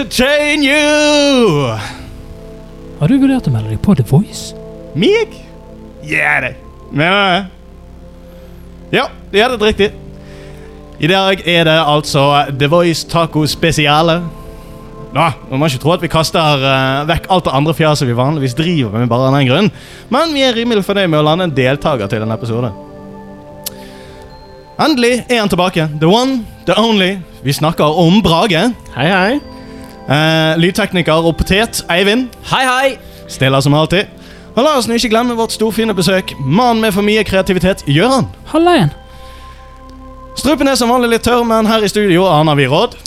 entertain you. Har du vurdert å melde deg på The Voice? Meg? Ja, det. Mener du det? Ja, det er det riktig. I dag er det altså The Voice Taco Spesiale. Nå, Man må ikke tro at vi kaster uh, vekk alt det andre fjaset vi vanligvis driver med bare av den grunn, men vi er rimelig fornøyd med å lande en deltaker til denne episode. Endelig er han tilbake. The one, the only. Vi snakker om Brage. Hei, hei. Eh, lydtekniker og potet Eivind. Hei, hei. Stiller som alltid. Og la oss nå ikke glemme vårt storfine besøk. Mannen med for mye kreativitet, Gøran. Halla igjen. Strupen er som vanlig litt tørr, men her i studio aner vi råd.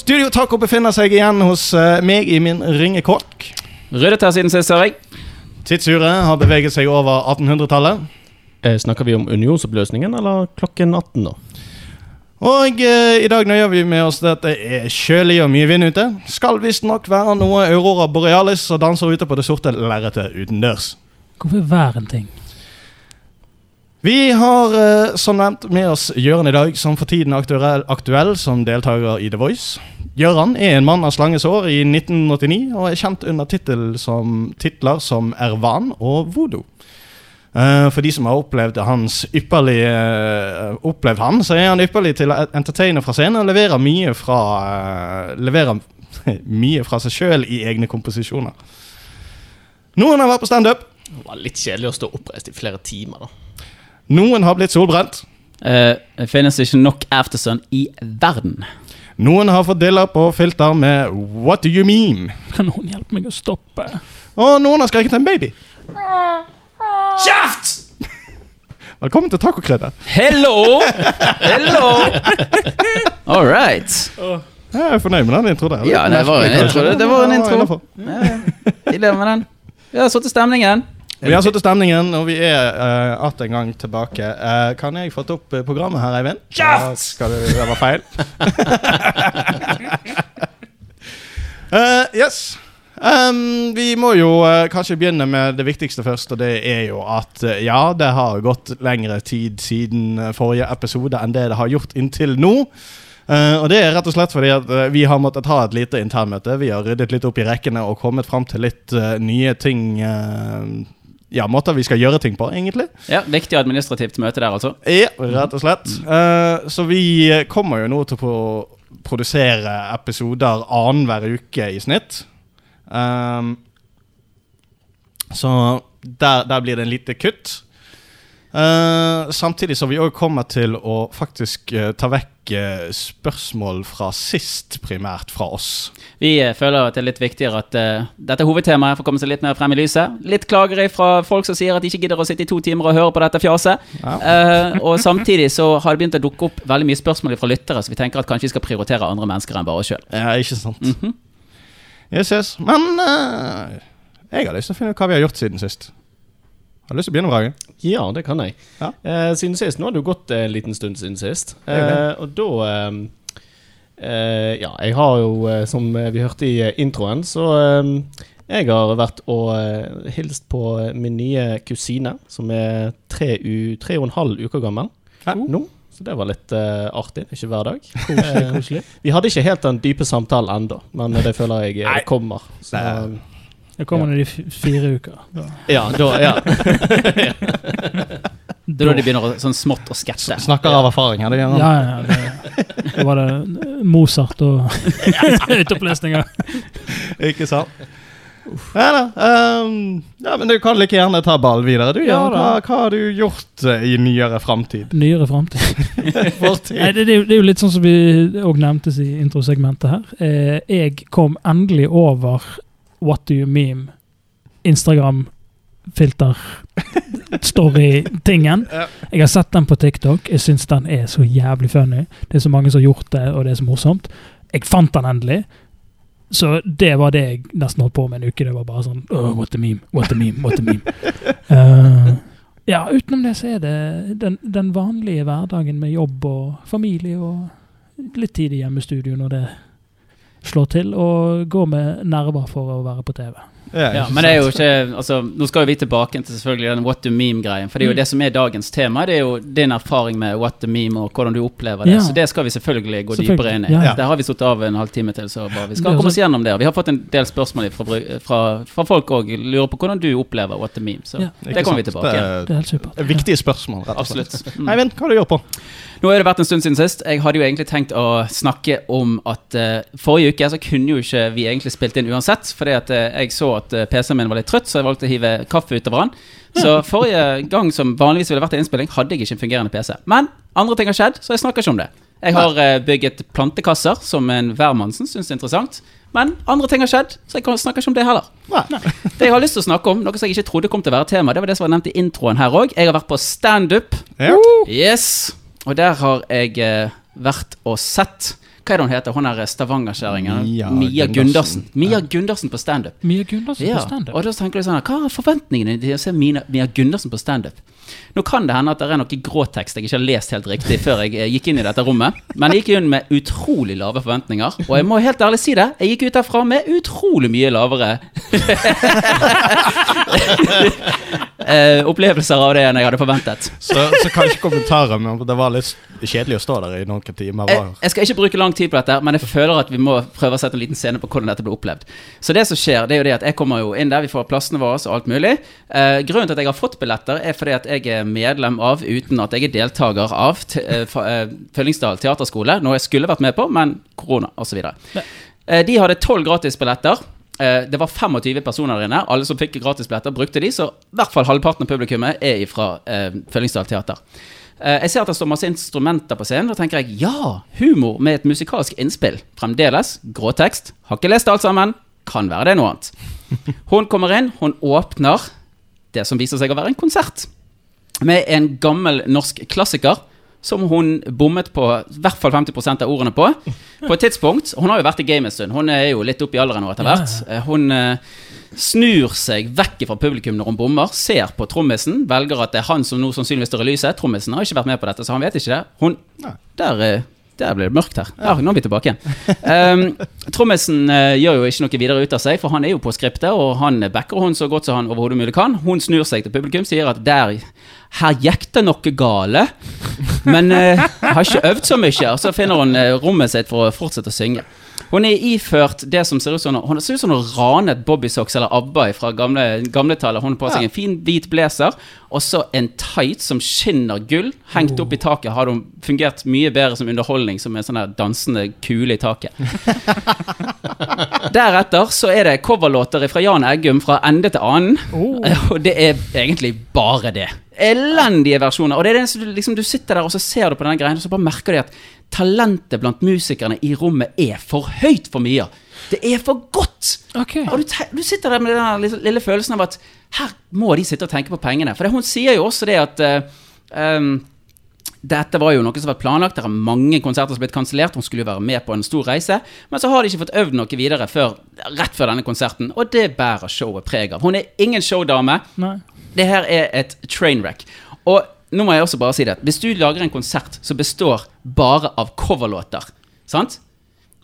Studio Taco befinner seg igjen hos eh, meg i min ringekåk. Ryddet her siden sist, ser jeg. Tidsuret har beveget seg over 1800-tallet. Eh, snakker vi om unionsoppløsningen, eller klokken 18 nå? Og eh, i dag nøyer vi med oss det at det er kjølig og mye vind ute. Skal visstnok være noe Aurora Borealis som danser ute på det sorte lerretet utendørs. Hvorfor hver en ting? Vi har eh, som nevnt med oss Gjøran i dag, som for tiden er aktuell, aktuell som deltaker i The Voice. Gjøran er en mann av slanges år i 1989 og er kjent under tittel som, titler som Ervan og Voodoo. Eh, for de som har opplevd hans ypperlige eh, Opplevd han, så er han ypperlig til å entertaine fra scenen og leverer mye fra eh, Leverer mye fra seg sjøl i egne komposisjoner. Noen har vært på standup. Det var litt kjedelig å stå oppreist i flere timer, da. Noen har blitt solbrent. Uh, det finnes ikke nok aftersun i verden. Noen har fått diller på filter med 'What do you mean?' Kan noen hjelpe meg å stoppe? Og noen har skreket en baby. Kjeft! Velkommen til tacokrydder. Hello! Hello! All right. Jeg er fornøyd med den introen der. Ja, det var en intro, kanskje. det var en intro. Ja, ja. Vi lever med den. Vi har satt i stemningen. Vi har satt i stemningen, og vi er uh, att en gang tilbake. Uh, kan jeg få opp eh, programmet her, Eivind? Ja, skal du, det var feil. uh, yes. Um, vi må jo uh, kanskje begynne med det viktigste først, og det er jo at uh, ja, det har gått lengre tid siden eh, forrige episode enn det det har gjort inntil nå. Eh, og det er rett og slett fordi at vi har måttet ha et lite internmøte. Vi har ryddet litt opp i rekkene og kommet fram til litt nye ting. ja, måter vi skal gjøre ting på, egentlig. Ja, Viktig administrativt møte der, altså. Ja, rett og slett. Eh, så vi kommer jo nå til å produsere episoder annenhver uke i snitt. Um, så der, der blir det en lite kutt. Uh, samtidig som vi òg kommer til å faktisk uh, ta vekk uh, spørsmål fra sist, primært fra oss. Vi eh, føler at det er litt viktigere at dette hovedtemaet får komme seg litt mer frem i lyset. Litt klager fra folk som sier at de ikke gidder å sitte i to timer og høre på dette fjaset. Ja. Og samtidig så har det begynt å dukke opp veldig mye spørsmål fra lyttere, så vi tenker at kanskje vi skal prioritere andre mennesker enn bare oss sjøl. Ja, ikke sant. Mhm. Yes, yes. Men uh, jeg har lyst til å finne ut hva vi har gjort siden sist. Har du lyst til å begynne, Brage? Ja, det kan jeg. Ja. Uh, siden sist, Nå har det jo gått en liten stund siden sist. Uh, og da Ja, jeg har jo, som vi hørte i introen, så jeg har vært og hilst på min nye kusine, som er tre, u, tre og en halv uker gammel Ja. nå. Så det var litt uh, artig. Ikke hver dag. Eh, vi hadde ikke helt den dype samtalen ennå, men det føler jeg eh, Nei. kommer. Så, Nei. Det kommer når de fire uker. Da. ja, da, ja. Det er da de begynner å, sånn smått å sketsje. Snakker av erfaring her. Det gjør. Ja, ja, det, det var det Mozart og høytopplesninger. Ikke sant? Ja da. um, ja, men du kan like gjerne ta ballen videre. Du, Ja hva, hva har du gjort eh, i nyere framtid? Nyere framtid. Nei, det, det, er jo- det er jo litt sånn som vi òg nevntes i introsegmentet her. Eh, jeg kom endelig over What do you meme? Instagram-filter story-tingen. Jeg har sett den på TikTok. Jeg syns den er så jævlig funny. Det er så mange som har gjort det, og det er så morsomt. Jeg fant den endelig. Så det var det jeg nesten holdt på med en uke. Det var bare sånn oh, What a meme, what a meme, what a meme. uh, ja, utenom det så er det den, den vanlige hverdagen med jobb og familie og litt tid i hjemmestudio når det slår til, og gå med nerver for å være på TV. Ja, men det er jo ikke altså, Nå skal vi tilbake til selvfølgelig den what to meme-greien. For det er jo det som er dagens tema. Det er jo din erfaring med what to meme og hvordan du opplever det. Ja. Så det skal vi selvfølgelig gå Selvfølgelig, dypere inn i. ja. Der har vi satt av en halvtime til, så bare vi skal komme oss gjennom det. Vi har fått en del spørsmål fra, fra, fra folk òg. Lurer på hvordan du opplever what to meme. Så Ja. det kommer vi tilbake til. Det er helt supert. Er viktige spørsmål, rett og slett. Absolutt. Mm. Eivind, hva har du gjort på? Nå har det vært en stund siden sist. Jeg hadde jo egentlig tenkt å snakke om at uh, forrige uke så kunne jo ikke vi egentlig spilt inn uansett, fordi at uh, jeg så at eh, PC-en min var litt trøtt, så jeg valgte å hive kaffe utover den. Så forrige gang som vanligvis ville vært en innspilling, hadde jeg ikke en fungerende PC. Men andre ting har skjedd, så jeg snakker ikke om det. Jeg har eh, bygget plantekasser som en hvermannsen syns er interessant. Men andre ting har skjedd, så jeg snakker ikke om det heller. Nei. Det jeg har lyst til å snakke om, noe som jeg ikke trodde kom til å være tema, det var det som var nevnt i introen her òg. Jeg har vært på standup. Ja. Yes! Og der har jeg eh, vært og sett Hva er det hun heter? Hun er Stavanger-kjerringen? Mia Mia Gundersen. Mia Gundersen på standup. Mia Gundersen Ja. på standup. Og da tenker du sånn Hva er forventningene til å se Mia, Mia Gundersen på standup? Nå kan det hende at det er noe gråtekst jeg ikke har lest helt riktig før jeg eh, gikk inn i dette rommet, men jeg gikk inn med utrolig lave forventninger. Og jeg må helt ærlig si det, jeg gikk ut derfra med utrolig mye lavere eh, opplevelser av det enn jeg hadde forventet. Så, så kanskje kommentarer, men det var litt kjedelig å stå der i noen timer. jeg, jeg skal ikke bruke lang tid på dette, men jeg føler at vi må prøve å sette en liten scene på hvordan dette ble opplevd. Så det som skjer, det er jo det at jeg kommer jo inn der, vi får plassene våre og alt mulig. Eh, grunnen til at jeg har fått billetter, er fordi at jeg er medlem av, uten at jeg er deltaker av, eh, eh, Fyllingsdal teaterskole, noe jeg skulle vært med på, men korona osv. Eh, de hadde tolv gratisbilletter. Det var 25 personer der inne. Alle som fikk gratisbilletter, brukte de, så i hvert fall halvparten av publikummet er fra eh, Fyllingsdal teater. Jeg ser at det står masse instrumenter på scenen. Da tenker jeg ja, humor med et musikalsk innspill. Fremdeles gråtekst. Har ikke lest alt sammen. Kan være det noe annet. Hun kommer inn, hun åpner det som viser seg å være en konsert. Med en gammel norsk klassiker som hun bommet på i hvert fall 50% av ordene på. På et tidspunkt Hun har jo vært i gamet en stund. Hun er jo litt opp i alderen nå etter hvert. Hun eh, snur seg vekk fra publikum når hun bommer, ser på trommisen, velger at det er han som nå sannsynligvis står i lyset. Trommisen har ikke vært med på dette, så han vet ikke det. Hun Der, eh, der ble det mørkt her. Ja, nå er vi tilbake igjen. Um, trommisen uh, gjør jo ikke noe videre ut av seg, for han er jo på skriptet, og han backer hun så godt som han overhodet mulig kan. Hun snur seg til publikum, sier at der her gikk det noe gale, men uh, har ikke øvd så mye. Og så finner hun eh, rommet sitt for å fortsette å synge. Hun er iført det som ser ut som Hun ser ut som hun ranet Bobbysocks eller ABBA fra gamle, gamle tallet. Hun har på seg en fin hvit blazer og så en tight som skinner gull. Hengt opp i taket hadde hun fungert mye bedre som underholdning, som en sånn dansende kule i taket. Deretter så er det coverlåter fra Jan Eggum fra ende til annen. Oh. Og det er egentlig bare det. Elendige versjoner. Og det er det som liksom, du sitter der og så ser du på denne greien, og så bare merker du at talentet blant musikerne i rommet er for høyt for Mia. Det er for godt! Okay. Og du, du sitter der med den lille, lille følelsen av at her må de sitte og tenke på pengene. For det, hun sier jo også det at uh, um, dette var jo noe som var planlagt. Det er mange konserter som har blitt kansellert. Hun skulle jo være med på en stor reise. Men så har de ikke fått øvd noe videre før, rett før denne konserten. Og det bærer showet preg av. Hun er ingen showdame. Nei. Det her er et trainwreck. Og nå må jeg også bare si det. Hvis du lager en konsert som består bare av coverlåter, sant?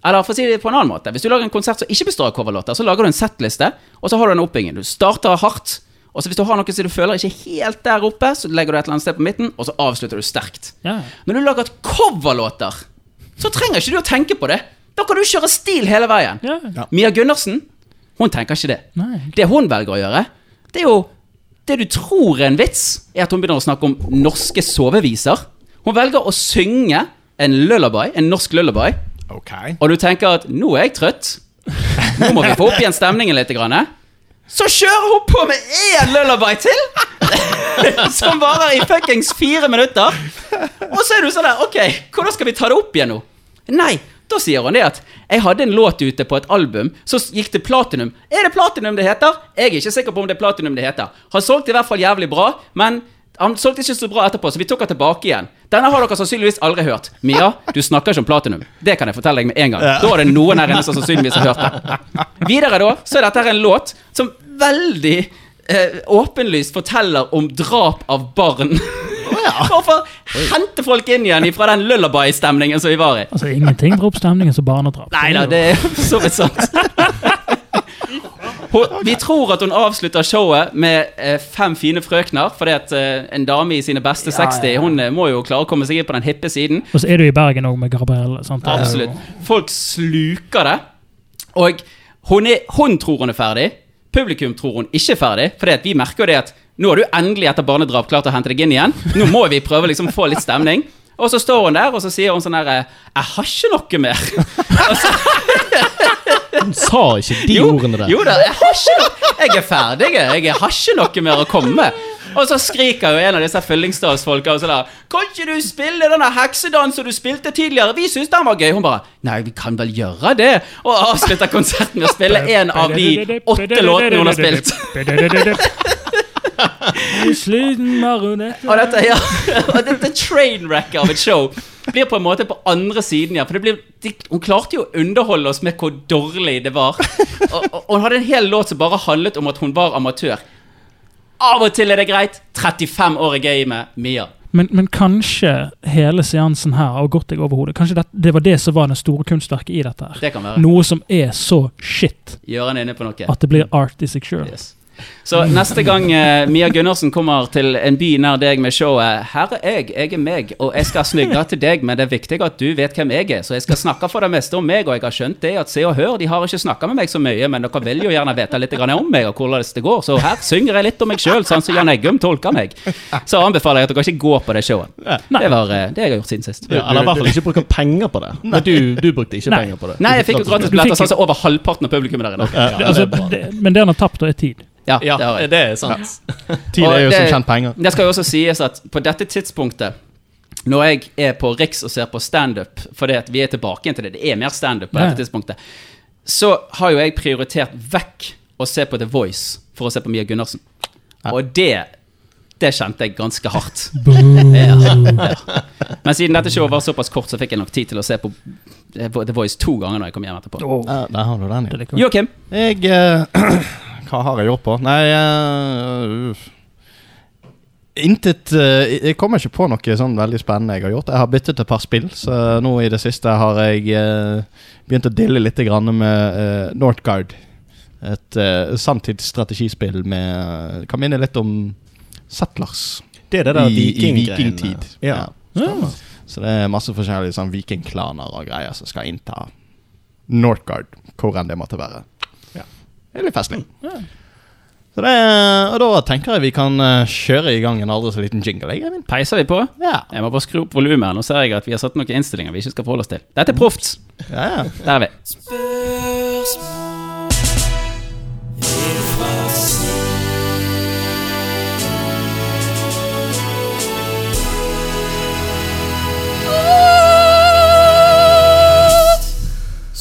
Eller for å si det på en annen måte. Hvis du lager en konsert som ikke består av coverlåter, så lager du en settliste, og så har du en oppbygging. Du starter hardt, og så hvis du har noe som du føler ikke helt der oppe, så legger du et eller annet sted på midten, og så avslutter du sterkt. Ja. Når du lager coverlåter, så trenger ikke du å tenke på det. Da kan du kjøre stil hele veien. Ja. Ja. Mia Gundersen, hun tenker ikke det. Nei. Det hun velger å gjøre, det er jo Det du tror er en vits, er at hun begynner å snakke om norske soveviser. Hun velger å synge en lullaby, en norsk lullaby, Ok. og du tenker at 'nå er jeg trøtt', nå må vi få opp igjen stemningen litt. Grann. Så kjører hun på med én lullaby til! Som varer i fuckings fire minutter. Og så er du sånn der Ok, hvordan skal vi ta det opp igjen nå? Nei, da sier hun det at jeg hadde en låt ute på et album, så gikk det platinum. Er det platinum det heter? Jeg er ikke sikker på om det er platinum det heter. Han solgte i hvert fall jævlig bra, men han solgte ikke så bra etterpå, så vi tok han tilbake igjen. Denne har dere sannsynligvis aldri hørt. Mia, du snakker ikke om platinum. Det kan jeg fortelle deg med en gang. Da er det noen her inne som sannsynligvis har hørt det. Videre da, så er dette her en låt som veldig eh, åpenlyst forteller om drap av barn. Hvorfor hente folk inn igjen fra den lullaby-stemningen som vi var i? Altså, ingenting drar oppstemningen som barnedrap. Nei da, det er for så vidt sant. Hun, vi tror at hun avslutter showet med eh, fem fine frøkner, fordi at eh, en dame i sine beste Ja, ja, 60 ja. Hun eh, må jo klare å komme seg inn på den hippe siden. Og så er du i Bergen òg med Gabrielle. sant? Absolutt. Folk sluker det. Og hun, er, hun tror hun er ferdig. Publikum tror hun ikke er ferdig. For vi merker jo det at nå har du endelig etter barnedrap klart å hente deg inn igjen. Nå må vi prøve liksom å få litt stemning. Og så står hun der, og så sier hun sånn eh, Jeg har ikke noe mer. Hun sa ikke de jo, ordene der. Jo da, jeg har ikke noe Jeg er ferdig, jeg. Jeg har ikke noe mer å komme med. Og så skriker jo en av disse fyllingsdalsfolka og sånn der Kan ikke du spille den heksedansen du spilte tidligere? Vi syns den var gøy. Hun bare Nei, vi kan vel gjøre det? Og avslutter konserten med å spille en av de åtte låtene hun har spilt. I sliten marionett Og dette, ja, og dette trainwrecket av et show blir på en måte på andre siden, ja. For det blir, de, hun klarte jo å underholde oss med hvor dårlig det var. Og, og, og hun hadde en hel låt som bare handlet om at hun var amatør. Av og til er det greit. 35 år i gamet. Mia. Men, men kanskje hele seansen her har gått deg over hodet. Kanskje det, det var det som var det store kunstverket i dette. her Det kan være. Noe som er så shit Gjør han inne på noe. at det blir art i seg sjøl. Yes. Så neste gang eh, Mia Gundersen kommer til en by nær deg med showet 'Her er jeg, jeg er meg, og jeg skal snygge til deg', men det er viktig at du vet hvem jeg er, så jeg skal snakke for det meste om meg, og jeg har skjønt det at Se og Hør de har ikke snakka med meg så mye, men dere vil jo gjerne vite litt om meg og hvordan det går, så her synger jeg litt om meg sjøl, sånn som Jan Eggum tolker meg. Så anbefaler jeg at dere ikke går på det showet. Det var eh, det jeg har gjort siden sist. Ja, eller i hvert fall ikke bruke penger på det. Men du, du brukte ikke Nei. penger på det. Nei, jeg fikk jo gratis billetter, sånn som over halvparten av publikummet der inne. Ja, det, altså, det er det, men det han har tapt, da, er tid. Ja, Ja, det har jeg. det er sant. Tid er jo det- som kjent penger. Det skal jo også sies at på dette tidspunktet når jeg er på Riks og ser på standup, fordi at vi er tilbake igjen til det, det er mer standup på Ja. dette tidspunktet, så har jo jeg prioritert vekk å se på The Voice for å se på Mia Gundersen. Og det det kjente jeg ganske hardt. Ja, ja. Men siden dette showet var såpass kort, så fikk jeg nok tid til å se på The Voice to ganger når jeg kom hjem etterpå. Ja, der har du den, ja. Joakim, Jeg eh, Hva har jeg gjort på? Nei uh. Intet uh, Jeg kommer ikke på noe sånn veldig spennende jeg har gjort. Jeg har byttet et par spill, så nå i det siste har jeg uh, begynt å dille litt grann med Northgard. Et sanntidsstrategispill med Kan minne litt om Settlers Det er det der i, i vikinggreiene. vikingtid. Ja. Ja. Så det er masse forskjellige sånn vikingklaner og greier som skal innta Northgard, hvor enn det måtte være. Det er litt festlig. Ja. Så det, og da tenker jeg vi kan eh, kjøre i gang en aldri så liten jingle. Jeg, peiser vi på? Ja. Jeg må bare skru opp volumet. Nå ser jeg at vi har satt noen innstillinger vi ikke skal forholde oss til. Dette er proft. Ja, ja. Der er vi.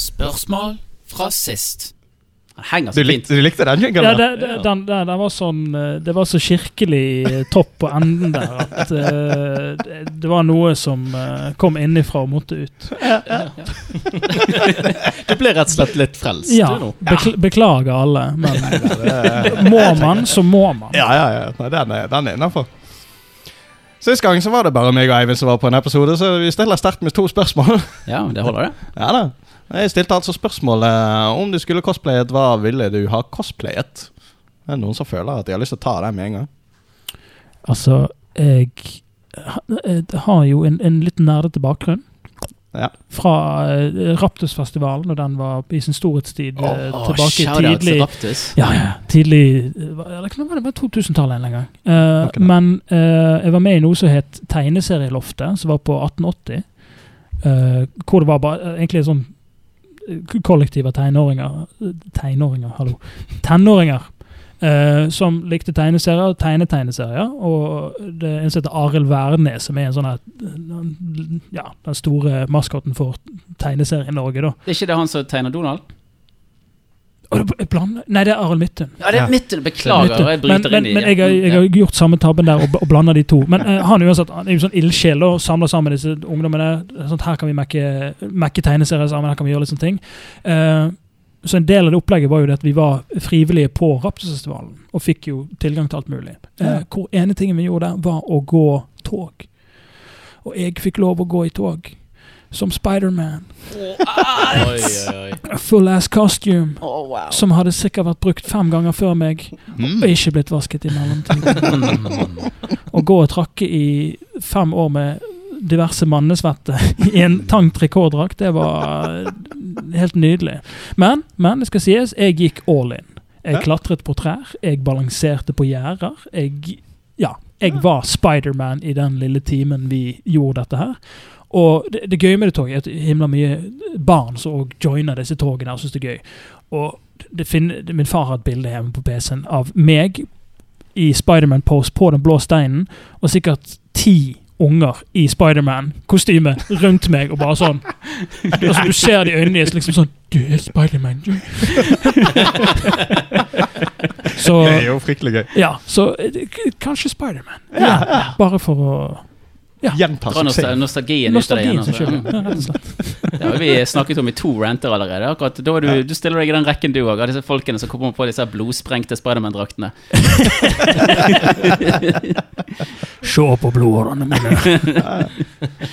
Spørsmål fra sist. Du, så fint. likte, du likte den jinglen? Ja, det, det, den, den, den var sånn eh, Det var så kirkelig eh, topp på enden der at uh, det, det var noe som uh, kom innifra og måtte ut. Du ble rett og slett litt frelst Ja, du nå. bekl beklager alle, men må man, så må man. Ja, ja, ja. Nei, den er, den er innafor. Sist gang så var det bare meg og Eivind som var på en episode, så vi stiller sterkt med to spørsmål. Ja, det holder, det. ja da. Jeg stilte altså spørsmålet om du skulle cosplayet, hva ville du ha cosplayet? Det er noen som føler at de har lyst til å ta den med en gang. Altså, jeg, jeg har jo en, en litt nerdete bakgrunn. Ja. Fra uh, Raptusfestivalen, når den var i sin storhetstid. oh, Åh, tilbake tidlig til Raptus. Ja, ja. Tidlig eh, Eller kan det være 2000-tallet en gang. Uh, men uh, jeg var med i noe som het Tegneserieloftet, som var på 1880. Uh, hvor det var bare, egentlig en sånn eh, kollektiv av tenåringer Tenåringer, hallo. Tenåringer. uh, som likte tegneserier, tegnetegneserier. Og det er en som heter Arild Wærnes, som er en sånn ja, den store maskoten for tegneserien Norge, da. Det er ikke det han som tegner Donald? Og det- jeg blander- Nei, det er Arild Midtun. Ja, det er Ja. Beklager, Vet jeg men, bryter men, inn i men jeg, har, jeg har gjort samme tabben der og, og blander de to. Men uh, han uansett, han er jo sånn ildsjel og samler sammen disse ungdommene. Sånn, her kan vi mekke, mekke tegneserier sammen, her kan vi gjøre litt sånne ting. Uh, så en del av det opplegget var jo det at vi var frivillige på Raptusfestivalen og fikk jo tilgang til alt mulig. Eh, hvor ene tingen vi gjorde der, var å gå tog. Og jeg fikk lov å gå i tog. Som Spiderman. Oi. Full ass costume. Som hadde sikkert vært brukt fem ganger før meg, Mm. og ikke blitt vasket i mellomtiden. Å gå og trakke i fem år med diverse mannesvette i en tang trikotdrakt, det var helt nydelig. Men, men det skal sies, jeg gikk all in. Jeg klatret på trær, jeg balanserte på gjerder. Jeg, ja, jeg var Spiderman i den lille timen vi gjorde dette her. Og det, det gøye med det toget er at det himla mye barn som joiner disse togene og syns det er gøy. Og det finner, min far har et bilde hjemme på PC-en av meg i Spiderman-pose på den blå steinen, og sikkert ti unger i Spiderman-kostyme rundt meg, og bare sånn altså, Du ser de øynene deres liksom sånn Du er Spiderman, du. så Det er jo fryktelig gøy. Ja, så eh, kanskje Spiderman. Ja, bare for å Gjenta Dra suksessen. nostalgien ut av deg. Nostalgien igjen. altså. Det har vi snakket om i to ranter allerede. Akkurat, da du, du stiller deg i den rekken du òg, av disse folkene som kommer på disse blodsprengte Spiderman-draktene. Se på blodårene mine.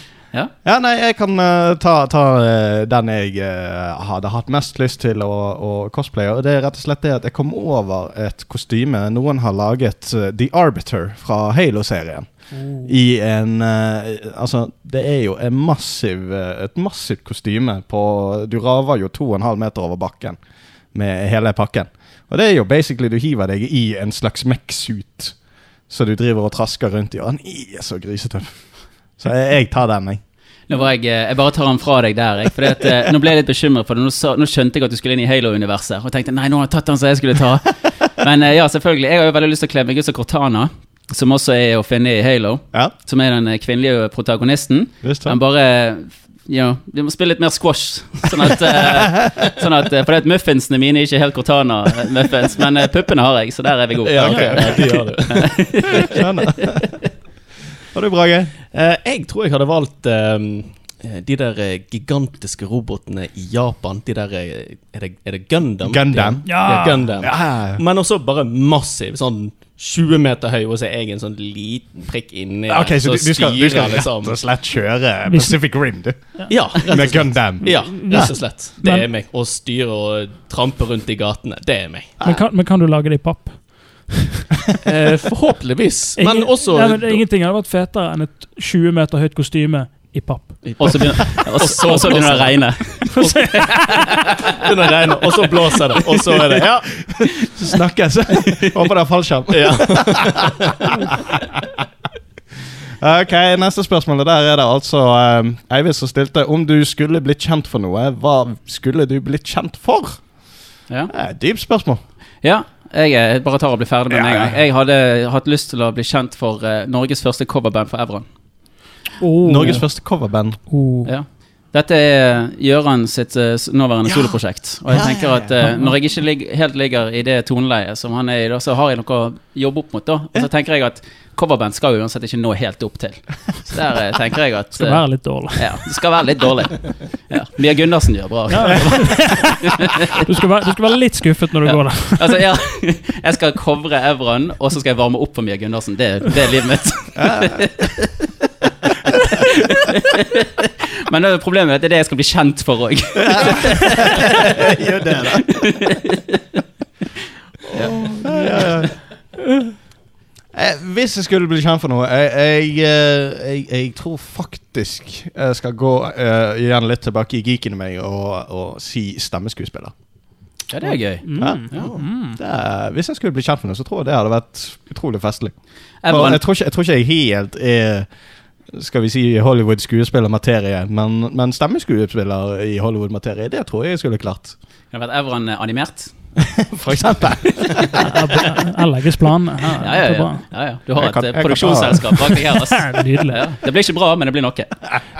Ja. Ja, nei, jeg kan uh, ta, ta uh, den jeg uh, hadde hatt mest lyst til å, å cosplaye. Og det er rett og slett det at jeg kom over et kostyme noen har laget, The Arbiter fra Halo-serien. I en uh, Altså, det er jo massiv, eh, et massivt kostyme på Du raver jo to og en halv meter over bakken med hele pakken. Og det er jo basically du hiver deg i en slags mech-suit. Så du driver og trasker rundt i, og han er så grisetøff. Så jeg, jeg tar den, jeg. Nå var jeg, eh, jeg bare tar den fra deg der. Jeg, at, nå ble jeg litt bekymret for det. Nå, nå skjønte jeg at du skulle inn i Halo-universet. Og tenkte nei, nå har jeg tatt den som jeg skulle ta. Men ja, selvfølgelig. Jeg har jo veldig lyst til å kle meg ut som Cortana. Som også er å finne i Halo. Ja, Som er den eh, kvinnelige protagonisten. Han bare ja, vi må spille litt mer squash. Sånn at, eh, sånn at eh, For det at muffinsene mine er ikke helt Cortana-muffins, men puppene har jeg, så der er vi gode. Ja, okay. ja, de har du. Skjønner. Har du, Brage? Eh, jeg tror jeg hadde valgt eh, de der gigantiske robotene i Japan. De der Er det, er det Gundam? Gundam. Ja, ja Gundam. Ja. Men også bare massiv. Sånn 20 meter høy, og så er jeg en sånn liten prikk inni der, Okay, så du, du, skal, du skal rett liksom. og slett kjøre Pacific Rim, du? Ja, rett og Med. Gundam? Ja, rett og slett. Det er meg. Å styre og trampe rundt i gatene, det er meg. Men kan, men kan du lage det i papp? Eh, forhåpentligvis. Men også ja, men Ingenting hadde vært fetere enn et 20 meter høyt kostyme i papp. Og så begynner, begynner det å regne. begynner å regne, og så blåser det, og så er det Ja. Så snakkes. Håper det er fallskjerm. ja. Ok, Neste spørsmål. Der er det altså um, Eivind som stilte om du skulle blitt kjent for noe. Hva skulle du blitt kjent for? Ja. Det et dypt spørsmål. Ja, jeg eh, bare tar og blir ferdig med det Ja, en gang. Jeg hadde hatt lyst til å bli kjent for uh, Norges første coverband for Evron. Oh. Norges første coverband. Oh. Ja. Dette er Gjøran sitt eh, nåværende Ja. soloprosjekt. Og jeg Ja, tenker ja, at ja. eh, når jeg ikke lig helt ligger i det toneleiet som han er i, da, så har jeg noe å jobbe opp mot. da Og så tenker jeg at coverband skal jo uansett ikke nå helt opp til. Så der eh, tenker jeg at Skal eh, være litt dårlig. ja, Det skal være litt dårlig. Ja. Mia Gundersen gjør bra. Du skal være, du skal være litt skuffet når du Ja. går der. Altså, ja, jeg skal covre Evron, og så skal jeg varme opp for Mia Gundersen. Det, det er livet mitt. Men det er problemet er at det er det jeg skal bli kjent for òg. Gjør det, da. Eh, Hvis jeg skulle bli kjent for noe Jeg, jeg, eh, jeg, jeg tror faktisk jeg skal gå uh, igjen litt tilbake i geeken i meg og, og si stemmeskuespiller. Ja, det er gøy. Ja. Ja. Det er, hvis jeg skulle bli kjent for noe, så tror jeg det hadde vært utrolig festlig. Jeg, tror ikke, jeg tror ikke jeg helt er skal vi si Hollywood-skuespillermaterie, men, men stemmeskuespiller i Hollywood-materie, det tror jeg jeg skulle klart. har vært Evron eh, animert? For eksempel. Her legges planen. Ja, ja, ja. ja, ja. Du har Jeg et eh, kan produksjonsselskap bak deg her. Nydelig. Ja. Det blir ikke bra, men det blir noe.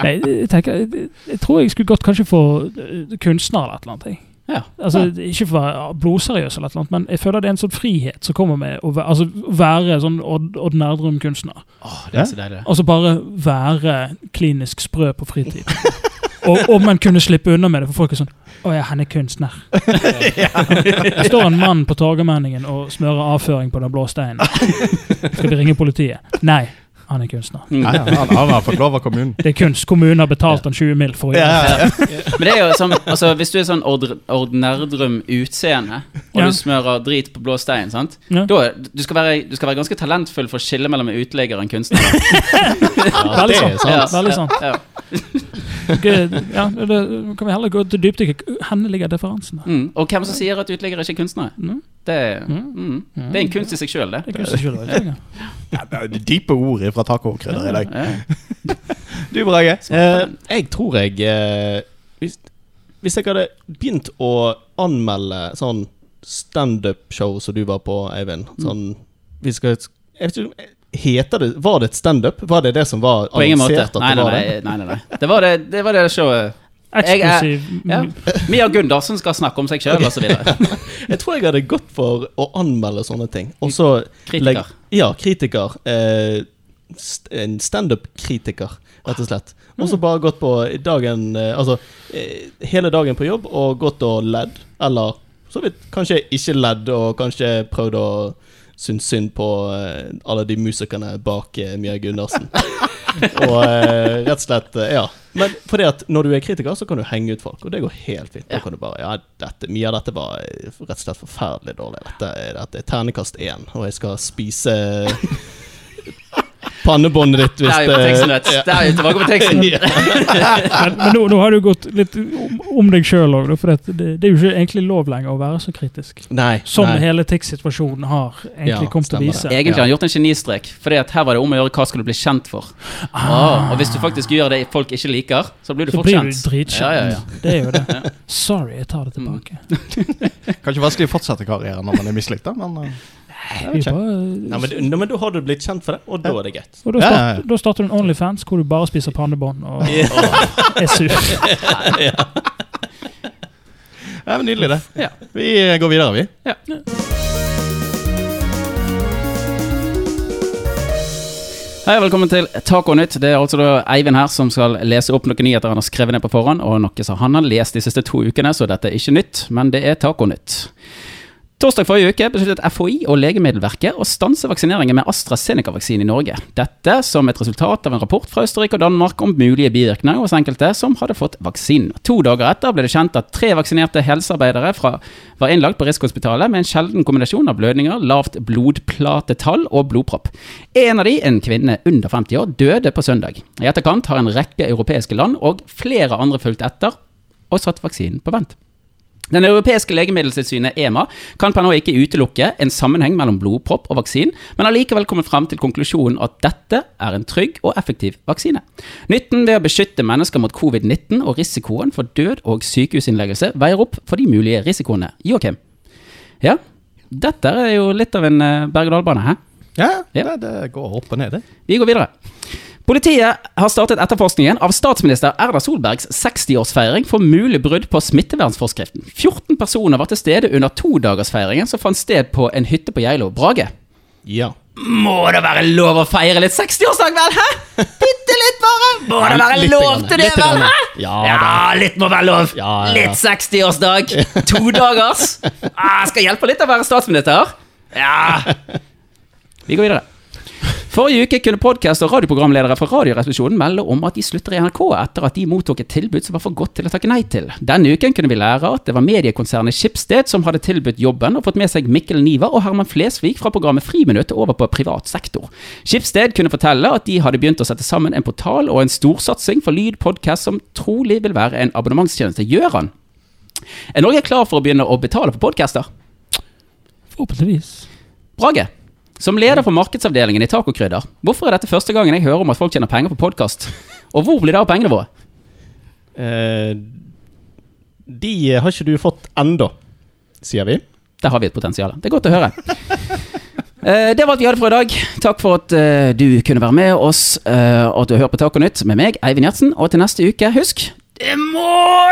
Nei, jeg, tenker, jeg, jeg tror jeg skulle gått kanskje for eh, kunstner eller et eller annet. jeg. Ja. Altså, Ikke for å være blodseriøs, eller noe, men jeg føler det er en sånn frihet som kommer med å være, altså, være sånn Odd, Odd Nerdrum-kunstner. Åh, det er så deilig. Altså bare være klinisk sprø på fritid. og, og man kunne slippe unna med det, for folk er sånn Å ja, han er kunstner. Det står en mann på Torgallmenningen og smører avføring på den blå steinen. Skal vi ringe politiet? Nei. Han er kunstner. Mm. Ja, ja, han, han har fått lov av kommunen. Det er kunst. Kommunen har betalt han 20 mill. for å gjøre det. Ja, ja, ja. Men det er jo sånn, altså, hvis du er sånn ordr- ordnerdrum utseende, og Ja. du smører drit på blå stein, sant? Ja. Da, er- du, skal være, du skal være ganske talentfull for å skille mellom en uteligger og en kunstner. Ja, det er sant. sant. Ja. Veldig sant. Ja. Ja, det, kan vi heller gå til dypdykk. Hvor ligger differansen? der? Mm. Og hvem som sier at uteliggere ikke er kunstnere? Mm. Det, mm. det er en kunst i seg sjøl, det. Det er kunst i seg selv, vet. Ja, det er Dype ord fra tacokrydder i dag. Du, Brage. Eh, jeg tror jeg eh, hvis, hvis jeg hadde begynt å anmelde sånn standup-show som du var på, Eivind Sånn vi skal, jeg vet ikke, Heter det Var det et standup? Var det det som var På ingen måte. annonsert at Nei, det var nei. det? nei, nei, nei. Det, var det, det var det showet. Eksklusiv Ja. Mia Gundersen skal snakke om seg sjøl, osv. Jeg tror jeg hadde gått for å anmelde sånne ting. Også, Kritiker. Ja, kritiker. Eh, st en standup-kritiker, rett og slett. Og så bare gått på dagen eh, Altså eh, hele dagen på jobb og gått og ledd. Eller så vidt kanskje ikke ledd, og kanskje prøvd å synes synd på eh, alle de musikerne bak eh, Mia Gundersen. og eh, rett og slett Ja. Men fordi at når du er kritiker, så kan du henge ut folk, og det går helt fint. Da kan du bare Ja, dette, mye av dette var rett og slett forferdelig dårlig. Dette, dette er ternekast én, og jeg skal spise pannebåndet ditt hvis er på det teksten, er jo tilbake på teksten. Men, men nå, nå har du gått litt om, om deg sjøl òg, for det, det er jo ikke egentlig lov lenger å være så kritisk. Nei. Som nei. hele TIX-situasjonen har egentlig Ja, kommet til å vise. det. Egentlig har han gjort en genistrek, at her var det om å gjøre hva skal du bli kjent for. Ah, og hvis du faktisk gjør det folk ikke liker, så blir du Så blir du kjent. dritkjent. Ja, ja, ja. Det er jo det. Sorry, jeg tar det tilbake. Kanskje vanskelig å fortsette karrieren når man er mislikt, da, men eh, Vi ikke. bare, Nei, men, du- men da har du blitt kjent for det, og da er det greit. og da, start, ja, ja. da starter du en Onlyfans hvor du bare spiser pannebånd og er sur. ja, men Nydelig, det. Ja. Vi går videre, vi. Ja. Hei, velkommen til Taconytt. Det er altså da Eivind her som skal lese opp noen nyheter han har skrevet ned på forhånd, og noe som han har lest de siste to ukene, så dette er ikke nytt, men det er Taconytt. Torsdag forrige uke besluttet FHI og Legemiddelverket å stanse vaksineringen med AstraZeneca-vaksine i Norge. Dette som et resultat av en rapport fra Østerrike og Danmark om mulige bivirkninger hos enkelte som hadde fått vaksinen. To dager etter ble det kjent at tre vaksinerte helsearbeidere fra, var innlagt på Rikshospitalet med en sjelden kombinasjon av blødninger, lavt blodplatetall og blodpropp. En av de, en kvinne under 50 år, døde på søndag. I etterkant har en rekke europeiske land og flere andre fulgt etter og satt vaksinen på vent. Den europeiske legemiddeltilsynet EMA kan per nå ikke utelukke en sammenheng mellom blodpropp og vaksinen, men har likevel kommet frem til konklusjonen at dette er en trygg og effektiv vaksine. Nytten ved å beskytte mennesker mot covid-19 og risikoen for død og sykehusinnleggelse veier opp for de mulige risikoene. Joakim? Ja, dette er jo litt av en eh, berg-og-dal-bane, hæ? Ja, Ja. Det, det går opp og ned, det. Vi går videre. Politiet har startet etterforskningen av statsminister Erna Solbergs 60-årsfeiring for mulig brudd på smittevernforskriften. 14 personer var til stede under todagersfeiringen som fant sted på en hytte på Geilo. Brage? Ja. Må det være lov å feire litt 60-årsdag, vel? Hæ? Bitte litt, bare! Må det være lov til det, vel? Hæ? Ja, Ja, litt må være lov. Ja. Litt 60-årsdag. To dagers. Ah, skal hjelpe litt å være statsminister. Ja. Vi går videre. Forrige uke kunne podkast- og radioprogramledere fra Radioresepsjonen melde om at de slutter i NRK etter at de mottok et tilbud som var for godt til å takke nei til. Denne uken kunne vi lære at det var mediekonsernet Schibsted som hadde tilbudt jobben og fått med seg Mikkel Niva og Herman Flesvig fra programmet Friminutt over på privat sektor. Schibsted kunne fortelle at de hadde begynt å sette sammen en portal og en storsatsing for lyd podkast som trolig vil være en abonnementstjeneste. Gjør han? Er Norge klar for å begynne å betale for podcaster? Forhåpentligvis. Brage, som leder for markedsavdelingen i Tacokrydder, hvorfor er dette første gangen jeg hører om at folk tjener penger på podkast? Og hvor blir det av pengene våre? Eh, de har ikke du fått ennå, sier vi. Der har vi et potensial. Det er godt å høre. Eh, Det var alt vi hadde for i dag. Takk for at eh, du kunne være med oss, eh, og at du har hørt på Taco Nytt med meg, Eivind Gjertsen. Og til neste uke, husk det må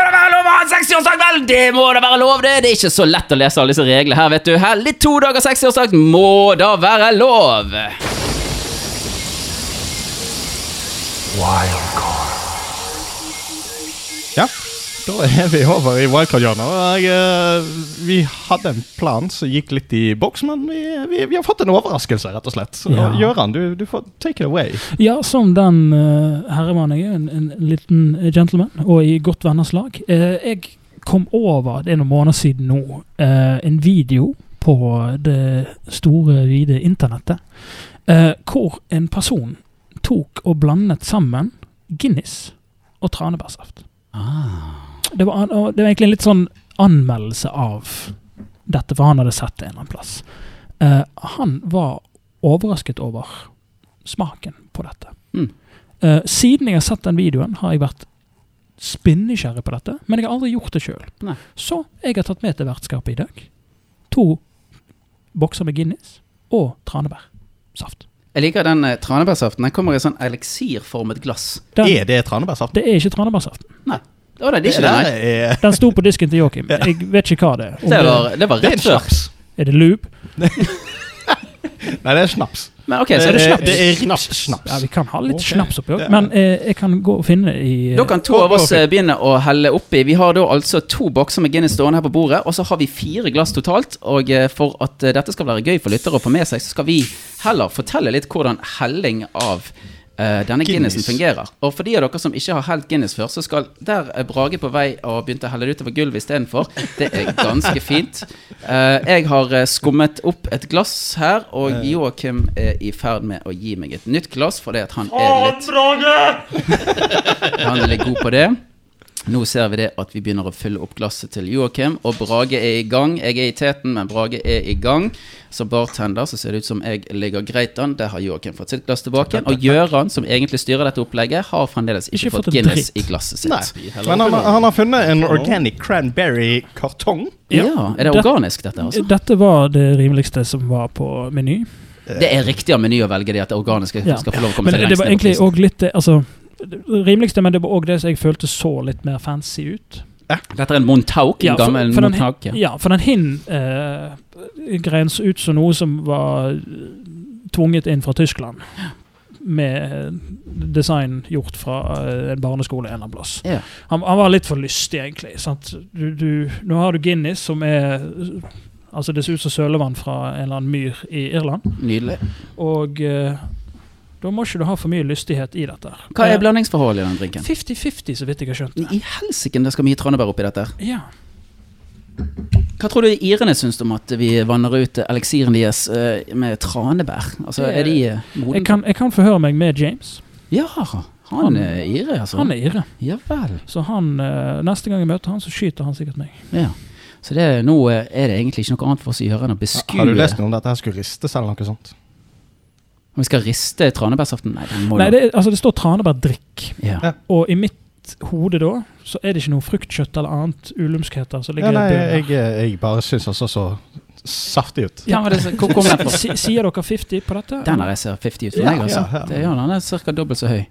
da være lov å ha en 60-årsdag, vel! Det må da være lov, det! Det er ikke så lett å lese alle disse reglene her, vet du. Heldig to dager 60-årsdag må da være lov! Ja. Da er vi over i wildcard-hjørnet. eh, Vi hadde en plan som gikk litt i boks, men vi, vi, vi har fått en overraskelse, rett og slett. Så Ja. Gjøran, du, du får take it away. Ja, som den uh, herremannen jeg er, en, en liten gentleman, og i godt venners lag. Uh, jeg kom over, det er noen måneder siden nå, uh, en video på det store, vide internettet, uh, hvor en person tok og blandet sammen Guinness og tranebærsaft. Ah. Det var, og det var egentlig en litt sånn anmeldelse av dette, for han hadde sett det en eller annen plass. Uh, han var overrasket over smaken på dette. Mm. Uh, siden jeg har sett den videoen, har jeg vært spinnekjerrig på dette, men jeg har aldri gjort det sjøl. Så jeg har tatt med til vertskapet i dag to bokser med Guinness og tranebærsaft. Jeg liker den eh, tranebærsaften. Den kommer i sånn eliksirformet glass. Den, Er det tranebærsaft? det er ikke tranebærsaften. Nei. Å, nei, det er ikke det, nei. er, Den sto på disken til Joakim. Jeg vet ikke hva det er. Det var, det var det er rett før. Er det lube? Nei, det er snaps. Men ok, så er det Eh, snaps. Det er snaps. snaps. Ja, vi kan ha litt okay. snaps oppi òg, men eh, jeg kan gå og finne i Da kan to av oss eh, begynne å helle oppi. Vi har da altså to bokser med Guinness stående her på bordet, og så har vi fire glass totalt. Og eh, for at eh, dette skal være gøy for lyttere å få med seg, så skal vi heller fortelle litt hvordan helling av eh, denne Guinness. Guinnessen fungerer. Og for de av dere som ikke har helt Guinness før, så skal der er Brage på vei og begynte å helle det utover gulvet istedenfor. Det er ganske fint. Uh, jeg har eh, skummet opp et glass her, og Joakim er i ferd med å gi meg et nytt glass fordi at han er litt han er litt god på det. Nå ser vi det at vi begynner å fylle opp glasset til Joakim, og Brage er i gang. Jeg er i teten, men Brage er i gang. Som bartender så ser det ut som jeg ligger greit an. Der har Joakim fått sitt glass tilbake. Og Gjøran, som egentlig styrer dette opplegget, har fremdeles ikke, Ikke fått fått Guinness dritt. i glasset sitt. Nei. Men han, han har funnet en organic cranberry-kartong. Ja, Er det Det- organisk, dette? altså? Dette var det rimeligste som var på Meny. Det er riktig av Meny å velge det at det organiske Ja. skal få lov å komme Men til det, lengst det var ned på egentlig prisen. òg litt Altså, det rimeligste, men det var òg det som jeg følte så litt mer fancy ut. Dette er en Montauk, en Ja, for- for den- Montauk. Ja. Ja, for den Hind-greien så ut som noe som var eh, tvunget inn fra Tyskland. Med eh, design gjort fra eh, en barneskole en eller annen plass. Ja. Han, han var litt for lystig, egentlig. Sant? Du, du, nå har du Guinness, som er Altså, det ser ut som sølevann fra en eller annen myr i Irland. Nydelig. Og eh, da må ikke du ha for mye lystighet i dette. Hva er Eh, blandingsforholdet i den drinken? 50-50, så vidt jeg har skjønt. det. I helsike, det skal mye tranebær oppi dette. her. Ja. Hva tror du irene syns om at vi vanner ut eliksiren deres eh, med tranebær? Altså, er de eh, modne? Jeg kan, jeg kan forhøre meg med James. Ja, han, Han- er ire, altså. Han er ire. Ja vel. Så han, eh, neste gang jeg møter han, så skyter han sikkert meg. Ja. Så det, nå eh, er det egentlig ikke noe annet for oss å gjøre enn å beskue Har du lest noe om dette her skulle ristes eller noe sånt? Om vi skal riste tranebærsaften? Nei, den må Nei, det, er- altså, det står tranebærdrikk. ja. Ja. Og i mitt hode da, så er det ikke noe fruktkjøtt eller annet ulumskheter som Ja, ligger nei, i jeg, jeg bare syns han så så saftig ut. Ja, men det, hvor kom den fra? Si- Sier dere 50 på dette? Den her ser 50 ut for Ja, meg, altså. ja, ja. Det gjør den. Den er ca. dobbelt så høy.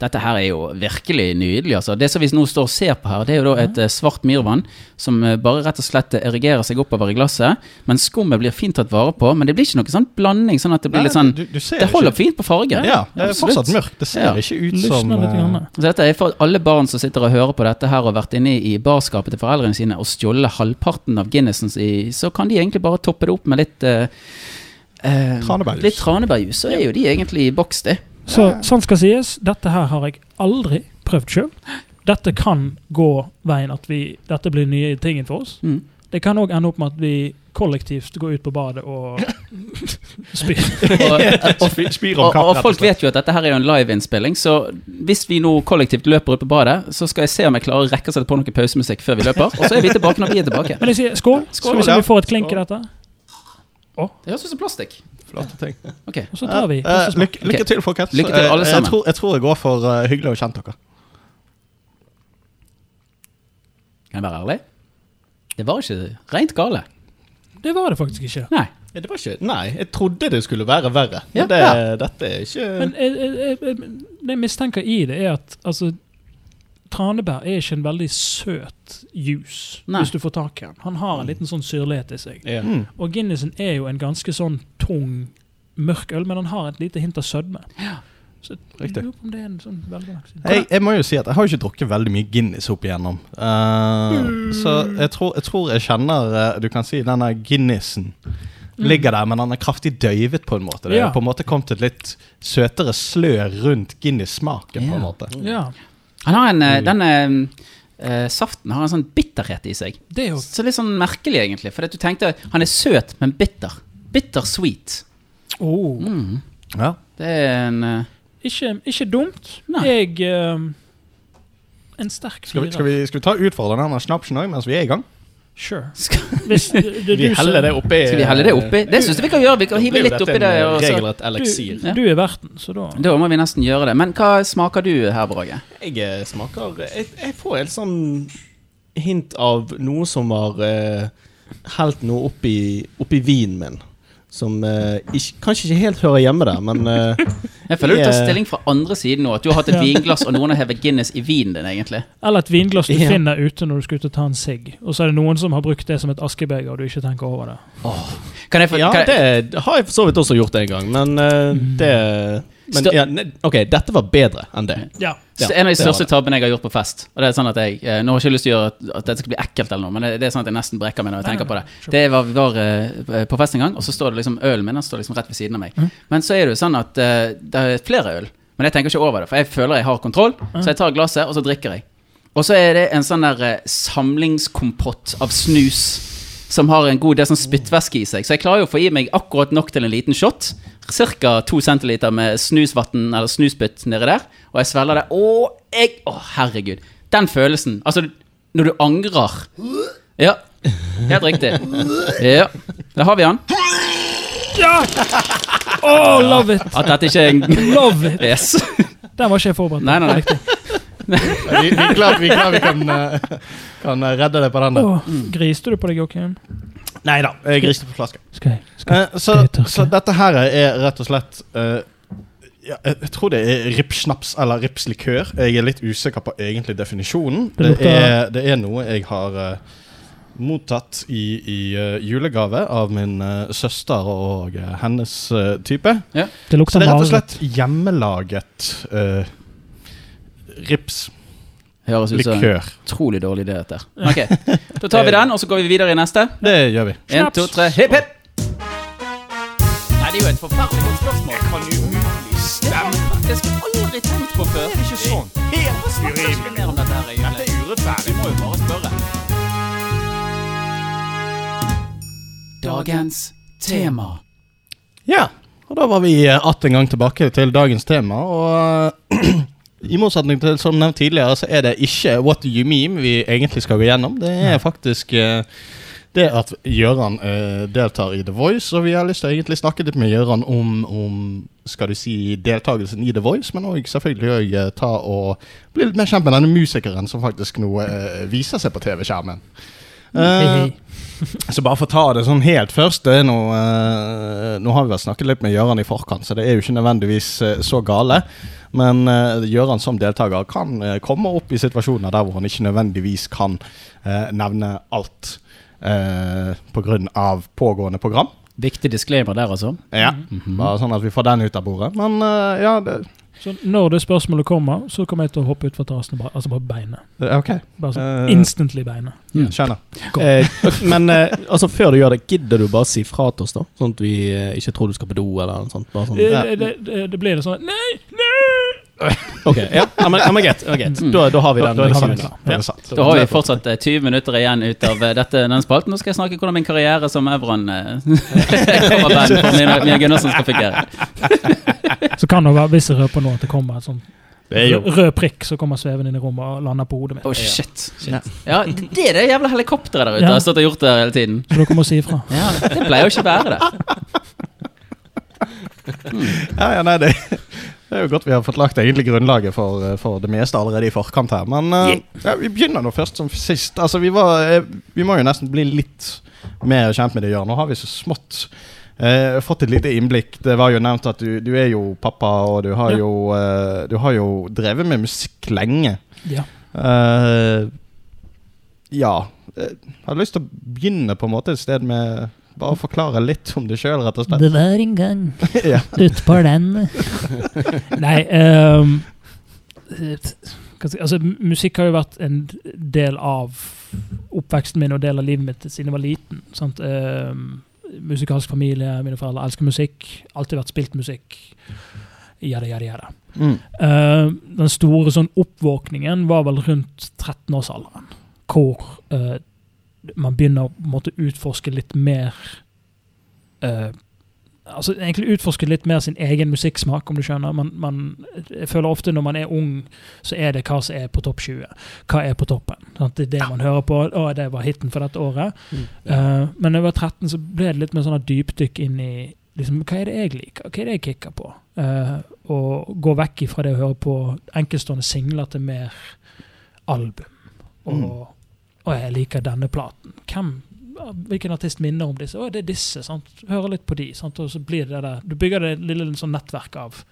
Dette her er jo virkelig nydelig. altså. Det som vi nå står og ser på her, det er jo da et eh, svart myrvann som eh, bare rett og slett erigerer seg oppover i glasset. Men skummet blir fint tatt vare på, men det blir ikke noe sånn blanding. sånn at Det blir litt sånn du, du Det holder ikke. fint på fargen. Ja, det er Absolutt. fortsatt mørkt. Det ser Ja. ikke ut som Grann. Så dette er for alle barn som sitter og hører på dette her og har vært inne i barskapet til foreldrene sine og stjålet halvparten av Guinnessen, i- så kan de egentlig bare toppe det opp med litt uh, eh, Tranebærjus. Litt tranebærjus. Så er jo de egentlig i boks, det. Så sånn skal sies, dette her har jeg aldri prøvd sjøl. Dette kan gå veien at vi, dette blir nye tingen for oss. Mm. Det kan òg ende opp med at vi kollektivt går ut på badet og spyr. Og, og, Spyr om og, kapp, og og folk vet jo at dette her er jo en liveinnspilling, så hvis vi nå kollektivt løper ut på badet, så skal jeg se om jeg klarer å rekke å sette på noe pausemusikk før vi løper, og så er vi tilbake når vi er tilbake. Men jeg sier skål. Skål, skål vi ja. vi får et klink i dette? Det høres ut som plastikk. Flotte ting. Okay. Og så tar vi Eh, kostesmak. lykke, lykke til, folkens. Lykke til, alle Eh, sammen. Jeg tror, jeg tror jeg går for uh, hyggelig å kjenne dere. Kan jeg være ærlig? Det var ikke rent gale. Det var det faktisk ikke. Nei. Det var ikke Nei, jeg trodde det skulle være verre. Ja. Men det, Ja. dette er ikke Men jeg, jeg, jeg, jeg, det jeg mistenker i det, er at altså, tranebær er ikke en veldig søt juice, Nei. hvis du får tak i den. Han har en liten sånn syrlighet i seg. ja. Mm. Og Guinnessen er jo en ganske sånn tung, mørk øl, men han har et lite hint av sødme. Så Riktig. Jeg om det er en sånn Jeg, jeg må jo si at jeg har ikke drukket veldig mye Guinness opp igjennom. Eh, Så jeg tror, jeg tror jeg kjenner eh, Du kan si denne Guinnessen ligger der, men han er kraftig døyvet på en måte. Det er Ja. på en måte kommet et litt søtere slør rundt Guinness-smaken. på en Ja. måte Ja, Han har en, mm. denne eh, eh, saften har en sånn bitterhet i seg. det er jo Så litt sånn merkelig, egentlig. For at du tenkte han er søt, men bitter. Bitter sweet. oh. Mm. Ja. Det er en uh, ikke, ikke dumt. Nei. Jeg uh, En sterk Skal, vi, firer. skal, vi, skal vi ta utfordrende denne snapsen òg mens vi er i gang? Sure. Skal, Hvis du, du, Vi heller det oppi skal vi helle det oppi? Det syns jeg vi kan gjøre. Vi kan hive litt oppi det. Og så, Regelrett eliksir. Du, du er verten, så da da må vi nesten gjøre det. Men hva smaker du her, Brage? Jeg eh, smaker Jeg, jeg får helt sånn hint av noe som har uh, helt noe oppi, oppi vinen min. Som uh, ikke, kanskje ikke helt hører hjemme der, men uh, Jeg føler du tar stilling fra andre siden nå. At du har hatt et vinglass, og noen har hevet Guinness i vinen din, egentlig. Eller et vinglass du yeah. finner ute når du skal ut og ta en sigg. Og så er det noen som har brukt det som et askebeger, og du ikke tenker over det. Kan jeg for Ja, kan jeg, det har jeg for så vidt også gjort en gang, men eh, det men, ja, OK, dette var bedre enn det. Ja. Ja, en av de største tabbene jeg har gjort på fest. Og det er sånn at jeg eh, Nå har jeg ikke lyst til å gjøre at, at dette skal bli ekkelt, eller noe men det, det er sånn at jeg nesten brekker meg når jeg tenker på det. Det var, Vi var eh, på fest en gang, og så står det liksom ølen min den står liksom rett ved siden av meg. Mhm. Men så er det jo sånn at eh, det er flere øl. Men jeg tenker ikke over det, for jeg føler jeg har kontroll. Så jeg tar glasset, og så drikker jeg. Og så er det en sånn der eh, samlingskompott av snus som har en god del sånn spyttvæske i seg. Så jeg klarer jo å få i meg akkurat nok til en liten shot. Ca. to centiliter med snusvann eller snusspytt nedi der. Og jeg svelger det. Å, jeg Å, herregud. Den følelsen. Altså, når du angrer. Ja, helt riktig. Ja. Der har vi han. ja! Oh, love it! At dette ikke er en Love it! Yes. Den var ikke jeg forberedt på. Nei, nei, nei. Vi, vi er klar, vi, er klar, vi kan, eh, kan eh, redde deg på den der. Oh, griste du på deg, Joakim? Nei da, jeg griste på flaska. Skal jeg, skal Eh, så, jeg tørke? så dette her er rett og slett uh, ja, jeg jeg tror det er ripsnaps eller ripslikør. Jeg er litt usikker på egentlig definisjonen. Det er, det er noe jeg har uh, mottatt i, i uh, julegave av min uh, søster og hennes type. Det Så det er rett og slett hjemmelaget uh, ripslikør. Høres ut som en utrolig dårlig idé, dette. Ok, Da tar vi den, og så går vi videre i neste. Det gjør vi. En, to, tre, hipp, hipp! Nei, det er jo et forferdelig godt spørsmål. Jeg kan umulig stemme. Det skal jeg aldri tenkt på før. Ikke sånn. Helt urimelig. Dette. Dette er urettferdig. Vi må jo bare spørre. Dagens tema. Ja, og da var vi eh, atter en gang tilbake til dagens tema. Og i motsetning til som nevnt tidligere, så er det ikke What do you meme vi egentlig skal gå gjennom. Det er faktisk uh, det at Gøran uh, deltar i The Voice, og vi har lyst til å egentlig snakke litt med Gøran om, om skal du si, deltakelsen i The Voice, men òg selvfølgelig òg uh, ta og bli litt mer kjent med denne musikeren som faktisk nå eh, viser seg på TV-skjermen. Eh, så bare for å ta det sånn helt først noe, eh, Nå har vi vel snakket litt med Gøran i forkant, så det er jo ikke nødvendigvis uh, så gale. Men uh, Gøran som deltaker kan uh, komme opp i situasjoner der hvor han ikke nødvendigvis kan uh, nevne alt uh, pga. pågående program. Viktig disclaimer der, altså. Ja, Bare sånn at vi får den ut av bordet. Men eh, ja, det, Så når det spørsmålet kommer, så kommer jeg til å hoppe utfor terrassen og bare, altså bare beinet. er ok. Bare sånn uh, instantly beinet. Mm. Skjønner. Eh, men eh, altså, før du gjør det, gidder du bare si fra til oss, da? Sånn at vi eh, ikke tror du skal på do, eller noe sånt? Bare sånn. Det, det, det, det blir det sånn Nei! Nei! Ok, ja, ja, ja, men greit. ja. Da, da har vi den. da, er det liksom. sant. Da. Da har vi fortsatt eh, 20 minutter igjen ut av eh, dette, denne spalten. Nå skal jeg snakke hvordan min karriere som Evron eh, coverband for Mia Mia Gundersen skal fungere. Så kan det være, hvis jeg røper nå, at det kommer et jo rød prikk som kommer svevende inn i rommet og lander på hodet mitt. Oh, shit. Ja, det er det jævla helikopteret der ute Ja. har stått og gjort det hele tiden. Så dere må si ifra. Ja, Det pleier jo ikke å være det. Ja, ja, nei, det, det er jo godt vi har fått lagt egentlig grunnlaget for, eh, for det meste allerede i forkant her. Men eh, ja, vi begynner nå først som sist. Altså, vi, var, eh, vi må jo nesten bli litt mer kjent med det, Jørn. Nå har vi så smått uh, fått et lite innblikk. Det var jo nevnt at du, du er jo pappa, og du har, Ja. jo, uh, du har jo drevet med musikk lenge. Ja. Ja. Jeg har lyst til å begynne på en måte et sted med Bare forklare litt om deg sjøl, rett og slett. Det var en gang ja. utpå den Nei jeg- Altså, musikk har jo vært en del av oppveksten min og del av livet mitt siden jeg var liten. Sant? Um, musikalsk familie, mine foreldre elsker musikk. Alltid vært spilt musikk. Jada, jada, jada. Mm. Uh, den store sånn oppvåkningen var vel rundt 13-årsalderen. Hvor eh, man begynner å utforske litt mer uh, Altså egentlig utforske litt mer sin egen musikksmak, om du skjønner. Man, man, jeg føler ofte når man er ung, så er det hva som er på topp 20. Hva er på toppen? Sant? Det er det man hører på. Å, det var hiten for dette året. Eh, men da jeg var 13, så ble det litt mer sånn dypdykk inn i liksom, hva er det jeg liker, hva er det jeg kicker på? Uh, og gå vekk ifra det å høre på enkeltstående singler til mer album. Og, Mm. Og jeg liker denne platen. Hvem, hvilken artist minner om disse? Å, det er disse. sant? Hører litt på de. sant? Og så blir det der, Du bygger det lille sånn nettverk av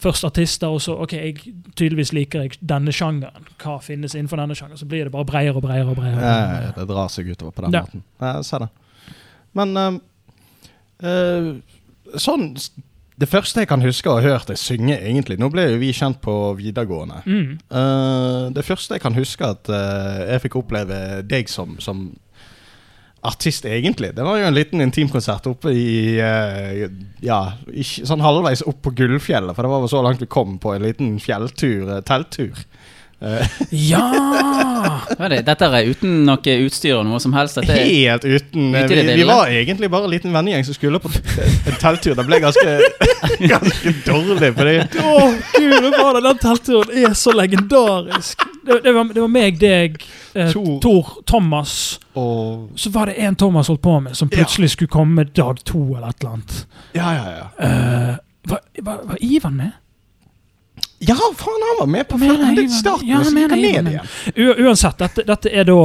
først artister, og så ok, jeg, tydeligvis liker jeg denne sjangeren. Hva finnes innenfor denne sjangeren? Så blir det bare bredere og bredere. og bredere. Ja, ja, det drar seg utover på den Ja. måten. Ja, jeg ser det. Men uh, uh, sånn Det første jeg kan huske å ha hørt deg synge, egentlig Nå ble jo vi kjent på videregående. Mm. Uh, det første jeg kan huske at uh, jeg fikk oppleve deg som, som artist, egentlig, det var jo en liten intimkonsert oppe i uh, Ja, ikke, sånn halvveis opp på Gullfjellet, for det var vel så langt vi kom på en liten fjelltur, telttur. Eh, Ja! Det? Dette er uten noe utstyr og noe som helst? Dette er, Helt uten Ute vi, vi var egentlig bare en liten vennegjeng som skulle på en telttur. Det ble ganske, ganske dårlig. Fordi Å, gud, var det? Den teltturen er så legendarisk. Det, det, var, det var meg, deg, eh, Tor. Tor, Thomas. og, Så var det en Thomas holdt på med, som plutselig skulle komme dag to eller et eller annet. Ja, ja, ja. Uh, var, var, var Ivan med? Ja, faen, han var med på starten. ja, så med gikk mener han ned igjen. Uansett, dette, dette er da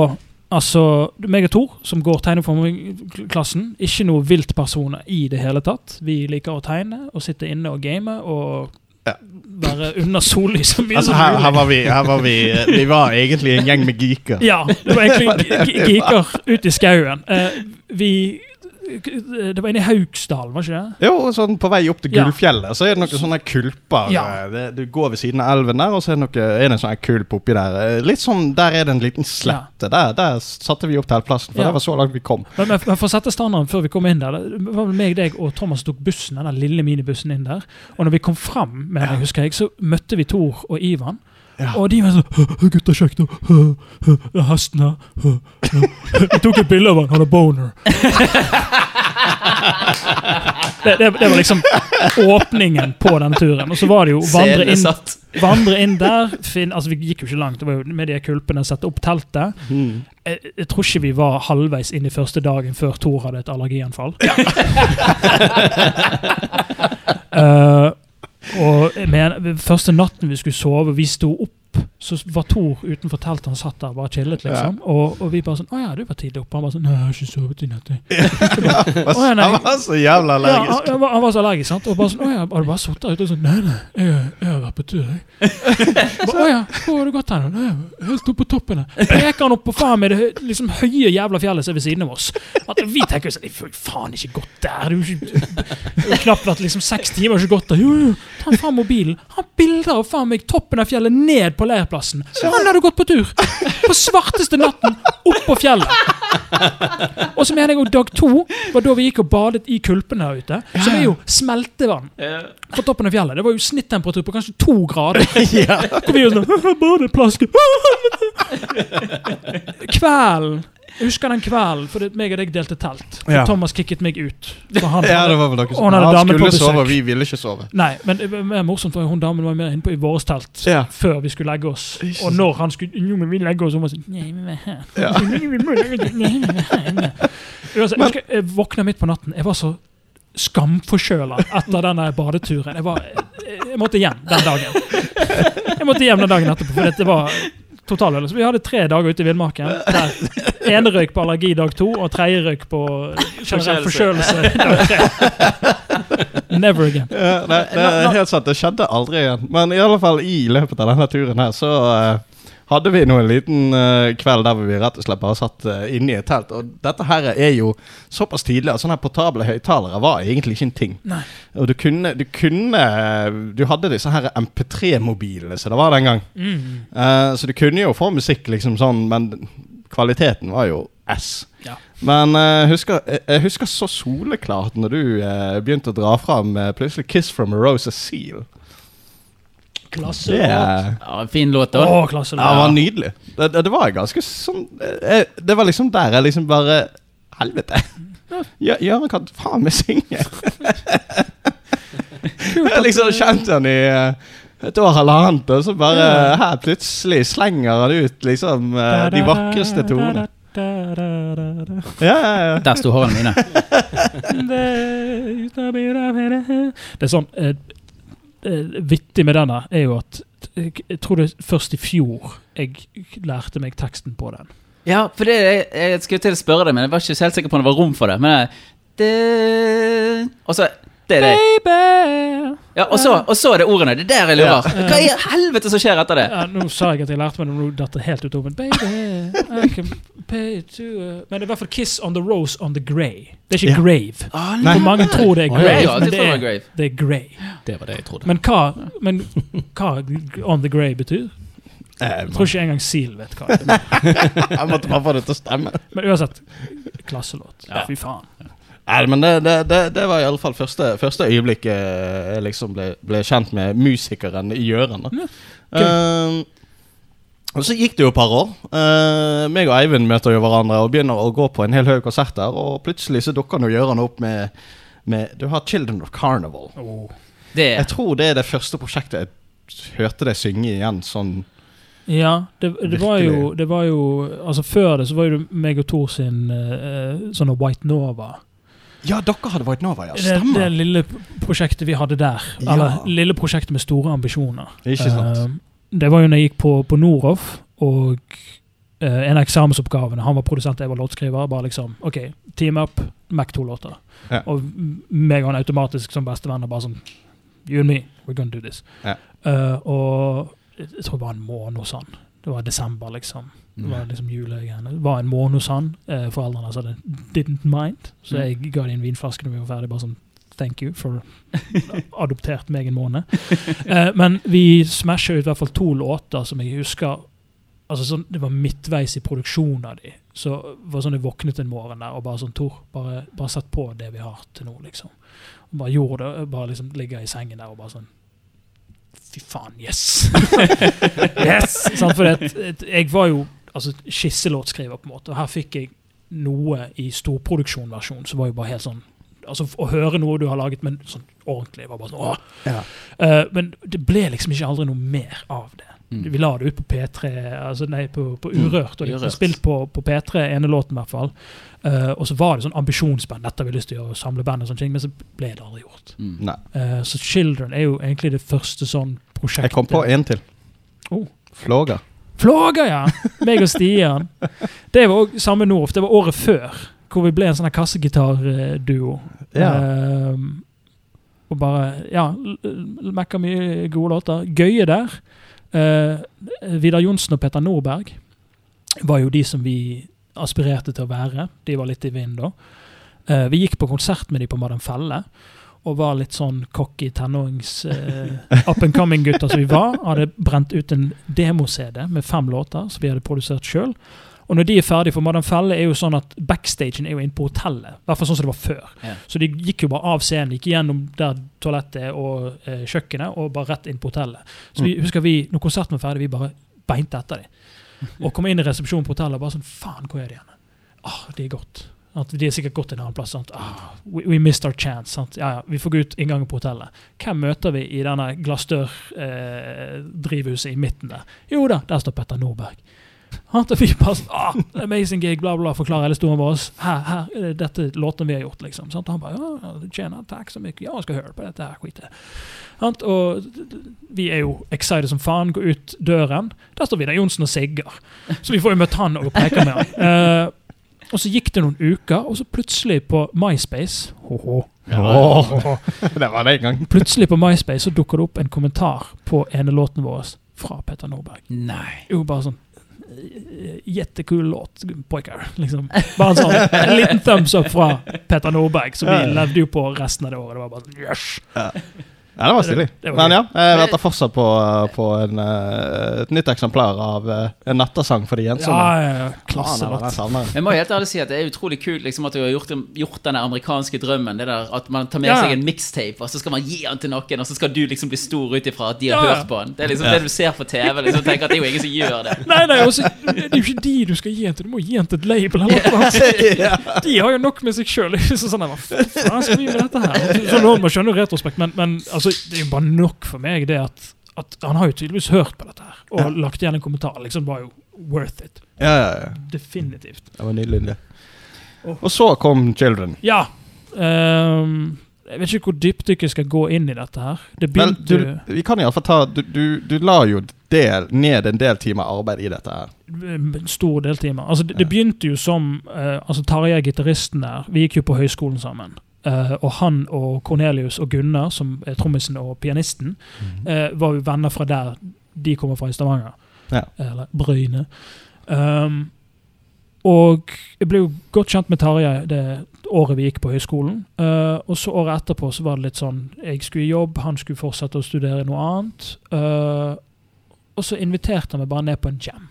Altså, meg og Tor, som går tegneformklassen, ikke noe viltpersoner i det hele tatt. Vi liker å tegne og sitte inne og game og Ja. være under sollys så mye Altså, her, her var vi, her var vi Vi var egentlig en gjeng med geeker. Ja, det var egentlig ge- ge- geeker ut i skauen. Eh, vi Det var inne i Hauksdalen, var ikke det? Jo, sånn på vei opp til Ja. Gullfjellet, så er det noen sånne kulper. Ja. eh, Det, du går ved siden av elven der, og så er det, noe, er det en sånn kulp oppi der. Eh, Litt sånn, Der er det en liten slette. Der, der satte vi opp teltplassen, for Ja. det var så langt vi kom. Men, men for å sette standarden før vi kom inn der Det var meg, deg og Thomas tok bussen, den lille minibussen inn der. Og når vi kom fram, med jeg husker jeg, så møtte vi Tor og Ivan. Ja. Og de var sånn «Hø, hø, 'Gutta, sjekk nå. Hesten her. Hø.» Tok et bilde av han. Han har boner. Det, det, det var liksom åpningen på den turen. Og så var det jo vandre inn, vandre inn der. Finn, altså Vi gikk jo ikke langt. Det var jo med de kulpene, sette opp teltet. Mm. Jeg, jeg tror ikke vi var halvveis inn i første dagen før Thor hadde et allergianfall. Eh, og med, første natten vi skulle sove, vi sto opp, så var Thor utenfor teltet. Han satt der bare chillet, liksom. Og, og vi bare sånn 'Å ja, du var tidlig oppe.' Han bare sånn 'Nei, jeg har ikke sovet i natt'. jeg». Å, ja. Han var så jævla Ja, allergisk. han, han, var, han var så allergisk, sant? Og bare sånn 'Å ja, har du bare sittet ute?' Og sånn 'Nei, nei, jeg, jeg har vært på tur, jeg'. 'Å ja, hvor har du gått hen?' «Nei, Helt oppe på toppen her. Peker han opp på faen meg det liksom, høye jævla fjellet som er ved siden av oss. At vi tenker sånn 'Jeg får faen ikke gått der'. Er er jo knapt vært liksom seks timer, ikke gått der. Jo, jo, ta faen mobilen. Han bilder av faen meg toppen av fjellet ned på leirplassen. Han hadde gått på tur! På svarteste natten, opp på fjellet. Og så mener jeg jo dag to var da vi gikk og badet i kulpene her ute. Som er jo smeltevann på toppen av fjellet. Det var jo snittemperatur på kanskje to grader. Hvor vi jo sånn Badeplask! Kvelden. Jeg husker den kvelden, for meg og deg delte telt. For Ja. Thomas kicket meg ut. Han, Ja, det var vel dere som han Han skulle sove, og vi ville ikke sove. Nei, men det var morsomt for hun damen var mer inne på i vårt telt Ja. før vi skulle legge oss. Og når han skulle Jo, men vi legger oss, hun var sånn Nei, vi er her. Ja. Vi må legge oss, nei, er jeg, husker, jeg våkna midt på natten. Jeg var så skamforkjøla etter denne badeturen. Jeg, var, jeg, jeg måtte hjem den dagen. Jeg måtte hjem den dagen etterpå, for det var totalødelse. Vi hadde tre dager ute i villmarken. Ene røyk på allergi dag to, og tredje røyk på generell forkjølelse dag tre. Never again. Ja, det, det er helt sant, det skjedde aldri igjen. Men i alle fall i løpet av denne turen her, så eh, hadde vi nå en liten uh, kveld der vi rett og slett bare satt uh, inne i et telt. Og dette her er jo såpass tidlig at sånne her portable høyttalere var egentlig ikke en ting. Nei. Og du kunne, du kunne Du hadde disse her MP3-mobilene som det var den gang. Mm. Uh, så du kunne jo få musikk, liksom sånn, men kvaliteten var jo S. Ja. Men uh, husker, jeg, husker så soleklart når du uh, begynte å dra fram uh, plutselig 'Kiss from a Rose a Seal'. Klasse. låt. Å, eh, Ja, fin låt, da. klasse. ja, det var nydelig. Det, det, det var ganske sånn eh, Det var liksom der jeg liksom bare Helvete! Gjø- Jørgen kan faen meg synge! jeg har liksom kjent han i eh, et år eller annet, og så bare her plutselig slenger han ut liksom eh, de vakreste tonene. Ja, ja, ja. Der sto hårene mine. Det er sånn eh, eh, Vittig med denne er jo at jeg, tror det er først i fjor jeg lærte meg teksten på den. Ja, for det, jeg, jeg skulle til å spørre deg, men jeg var ikke helt sikker på om det var rom for det. Men det, Og så Det er det. Baby! Ja, og så, og så er det ordene. Det er der jeg lurer. Hva i helvete som skjer etter det? Ja, nå sa jeg at jeg lærte meg det, nå datt det helt ut av Baby, I can Men det er i hvert fall 'Kiss on the Rose on the Grey'. Det er ikke Ja. 'Grave'. Ah, Nei. For mange tror det er grave, ja, men det er, grave. det er grey. Det var det jeg trodde. Men hva, men hva 'on the grey' betyr? Eh, Jeg tror ikke engang Seal vet hva det er. Jeg måtte bare få det til å stemme. Men uansett, klasselåt. Ja. Fy faen. Nei, men det, det, det, det var i alle fall første, første øyeblikket jeg liksom ble, ble kjent med musikeren i Gjøran. da. Ja, Ehm, og så gikk det jo et par år. Uh, meg og Eivind møter jo hverandre og begynner å gå på en hel haug konserter. Og plutselig så dukker nå Gøran opp med, med Du har Children of Carnival. Det Jeg tror det er det første prosjektet jeg hørte deg synge igjen sånn Ja, det, det, var jo, det var jo Altså Før det så var jo meg og Tor sin uh, sånne White Nova. Ja, dere hadde White Nova, ja. Det, det lille prosjektet vi hadde der. Ja. Eller lille prosjektet med store ambisjoner. Ikke sant. Eh, det var jo når jeg gikk på, på Noroff, og eh, en av eksamensoppgavene Han var produsent, jeg var låtskriver. Bare liksom OK, team up, Mac 2-låter. Ja. Og meg og han automatisk som bestevenner bare sånn You and me, we're gonna do this. Ja. Uh, og jeg tror det var en måned hos han. Det var desember, liksom. Det var liksom julegreiene. Det var en måned hos han. Eh, foreldrene sa det didn't mind, så Mm. jeg ga dem en vinflaske når vi var ferdig. Bare sånn Thank you for adoptert meg en måned. Eh, men vi smasha ut i hvert fall to låter som jeg husker altså sånn, Det var midtveis i produksjonen av de. Så var sånn jeg våknet en morgen der og bare sånn Tor, bare, bare sett på det vi har til nå, liksom. Og bare gjorde det. Bare liksom ligger i sengen der og bare sånn Fy faen, yes! yes! Sånn, for det, jeg var jo altså, skisselåtskriver, på en måte. Og her fikk jeg noe i storproduksjonversjon som var jo bare helt sånn Altså Å høre noe du har laget, men sånn ordentlig var bare sånn åh. Ja. Uh, men det ble liksom ikke aldri noe mer av det. Mm. Vi la det ut på P3, altså nei, på, på Urørt. Og det ble spilt på, på P3, ene låten i hvert fall. Uh, og så var det sånn ambisjonsband. Dette har vi lyst til å gjøre, samle band og sånne ting, men så ble det aldri gjort. Mm. Eh, så Children er jo egentlig det første sånn prosjektet. Jeg kom på en til. Oh. Flåga. Flåga, ja! Meg og Stian. Det var også samme Norf. Det var året før, hvor vi ble en sånn kassegitarduo. Ja. Uh, og bare Ja, mekka mye gode låter. Gøye der. Uh, Vidar Johnsen og Petter Nordberg var jo de som vi aspirerte til å være. De var litt i vinden da. Uh, vi gikk på konsert med de på Madam Felle. Og var litt sånn cocky tenårings eh, up and coming-gutter som vi var. Hadde brent ut en demo-CD med fem låter som vi hadde produsert sjøl. Og når de er ferdige, for Madam Felle er jo sånn at backstagen er jo inne på hotellet. I hvert fall sånn som det var før. Ja. Så de gikk jo bare av scenen, gikk gjennom der toalettet og eh, kjøkkenet, og bare rett inn på hotellet. Så vi husker vi, når konserten var ferdig, vi bare beinte etter dem. Og kom inn i resepsjonen på hotellet og bare sånn Faen, hvor er de igjen? Ah, de er gått. De er sikkert gått en annen plass. Sant? Ah, we, we missed our chance. Ja, ja, vi får gå ut inngangen på hotellet. Hvem møter vi i denne glassdør-drivhuset i midten der? Jo da, der står Petter Nordberg. Han tar vi bare sånn, ah, Amazing gig, bla, bla, forklarer hele historien vår. Her, her, er dette låten vi har gjort, liksom. Sant? Han bare ja, tjener takk så mye. Ja, jeg skal høre på dette her skitet. Og vi er jo excited som faen. Går ut døren. Der står Vidar Johnsen og sigger. Så vi får jo møtt han og preke med han. Eh, og så gikk det noen uker, og så plutselig på MySpace ho-ho, Åh, det var det en gang. Plutselig på MySpace så dukker det opp en kommentar på ene låten vår fra Petter Nordberg. Nei. Jo, bare sånn Jättekul låt, pojkar. Liksom. Bare en sån en liten thumbs up fra Petter Norberg som vi levde ju på resten av det året. Det var sånn, yes! Ja, det var stilig. Det var Men ja, jeg venter fortsatt på, på en, eh, et nytt eksemplar av eh, en nattasang for de ensomme. Ja, ja, ja. Klasse, jeg Klasselåt. Jeg må helt ærlig si at det er utrolig kult liksom, at du har gjort, gjort denne amerikanske drømmen. Det der At man tar med Ja. seg en mixtape, og så skal man gi den til noen, og så skal du liksom bli stor ut ifra at de har Ja, ja. hørt på den. Det er liksom det du ser på TV. Liksom, tenker at Det er jo ingen som gjør det. Nei, nei, også, det er jo ikke de du skal gi den til, du må gi den til et label. Eller noe. Altså. De har jo nok med seg sjøl. Sånn, hva faen skal vi med dette her? Så nå må jeg skjønne retrospekt, men, men altså, det er jo bare nok for meg det at, at han har jo tydeligvis hørt på dette her og Ja. lagt igjen en kommentar. liksom var jo worth it. Ja, ja, ja. Definitivt. Det var nydelig. det. Og så kom Children. Ja. Um, jeg vet ikke hvor dypt dere skal gå inn i dette her. Det Vel, du, vi kan iallfall ta du, du, du la jo del, ned en del timer arbeid i dette her. en stor del timer. Altså, det, det begynte jo som uh, altså Tarjei, gitaristen der, vi gikk jo på høyskolen sammen. Eh, og han og Cornelius og Gunnar, som er trommisen og pianisten, eh, var jo venner fra der de kommer fra i Stavanger. Ja. Eller Bryne. Um, og jeg ble jo godt kjent med Tarjei det året vi gikk på høyskolen. Uh, og så året etterpå så var det litt sånn Jeg skulle i jobb, han skulle fortsette å studere noe annet. Og så inviterte han meg bare ned på en jam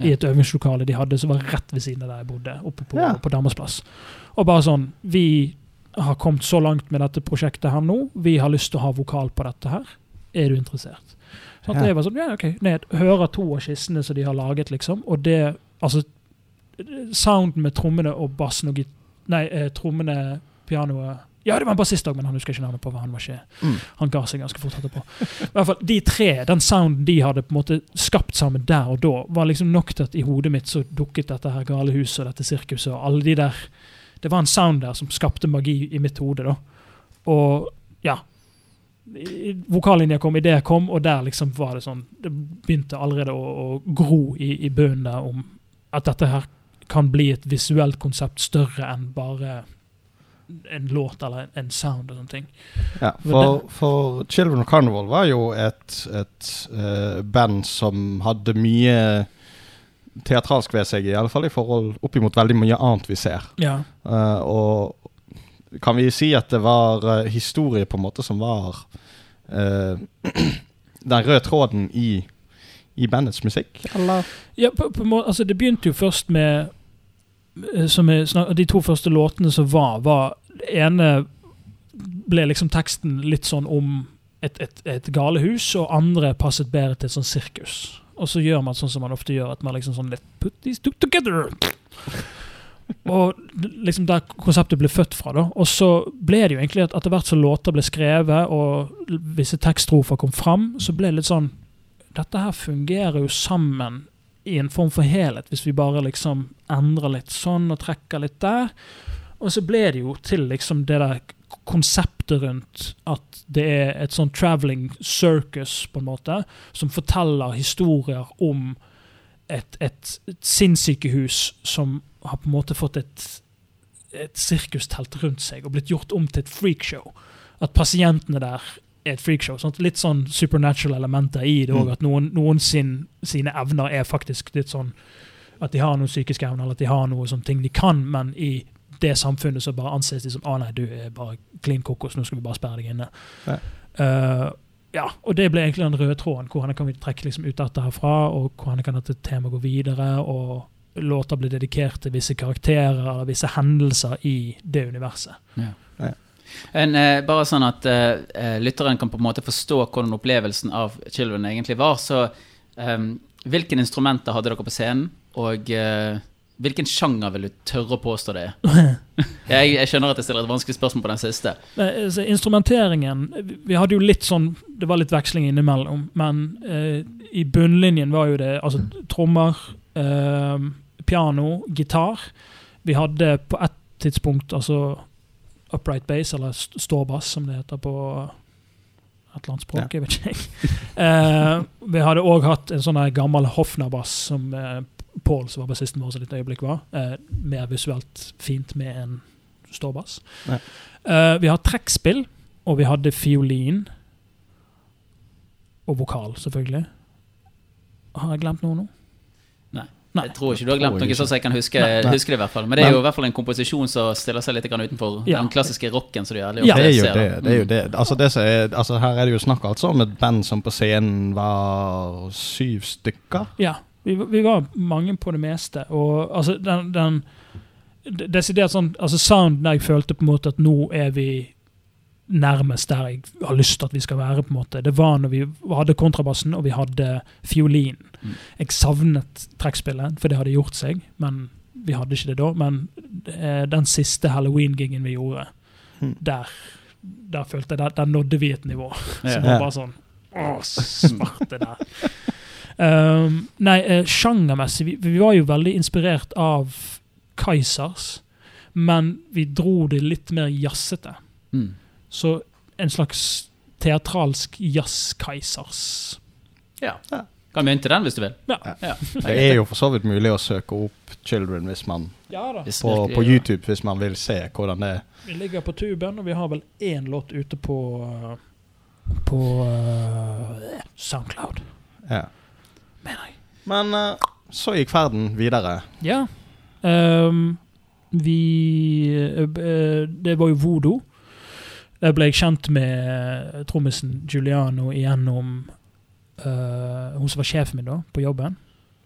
i et øvingslokale de hadde som var rett ved siden av der jeg bodde, oppe på, Ja. på Damers. Og bare sånn Vi har kommet så langt med dette prosjektet her nå. Vi har lyst til å ha vokal på dette her. Er du interessert? Sånn at Ja. jeg var sånn, ja, ok, ned, Hører to av skissene som de har laget, liksom. Og det Altså, sounden med trommene og bassen og git... Nei, eh, trommene, pianoet Ja, det var en bassist òg, men han husker ikke navnet på. hva Han var ikke Mm. Han ga seg ganske fort etterpå. I hvert fall, De tre, den sounden de hadde på en måte skapt sammen der og da, var liksom nok til at i hodet mitt så dukket dette her gale huset og dette sirkuset og alle de der Det var en sound der som skapte magi i mitt hode, da. Og ja. Vokallinja kom, ideer kom, og der liksom var det sånn Det begynte allerede å, å gro i, i bunnen der om at dette her kan bli et visuelt konsept større enn bare en låt eller en, en sound og sånne ting. Ja, for, for Children of Carnival var jo et, et uh, band som hadde mye teatralsk ved seg, i alle fall i forhold oppimot veldig mye annet vi ser. Ja. Uh, og kan vi si at det var uh, historie på en måte som var uh, den røde tråden i, i bandets musikk, eller? Ja, på, på, måte- altså det begynte jo først med som snak- De to første låtene som var, var Det ene ble liksom teksten litt sånn om et, et, et galehus, og andre passet bedre til et sånn sirkus. Og så gjør man sånn som man ofte gjør, at man liksom sånn Let's put these two together. Og liksom der konseptet ble født fra. da Og så ble det jo egentlig at etter hvert som låter ble skrevet, og visse tekststrofer kom fram, så ble det litt sånn Dette her fungerer jo sammen i en form for helhet, hvis vi bare liksom endrer litt sånn og trekker litt der. Og så ble det jo til liksom det der konseptet rundt at det er et sånn traveling circus, på en måte, som forteller historier om et, et, et sinnssykehus som har på en måte fått et, et sirkustelt rundt seg og blitt gjort om til et freakshow. At pasientene der er et freakshow. Sant? Litt sånn supernatural elementer i det òg. Mm. At noen, noen sin, sine evner er faktisk litt sånn At de har noen psykiske evner, eller at de har noe sånne ting de kan, men i det samfunnet som bare anses som ah, nei, du er bare klin kokos, nå skal vi bare sperre deg inne. Ja. Eh, ja, og det ble egentlig den røde tråden. Hvor han kan vi trekke liksom ut dette herfra, og hvor han kan dette temaet gå videre. og Låter blir dedikert til visse karakterer eller visse hendelser i det universet. Ja. En, eh, bare sånn at eh, eh, lytteren kan på en måte forstå hvordan opplevelsen av Children egentlig var. Så eh, hvilke instrumenter hadde dere på scenen, og eh, hvilken sjanger vil du tørre å påstå det er? Jeg, jeg skjønner at jeg stiller et vanskelig spørsmål på den siste. Altså, instrumenteringen vi- hadde jo litt sånn Det var litt veksling innimellom, men eh, i bunnlinjen var jo det altså trommer, eh, piano, gitar. Vi hadde på ett tidspunkt altså upright bass, eller ståbass, som det heter på et eller annet språk. Jeg vet ikke. Eh, vi hadde òg hatt en sånn gammel Hofner-bass som eh, Paul, som var bassisten vår, som et øyeblikk var. Eh, mer visuelt fint med en ståbass. Ja. Eh, vi har trekkspill, og vi hadde fiolin. Og vokal, selvfølgelig. Har jeg glemt noe nå? Nei. Nei. Jeg tror ikke du har glemt noe sånn som jeg kan huske, Nei. Nei. huske det. i hvert fall Men det er jo i hvert fall en komposisjon som stiller seg litt utenfor Ja. den klassiske rocken som du gjør. Ja. Det er jo det. det, er jo det. Altså, det er, altså, her er det jo snakk altså om et band som på scenen var syv stykker. Ja, vi, vi var mange på det meste. Og altså, den, den Desidert sånn Altså, sounden jeg følte på en måte at nå er vi nærmest der jeg har lyst til at vi skal være, på en måte. Det var når vi hadde kontrabassen og vi hadde fiolin. Mm. Jeg savnet trekkspillet, for det hadde gjort seg, men vi hadde ikke det da. Men eh, den siste halloween-gigen vi gjorde, Mm. der, der følte jeg der, der nådde vi et nivå. Ja. Som var bare sånn Å, smarte der. Um, nei, uh, sjangermessig vi, vi var jo veldig inspirert av Kaizers, men vi dro det litt mer jazzete. Mm. Så en slags teatralsk jazz-Kaizers. Ja. Kan mynte den hvis du vil. Ja. Ja. Det er jo for så vidt mulig å søke opp Children hvis man, Ja da. På, på YouTube hvis man vil se hvordan det er. Vi ligger på tuben, og vi har vel én låt ute på uh, På uh, Soundcloud, Ja. Mener jeg. Men uh, så gikk ferden videre. Ja. Um, vi eh, Det var jo vodo. Der ble jeg kjent med trommisen Giuliano igjennom hun som var sjefen min da, på jobben.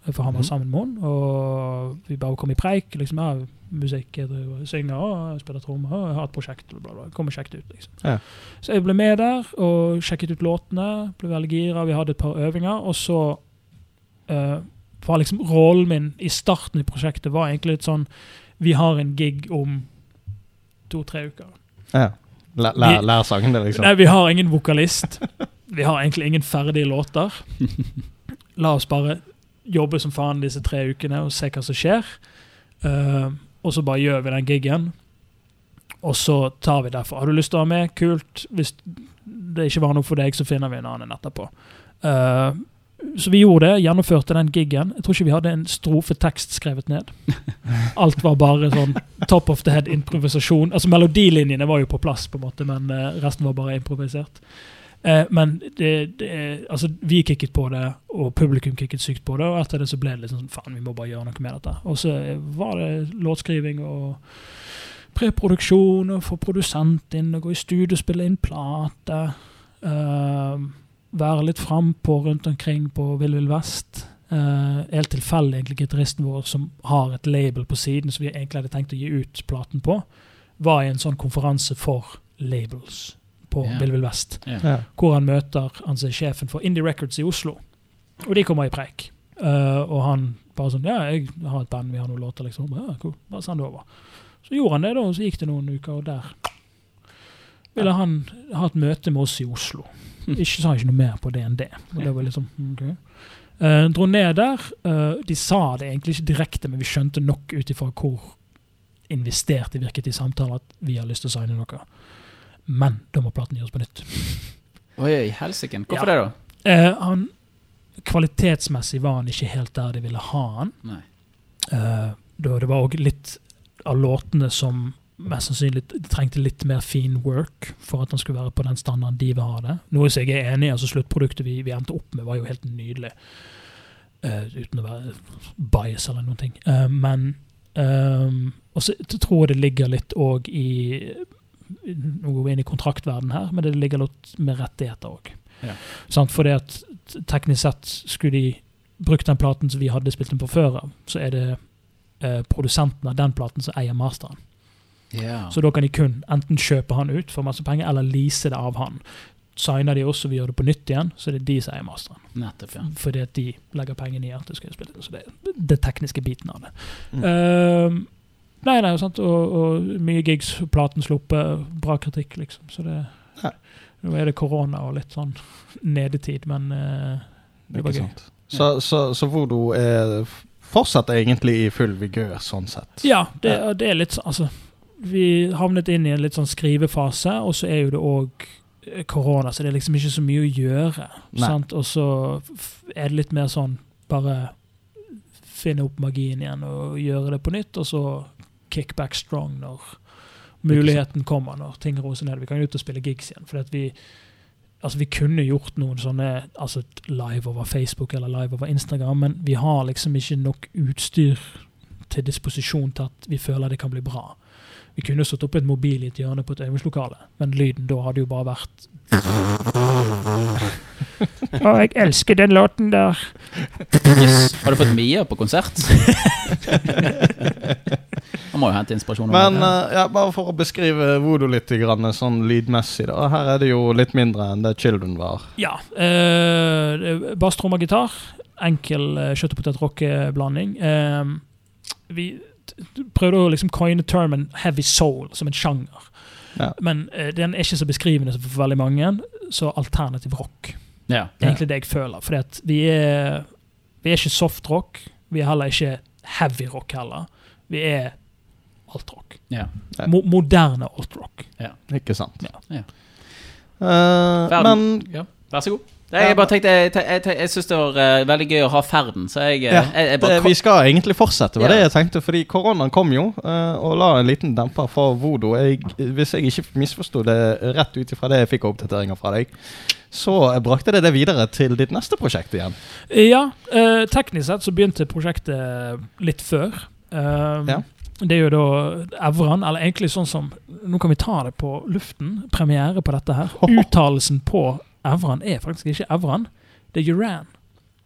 For han var Mhm. sammen med henne. Og vi bare kom i preik. liksom, ja, Musikk, jeg synger og jeg spiller trommer og jeg har et prosjekt. Bla, bla, bla. Kom og sjekket ut, liksom. Ja. Så jeg ble med der og sjekket ut låtene. Ble veldig gira. Vi hadde et par øvinger. Og så eh, var liksom rollen min i starten i prosjektet var egentlig litt sånn Vi har en gig om to-tre uker. Ja. Lær, lær sangene, liksom. Nei, vi har ingen vokalist. Vi har egentlig ingen ferdige låter. La oss bare jobbe som faen disse tre ukene og se hva som skjer. Uh, og så bare gjør vi den gigen. Og så tar vi derfra. Har du lyst til å være med? Kult. Hvis det ikke var noe for deg, så finner vi en annen etterpå. Eh, så vi gjorde det, gjennomførte den gigen. Jeg tror ikke vi hadde en strofetekst skrevet ned. Alt var bare sånn top of the head improvisasjon. Altså Melodilinjene var jo på plass, på en måte, men eh, resten var bare improvisert. Eh, men det, det, altså, vi kicket på det, og publikum kicket sykt på det. Og etter det så ble det liksom sånn faen, vi må bare gjøre noe med dette. Og så eh, var det låtskriving og preproduksjon, og få produsent inn, og gå i studio og spille inn plate. eh, være litt frampå rundt omkring på Vill Vill Vest. Uh, helt tilfeldig, egentlig, gitaristen vår som har et label på siden som vi egentlig hadde tenkt å gi ut platen på, var i en sånn konferanse for labels på yeah. Vill Vill Vest Yeah. Yeah. hvor han møter han som er sjefen for Indie Records i Oslo. Og de kommer i preik. Uh, og han bare sånn Ja, jeg har et band, vi har noen låter, liksom. Ja, cool. Bare send det over. Så gjorde han det, da, og så gikk det noen uker, og der ville han ha et møte med oss i Oslo. Ikke sa ikke noe mer på det enn det. Og det var liksom, okay. Uh, dro ned der. Uh, de sa det egentlig ikke direkte, men vi skjønte nok ut ifra hvor investert det virket i samtalen at vi har lyst til å signe noe. Men da må platen gjøres på nytt. Oi, helsike. Hvorfor Ja. det, da? Uh, han, kvalitetsmessig var han ikke helt der de ville ha han. Nei. Det var òg litt av låtene som mest sannsynlig trengte litt mer fin work for at den skulle være på den standarden de vil ha det. Noe som jeg er enig i. altså Sluttproduktet vi, vi endte opp med, var jo helt nydelig. Uh, uten å være bias eller noen ting. Uh, men um, Og så tror jeg det ligger litt òg i Nå går vi inn i kontraktverden her, men det ligger litt med rettigheter òg. Ja. Sant? Fordi at teknisk sett skulle de brukt den platen som vi hadde spilt den på før, av, så er det eh, produsenten av den platen som eier masteren. Ja. Så da kan de kun enten kjøpe han ut for masse penger, eller lease det av han. Signer de oss og vi gjør det på nytt igjen, så det er det de som eier masteren. Nettopp, ja. Fordi at de legger pengene i at det skal spille. Så det er det tekniske biten av det. Mm. Uh, nei, nei, sant? Og, og mye gigs, platen sluppet, bra kritikk, liksom. Så det nei. Nå er det korona og litt sånn nedetid, men uh, det var Ikke gøy. sant. Så, så, så voodoo er fortsatt egentlig i full vigør, sånn sett. Ja, det, det er litt sånn Altså, vi havnet inn i en litt sånn skrivefase, og så er jo det òg korona, så det er liksom ikke så mye å gjøre. Sant? Og så er det litt mer sånn bare finne opp magien igjen og gjøre det på nytt, og så kick back strong når muligheten kommer, når ting roser ned. Vi kan jo ut og spille gigs igjen, for vi Altså, vi kunne gjort noen sånne altså live over Facebook eller live over Instagram, men vi har liksom ikke nok utstyr til disposisjon til at vi føler det kan bli bra. Vi kunne satt opp et mobil i et hjørne på et øvingslokale, men lyden da hadde jo bare vært Å, jeg elsker den låten der. Yes. Har du fått Mia på konsert? Han må jo hente inspirasjon. Men uh, ja, bare for å beskrive voodoo litt grann, sånn lydmessig. da Her er det jo litt mindre enn det Children var. Ja. Uh, Basstrom og gitar. Enkel uh, kjøtt og potet-rock-blanding. Uh, vi prøvde å liksom coine termen heavy soul som en sjanger. Ja. Men eh, den er ikke så beskrivende for veldig mange, så alternativ rock. ja. Det er egentlig det jeg føler. Fordi vi er, vi er ikke soft rock. Vi er heller ikke heavy rock heller. Vi er alt-rock. Ja. Ja. Mo moderne alt-rock. Ikke sant? Ja. Ja. Eh, men Ja, vær så god. Nei, jeg bare tenkte Jeg, jeg, jeg, jeg syns det var eh, veldig gøy å ha ferden, så jeg, eh, Ja, jeg, jeg det, vi skal egentlig fortsette, var Ja. det jeg tenkte. Fordi koronaen kom jo, eh, og la en liten demper for vodo. Jeg, hvis jeg ikke misforsto det rett ut ifra det jeg fikk av oppdateringer fra deg, så brakte det det videre til ditt neste prosjekt igjen. Ja, eh, teknisk sett så begynte prosjektet litt før. Um, Ja. Det er jo da Evran, eller egentlig sånn som Nå kan vi ta det på luften. Premiere på dette her. Uttalelsen på Evran er faktisk ikke Evran, det er Uran.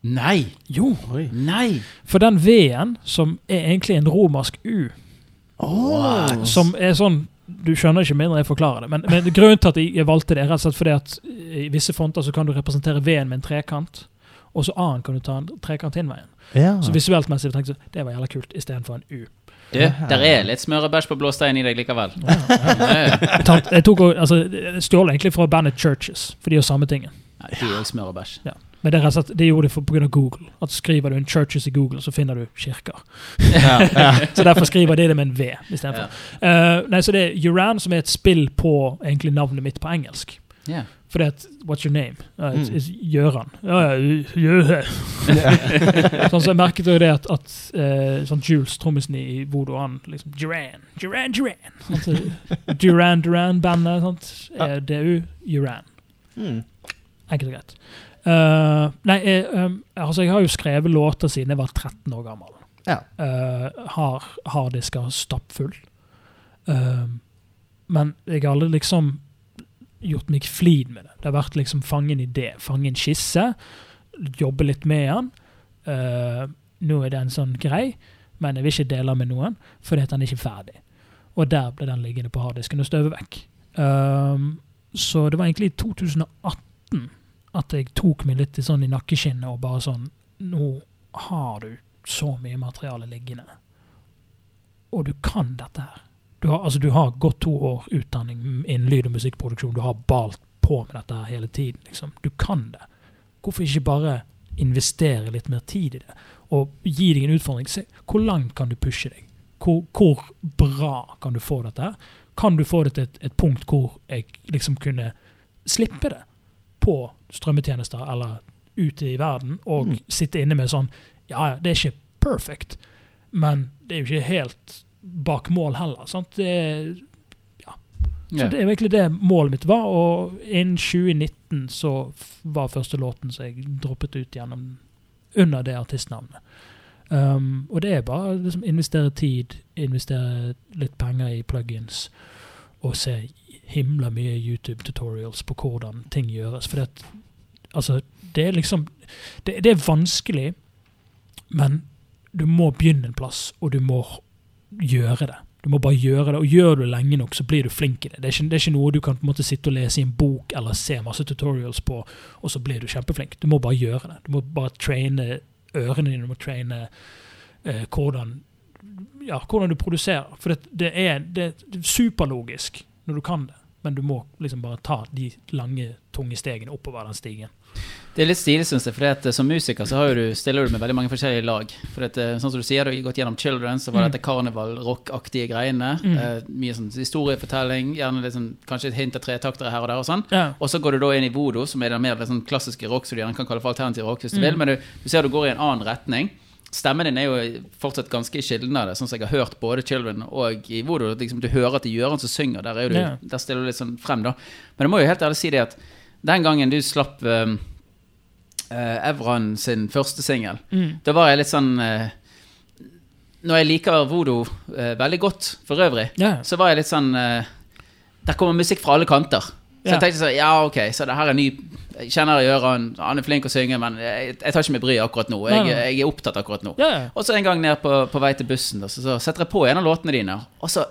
Nei! Jo, Nei! for den V-en, som er egentlig en romersk U, oh. som er sånn Du skjønner ikke mindre jeg forklarer det. Men, men grunnen til at jeg valgte det, er rett og slett fordi at i visse fonter så kan du representere V-en med en trekant, og så A-en kan du ta en trekant innveien. Ja. Så visuelt messig tenkte jeg det var jævla kult istedenfor en U. Du, der er litt smørebæsj på blåsteinen i deg likevel. Ja, ja. Jeg, tok, og- altså, jeg stjal egentlig fra bandet Churches, for de gjør samme tingen. Ja, de gjør smørebæsj. Men det, slett, det gjorde de pga. på grunn av Google. At Skriver du en Churches i Google, så finner du kirker. ja, ja. Så derfor skriver de det med en V istedenfor. Ja. Uh, nei, så det er Uran, som er et spill på egentlig navnet mitt på engelsk. Ja. Fordi at What's your name? Uh, it's, Mm. it's Gjøran. Ja, ja, Gjøhe. sånn, så jeg merket jo det at, at uh, sånn Jules, trommisen i Vodo, han liksom Duran, Duran, Duran. Sånn, så Duran Duran-bandet. sant? Eh, DU, Duran. Mm. Enkelt og greit. Uh, nei, jeg, um, altså jeg har jo skrevet låter siden jeg var 13 år gammel. Ja. Uh, har harddisker stappfull. Uh, men jeg har aldri liksom gjort meg flid med det. Det har vært liksom fange en idé, fange en skisse, jobbe litt med den. Uh, nå er den sånn grei, men jeg vil ikke dele med noen, fordi at den er ikke ferdig. Og der ble den liggende på harddisken og støve vekk. Um, så det var egentlig i 2018 at jeg tok meg litt sånn i nakkeskinnet og bare sånn Nå har du så mye materiale liggende, og du kan dette her. Du har, altså, du har gått to år utdanning innen lyd- og musikkproduksjon. Du har balt på med dette hele tiden. Liksom. Du kan det. Hvorfor ikke bare investere litt mer tid i det? Og gi deg en utfordring. Se, hvor langt kan du pushe deg? Hvor, hvor bra kan du få dette? Kan du få det til et, et punkt hvor jeg liksom kunne slippe det på strømmetjenester eller ute i verden, og Mm. sitte inne med sånn Ja, ja, det er ikke perfect, men det er jo ikke helt bak mål heller. Sant? Det ja. så yeah. det er egentlig det målet mitt var, og innen 2019 så var første låten som jeg droppet ut gjennom under det artistnavnet. Um, og det er bare liksom investere tid, investere litt penger i plugins, og se himla mye YouTube-tutorials på hvordan ting gjøres. For det, altså, det er liksom det, det er vanskelig, men du må begynne en plass, og du må gjøre det. Du må bare gjøre det, og gjør du det lenge nok, så blir du flink i det. Det er ikke, det er ikke noe du kan på en måte sitte og lese i en bok eller se masse tutorials på, og så blir du kjempeflink. Du må bare gjøre det. Du må bare traine ørene dine, du må traine eh, hvordan, ja, hvordan du produserer. For det, det, er, det er superlogisk når du kan det, men du må liksom bare ta de lange, tunge stegene oppover den stigen. Det er litt stilig, syns jeg. For eh, som musiker så har du, stiller du med veldig mange forskjellige lag. For at, eh, sånn som du sier, du har gått gjennom Children, så var Mm. dette karneval-rock-aktige greiene. Mm. Eh, mye sånn historiefortelling, gjerne sånn, kanskje et hint av tretaktere her og der og sånn. Ja. Og så går du da inn i vodo, som er den mer sånn klassiske rock, som du gjerne kan kalle for alternativ rock, hvis du Mm. vil. Men du, du ser du går i en annen retning. Stemmen din er jo fortsatt ganske skildrende, sånn som jeg har hørt både Children og i voodoo. Liksom, du hører at det er Gjøran som synger, der, er du, yeah. der stiller du litt sånn frem, da. Men jeg må jo helt ærlig si det at Den gangen du slapp um, uh, Evran sin første singel, Mm. da var jeg litt sånn uh, Når jeg liker Voodoo uh, veldig godt for øvrig, yeah. så var jeg litt sånn Der kommer musikk fra alle kanter. Så jeg tenkte sånn, ja ok, så det her er ny Jeg kjenner Gøran, han han er flink å synge, men jeg, jeg tar ikke meg bryet akkurat nå. Jeg, jeg er opptatt akkurat nå. Ja, ja. Og så en gang ned på, på vei til bussen, da, så, så setter jeg på en av låtene dine. Og så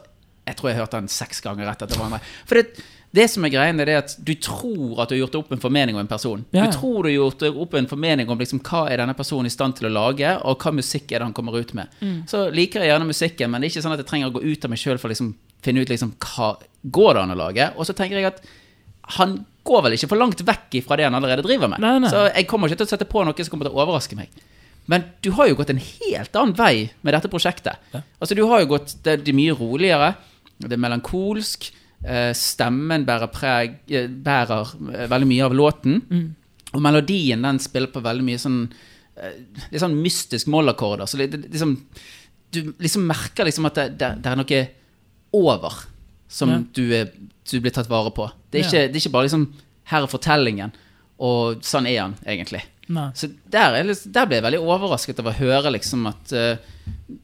Jeg tror jeg hørte den seks ganger rett etter hverandre. For det, det som er greien, er det at du tror at du har gjort opp en formening om en person. Ja. Du tror du har gjort opp en formening om liksom, hva er denne personen i stand til å lage, og hva musikk er det han kommer ut med. Så liker jeg gjerne musikken, men det er ikke sånn at jeg trenger å gå ut av meg sjøl for å liksom, finne ut liksom, hva går det an å lage. Og så tenker jeg at han går vel ikke for langt vekk fra det han allerede driver med. Nei, nei. Så jeg kommer ikke til å sette på noe som kommer til å overraske meg. Men du har jo gått en helt annen vei med dette prosjektet. Altså Du har jo gått Det, det er mye roligere. Det er melankolsk. eh, Stemmen bærer, preg, eh, bærer eh, veldig mye av låten. Mm. Og melodien den spiller på veldig mye sånn Litt sånn mystisk mollakkorder. Så det, det, liksom, du liksom merker liksom at det, det, det er noe over som Ja. du, er, du blir tatt vare på. Det er ikke, det er ikke bare liksom Her er fortellingen, og sånn er han egentlig. Nei. Så der, er, der ble jeg veldig overrasket over å høre liksom at uh,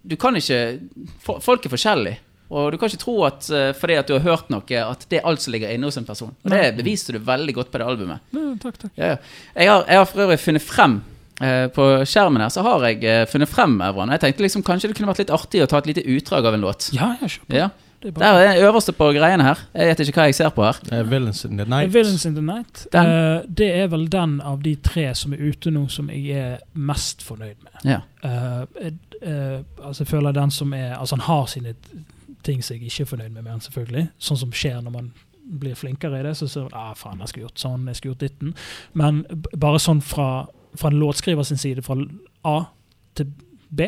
du kan ikke for, Folk er forskjellige. Og du kan ikke tro at eh, fordi at du har hørt noe, at det er alt som ligger inne hos en person. Og det beviste du veldig godt på det albumet. Nei, takk, takk. Ja, ja. Jeg, har, jeg har for øvrig funnet frem eh, På skjermen her så har jeg funnet frem Evron. Jeg tenkte liksom kanskje det kunne vært litt artig å ta et lite utdrag av en låt. Ja, jeg kjør på. Ja. Det er bare det er det øverste på greiene her. Jeg vet ikke hva jeg ser på her. Eh, Villains in the Night. Villains in the Night. Eh, det er vel den av de tre som er ute nå, som jeg er mest fornøyd med. Ja. Uh, uh, altså jeg føler den som er Altså Han har sine ting som jeg ikke er fornøyd med, med han selvfølgelig. Sånn som skjer når man blir flinkere i det. Så ser man ah, faen, jeg skulle gjort sånn, jeg skulle gjort ditten. Men bare sånn fra, fra en låtskriver sin side, fra A til B,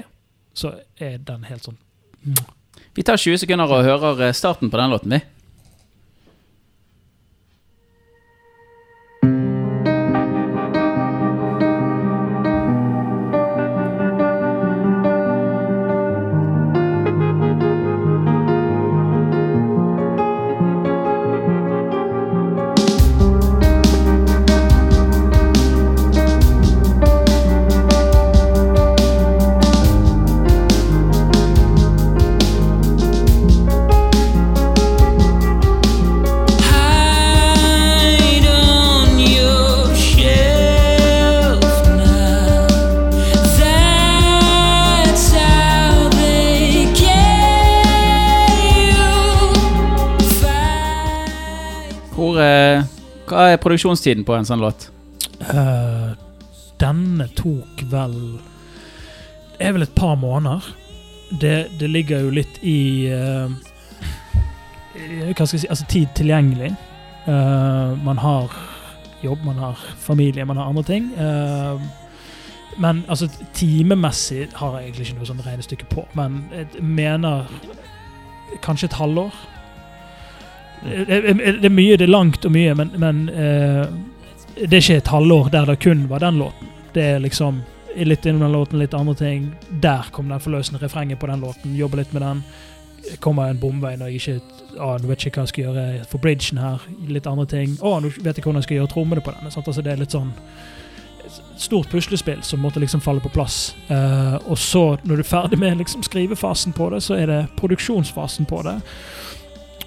så er den helt sånn mm. Vi tar 20 sekunder og hører eh, starten på den låten, vi. Er produksjonstiden på en sånn låt? Uh, denne tok vel Det er vel et par måneder. Det, det ligger jo litt i uh, Hva skal jeg si Altså tid tilgjengelig. Uh, man har jobb, man har familie, man har andre ting. Uh, men altså timemessig har jeg egentlig ikke noe sånn regnestykke på. Men jeg mener kanskje et halvår. Det, det, det er mye, det er langt og mye, men, men uh, det er ikke et halvår der det kun var den låten. Det er liksom litt innom den låten, litt andre ting. Der kom den forløsende refrenget på den låten. Jobber litt med den. Kommer en bomvei når jeg ikke ah, nå vet ikke hva jeg skal gjøre for bridgen her. Litt andre ting. Å, nå vet jeg hvordan jeg skal gjøre trommene på den. Sant? Altså, det er litt sånn stort puslespill som måtte liksom falle på plass. Uh, og så, når du er ferdig med liksom skrivefasen på det, så er det produksjonsfasen på det.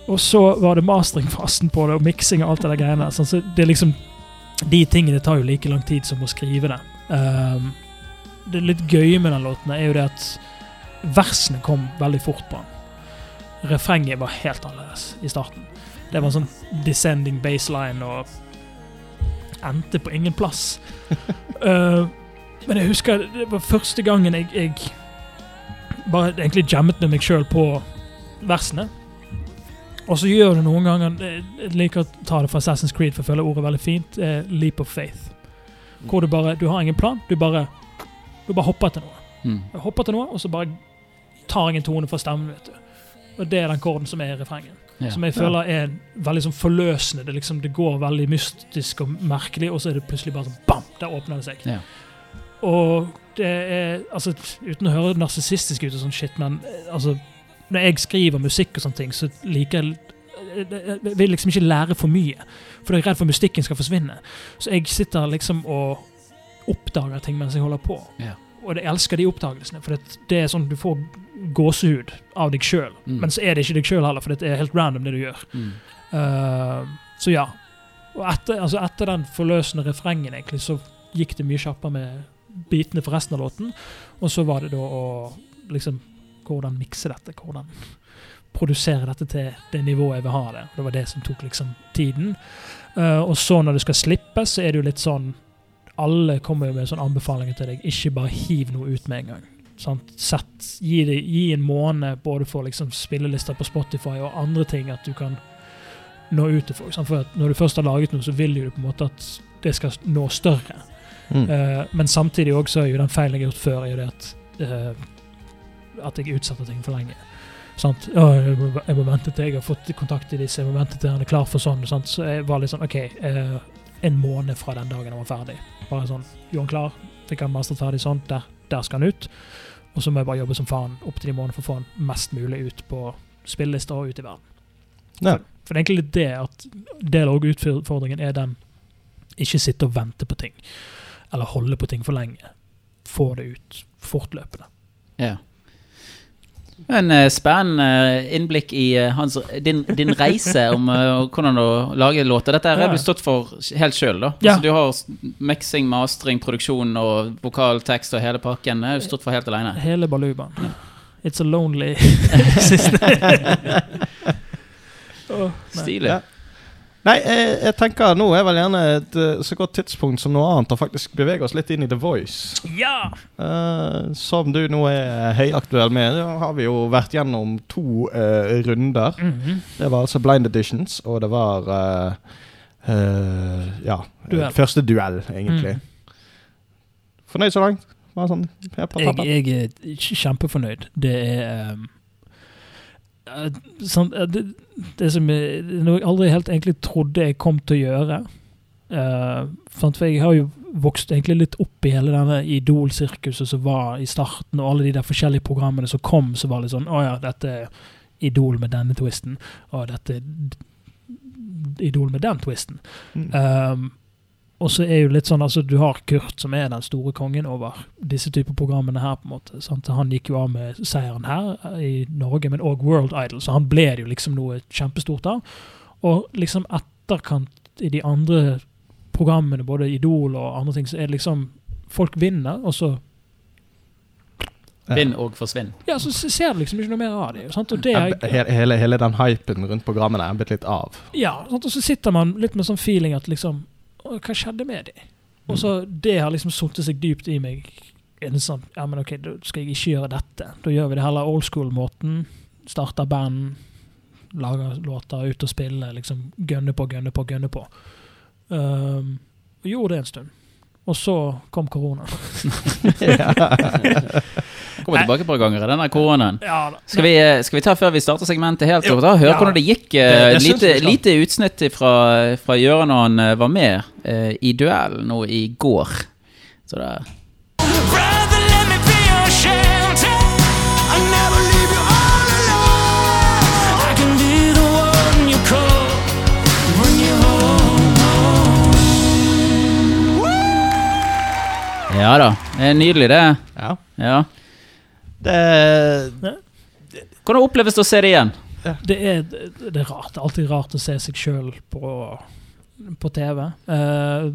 Og så var det masteringfasen på det, og miksing og alt det der greiene. Sånn, så det er liksom De tingene tar jo like lang tid som å skrive det. Um, det litt gøye med den låten er jo det at versene kom veldig fort på den. Refrenget var helt annerledes i starten. Det var sånn descending baseline og endte på ingen plass. Uh, men jeg husker det var første gangen jeg, jeg bare egentlig jammet med meg sjøl på versene. Og så gjør du noen ganger Jeg jeg liker å ta det fra Assassin's Creed, for jeg føler ordet veldig fint. Eh, leap of faith. Hvor du bare Du har ingen plan. Du bare Du bare hopper etter noe. Mm. Jeg hopper til noe, og så bare tar jeg en tone fra stemmen. vet du. Og Det er den korden som er i refrengen. Ja. Som jeg føler er veldig sånn forløsende. Det, liksom, det går veldig mystisk og merkelig, og så er det plutselig bare sånn bam! Der åpner det seg. Ja. Og det er altså, Uten å høre narsissistisk ut og sånn shit, men eh, altså Når jeg skriver musikk og sånne ting, så liker jeg jeg, vil liksom ikke lære for mye. For jeg er redd for mystikken skal forsvinne. Så jeg sitter liksom og oppdager ting mens jeg holder på. Ja. Og jeg elsker de oppdagelsene, for det, det er sånn du får gåsehud av deg sjøl. Mm. Men så er det ikke deg sjøl heller, for det er helt random, det du gjør. Mm. Uh, så ja. Og etter, altså etter den forløsende refrengen, egentlig, så gikk det mye kjappere med bitene for resten av låten. Og så var det da å liksom Hvordan mikse dette? Hvordan produsere dette til det nivået jeg vil ha det. Det var det som tok liksom tiden. Uh, og så når det skal slippes, så er det jo litt sånn Alle kommer jo med sånne anbefalinger til deg. Ikke bare hiv noe ut med en gang. Sett, gi, det, gi en måned både for liksom spillelister på Spotify og andre ting at du kan nå ut til folk. Sant? For når du først har laget noe, så vil du på en måte at det skal nå større. Mm. Uh, men samtidig også er jo den feilen jeg har gjort før, er jo det at eh, at jeg utsetter ting for lenge. Sant? Jeg, må, jeg må vente til jeg har fått kontakt i disse, jeg må vente til han er klar for sånn. Sant? Så jeg var litt sånn OK, eh, en måned fra den dagen han var ferdig. Bare sånn Gjorde han klar, fikk han mastert ferdig sånn, der, der skal han ut. Og så må jeg bare jobbe som faen opp til de månedene for å få han mest mulig ut på spillelister og ut i verden. Ja. For det er egentlig litt det at del av utfordringen er den ikke sitte og vente på ting. Eller holde på ting for lenge. Få det ut fortløpende. Ja. En eh, spennende eh, innblikk i eh, hans, din, din reise om hvordan å lage låter. Dette har Ja. du stått for helt sjøl. Ja. Altså, du har mixing, mastering, produksjon og vokal, tekst og hele pakken. Det har du stått for helt alene. Hele balubaen. It's a lonely nei. Stilig. Nei, jeg, jeg tenker nå er vel gjerne et eh, så godt tidspunkt som noe annet å faktisk bevege oss litt inn i The Voice. Ja! Uh, som du nå er høyaktuell med. Da har vi jo vært gjennom to uh, runder. Mhm. Det var altså Blind Editions, og det var uh, eh, Ja, Duell. første duell, egentlig. Mm. Fornøyd så langt? Sånn Jeg, jeg er kjempefornøyd. Det er um, eh, sånn, det, det som jeg, noe jeg aldri helt egentlig trodde jeg kom til å gjøre. Uh, for jeg har jo vokst egentlig litt opp i hele denne Idol-sirkuset som var i starten, og alle de der forskjellige programmene som kom, som var litt sånn Å ja, dette er Idol med denne twisten, og dette er Idol med den twisten. Mm. Um, og så er jo litt sånn, altså Du har Kurt, som er den store kongen over disse typer programmene her. på en måte, sant? Han gikk jo av med seieren her eh, i Norge, men òg World Idol, så han ble det jo liksom noe kjempestort av. Og liksom etterkant i de andre programmene, både Idol og andre ting, så er det liksom Folk vinner, og så Vinn og forsvinn. ja, så ser du liksom ikke noe mer av det. Sant? Og det er, hele, hele den hypen rundt programmene er blitt litt av. Ja, sant? og så sitter man litt med sånn feeling at liksom «Å, Hva skjedde med dem? Og så Det har liksom sunket seg dypt i meg. En sånn, ja, men ok, Da skal jeg ikke gjøre dette. Da gjør vi det heller old school-måten. Starter band, lager låter, ut og spiller. liksom Gønne på, gønne på, gønne på. Um, og gjorde det en stund. Og så kom korona. Kommer tilbake et par ganger i denne koronaen. Ja. Skal vi, eh, skal vi ta før vi starter segmentet helt? Jo, da, Høre Ja. hvordan det gikk. eh, Det- det lite, lite utsnitt fra, fra Gjøran når han eh, var med uh, i duell nå i går. Så det Brother, let me be your shelter. I'll never leave you all alone. I can be the one you call when you're home. Ja da. Det er nydelig, det. Ja. Ja. Det Hvordan oppleves det å se det igjen? det er, det er rart. Det er alltid rart å se seg sjøl på, på TV. Uh,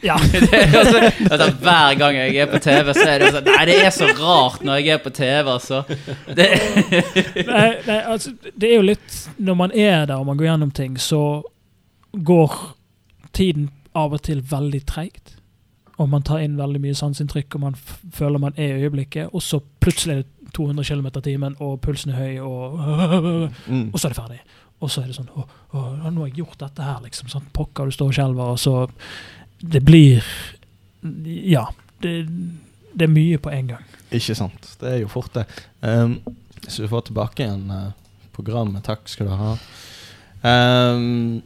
ja. Det er altså, altså, hver gang jeg er på TV, så er det sånn Nei, det er så rart når jeg er på TV, altså. Det, nei, nei, altså, det er jo litt Når man er der og man går gjennom ting, så går tiden av og til veldig treigt. Og man tar inn veldig mye sanseinntrykk, og man føler man er i øyeblikket, og så plutselig er det 200 km i timen, og pulsen er høy, og mm. Og så er det ferdig. Og så er det sånn Å, å, nå har jeg gjort dette her, liksom. Sånn, pokker, du står og skjelver, og så Det blir Ja. Det, det er mye på en gang. Ikke sant. Det er jo fort det. Um, så vi får tilbake igjen uh, programmet. Takk skal du ha. Um,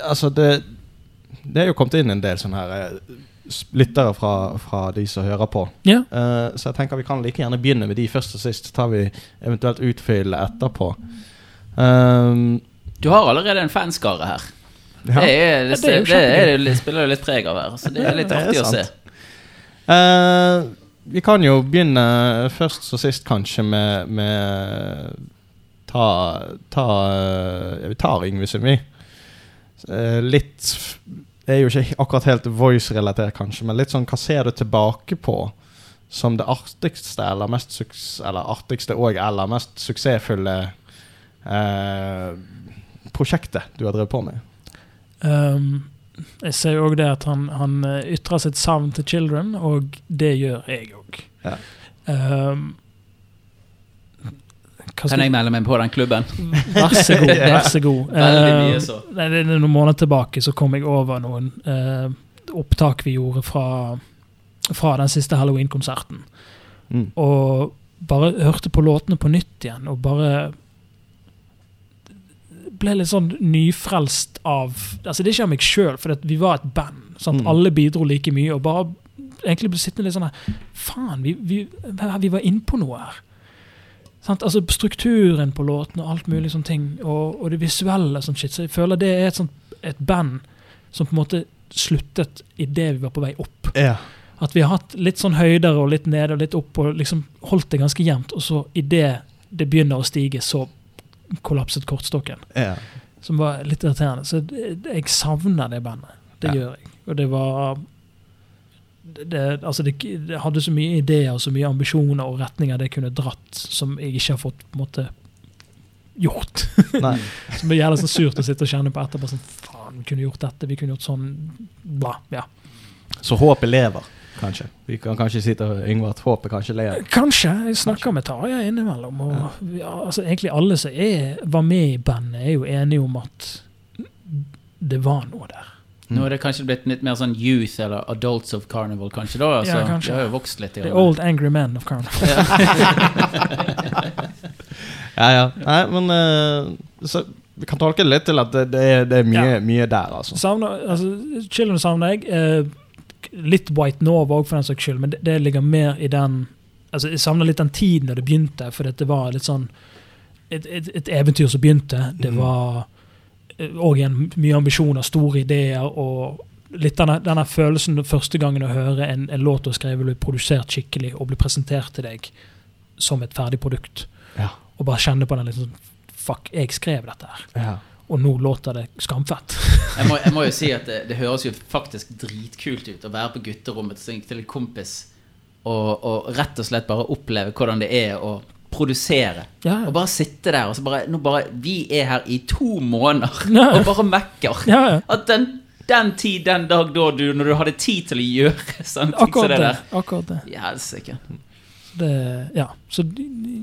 altså, det Det er jo kommet inn en del sånne her s- lyttere fra, fra de som hører på. Ja. Uh, så jeg tenker vi kan like gjerne begynne med de først og sist. Så tar vi eventuelt utfyll etterpå. Um, Du har allerede en fanskare her. Ja. Det, er, det, det er det, er, spiller jo litt preg av her. Så det er litt Det er artig å se. sant. Eh, vi kan jo begynne først og sist, kanskje, med, med Ta, ta Vi tar Yngve Sundby. Eh, litt Det er jo ikke akkurat helt voice-relatert, kanskje, men litt sånn hva ser du tilbake på som det artigste eller mest Eller artigste og eller mest suksessfulle eh, prosjektet du har drevet på med? Um, jeg ser jo òg det at han, han ytrer sitt savn til children, og det gjør jeg òg. Ja. Um, Kan jeg melde meg på den klubben? Vær så god. vær så god. Mye Eh, så. nei, det, det, noen måneder tilbake så kom jeg over noen uh, opptak vi gjorde fra, fra den siste Halloween-konserten. Mm. Og bare hørte på låtene på nytt igjen, og bare ble litt sånn nyfrelst av Altså, det er ikke av meg sjøl, for vi var et band. Sant? Mm. Alle bidro like mye, og bare egentlig ble sittende litt sånn her Faen, vi, vi, vi var innpå noe her. Sant? Altså Strukturen på låtene og alt mulig sånne ting, og, og det visuelle og sånn shit. Så jeg føler det er et, sånt, et band som på en måte sluttet idet vi var på vei opp. Ja. At vi har hatt litt sånn høyder og litt nede og litt opp, og liksom holdt det ganske jevnt. Og så idet det begynner å stige, så kollapset kortstokken. ja. Som var litt irriterende. Så jeg savner det bandet. Det Ja. gjør jeg. Og det var det, altså det, det hadde så mye ideer og så mye ambisjoner og retninger det kunne dratt, som jeg ikke har fått på en måte gjort. Som er jævlig sånn surt å sitte og kjenne på etterpå. Sånn, faen, vi kunne gjort dette, vi kunne gjort sånn Bla. Ja. Så håpet lever, kanskje. Vi kan kanskje si til Yngve at håpet kanskje lever. Kanskje. Jeg snakker med Tarjei innimellom. Og ja, altså, egentlig alle som er, var med i bandet, er jo enige om at det var noe der. Nå er det kanskje blitt litt mer sånn youth eller adults of carnival, kanskje da? Altså, Ja, kanskje. Det har jo vokst litt. i The old angry men of Carnival. Ja, ja. Nei, men uh, så Vi kan tolke det litt til at det, det, er, det er mye, Ja. mye der, altså. Savner, altså, Children savner jeg. Eh, litt White Nova òg, for den saks skyld, men det, det ligger mer i den altså Jeg savner litt den tiden da det begynte, for det var litt sånn et, et, et eventyr som begynte. Det Mhm. var òg igjen mye ambisjoner, store ideer og litt denne, denne følelsen første gangen å høre en, en låt du har skrevet, bli produsert skikkelig og bli presentert til deg som et ferdig produkt. Ja. Og bare kjenne på den sånn Fuck, jeg skrev dette her. Ja. Og nå låter det skamfett. Jeg må, jeg må jo si at det, det høres jo faktisk dritkult ut å være på gutterommet til en kompis og, og rett og slett bare oppleve hvordan det er å produsere. Ja, Og bare sitte der og så bare, nå bare Vi er her i to måneder Ja. og bare mekker. ja, ja. At den, den tid, den dag da du Når du hadde tid til å gjøre sånne ting som Akkurat det der. Akkurat det. Helsike. det ja, så de, de,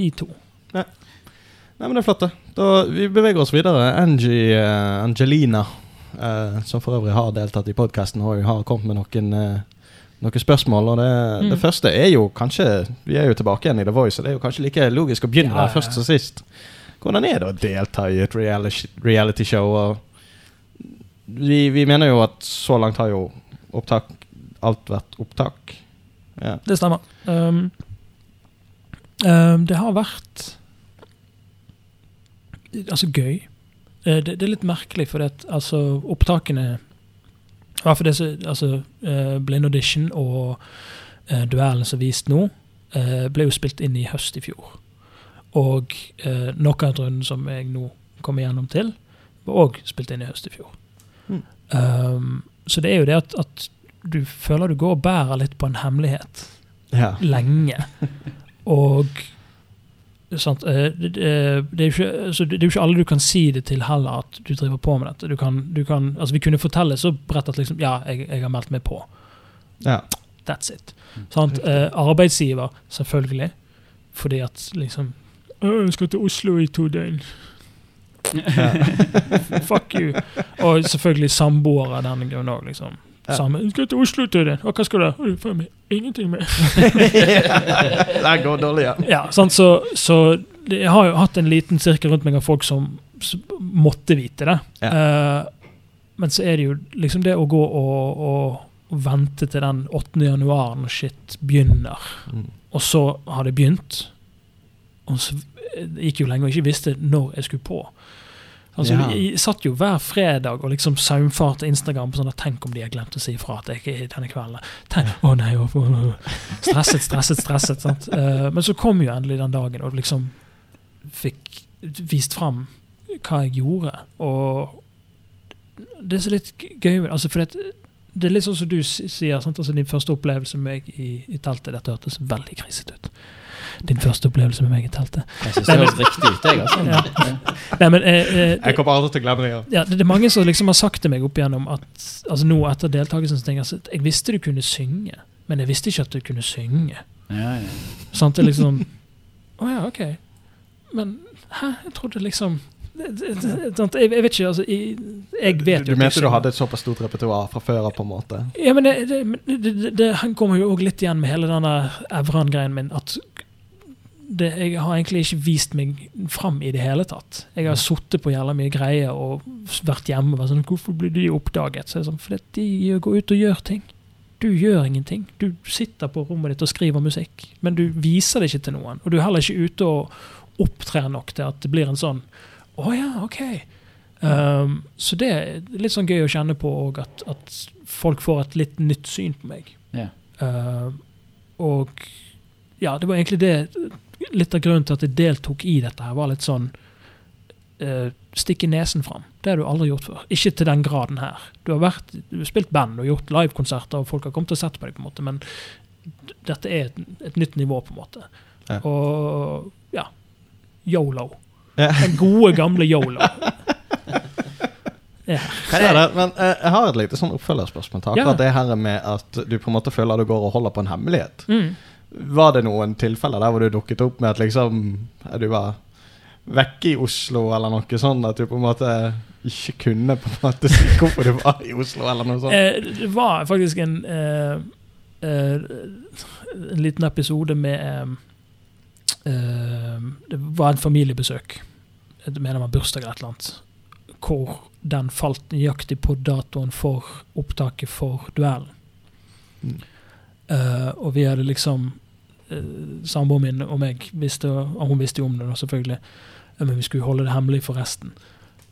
de to. Nei, men det er flott, det. Da, vi beveger oss videre. Angie uh, Angelina, uh, som for øvrig har deltatt i podkasten, har, har kommet med noen, eh, noen spørsmål. Og det, Mm. det første er jo kanskje Vi er jo tilbake igjen i The Voice, og det er jo kanskje like logisk å begynne Ja, der først som sist. Hvordan er det å delta i et reality- reality-show? Vi, vi mener jo at så langt har jo opptak alt vært opptak. Ja. Det stemmer. Um, um, det har vært altså gøy. Eh, det, det er litt merkelig, for det, altså, opptakene i for det som altså, eh, Blind Audition og uh, duellen som er vist nå, eh, ble jo spilt inn i høst i fjor. Og uh, knockout-runden som jeg nå kommer gjennom til, var òg spilt inn i høst i fjor. Mm. Um, så det er jo det at, at du føler du går og bærer litt på en hemmelighet ja. lenge. Og sant, eh, det, er ikke, altså, det er jo ikke alle du kan si det til heller, at du driver på med dette. Du kan, du kan, altså, vi kunne fortelle så bredt at liksom, ja, jeg, jeg har meldt meg på. ja. That's it. Sant? Eh, arbeidsgiver, selvfølgelig. Fordi at liksom Jeg skal til Oslo i to døgn. Fuck you. Og selvfølgelig samboere av den grunn òg, liksom. Ja. Sammen. Jeg skal til Oslo til. Og hva skal du? «Å, Du får med ingenting med. Det går dårlig, ja. Ja, sant? Så, så jeg har jo hatt en liten sirkel rundt meg av folk som, som måtte vite det. Eh, men så er det jo liksom det å gå og, og, og vente til den 8. januar når shit begynner, Mm. og så har det begynt. Og så gikk jo lenge og ikke visste når jeg skulle på. Altså, Ja. Vi satt jo hver fredag og liksom saumfarte Instagram på sånn at Tenk om de har glemt å si ifra at jeg er denne kvelden. Tenk, å nei, å, å. Stresset, stresset, stresset. sant? Uh, men så kom jo endelig den dagen, og liksom fikk vist fram hva jeg gjorde. Og det er er litt gøy altså for det, det er litt sånn som du sier. Sant? Altså Din første opplevelse med meg i, i teltet Dette hørtes veldig krisete ut. Din første opplevelse med meg i teltet. Jeg syns det høres riktig ut, jeg, altså. Ja. Nei, men eh, eh, Jeg kommer aldri til å glemme det. Ja. ja, det, det er mange som liksom har sagt til meg opp igjennom at altså nå etter deltakelsen så tenker jeg at jeg visste du kunne synge, men jeg visste ikke at du kunne synge. Ja, ja. Sant? Det er liksom Å ja, ok. Men hæ? Jeg trodde liksom sant? jeg, vet ikke, altså jeg, jeg vet Du jo at mente du hadde et såpass stort repertoar fra før av, på en måte? Ja, men det, det, det, det, det han kommer jo òg litt igjen med hele denne Evran-greien min. At det, jeg har egentlig ikke vist meg fram i det hele tatt. Jeg har sittet på jævla mye greier og vært hjemme og vært sånn Hvorfor blir de oppdaget? Så er det sånn, Fordi de går ut og gjør ting. Du gjør ingenting. Du sitter på rommet ditt og skriver musikk, men du viser det ikke til noen. Og du er heller ikke ute og opptrer nok til at det blir en sånn Å ja, OK. Um, så det er litt sånn gøy å kjenne på òg, at, at folk får et litt nytt syn på meg. Yeah. Uh, og ja, det var egentlig det Litt av grunnen til at jeg deltok i dette, her var litt sånn uh, Stikke nesen fram. Det har du aldri gjort før. Ikke til den graden her. Du har, vært, du har spilt band og gjort livekonserter, og folk har kommet og sett på deg, på en måte, men dette er et, et nytt nivå, på en måte. Ja. Og ja Yolo. Ja. Den gode, gamle yolo. Ja. Det? Men eh, jeg har et lite sånn oppfølgerspørsmål til akkurat Ja. det her med at du på en måte føler du går og holder på en hemmelighet. Mm. Var det noen tilfeller der hvor du dukket opp med at liksom du var vekke i Oslo, eller noe sånt? at du på en måte ikke kunne på en måte si hvorfor du var i Oslo, eller noe sånt? Eh, det var faktisk en eh, eh, En liten episode med eh, eh, Det var en familiebesøk. Jeg mener det bursdag eller et eller annet. Hvor den falt nøyaktig på datoen for opptaket for duellen. Mm. Eh, og vi hadde liksom uh, Samboeren min og meg visste, og hun visste jo om det, da, selvfølgelig. Men vi skulle holde det hemmelig for resten.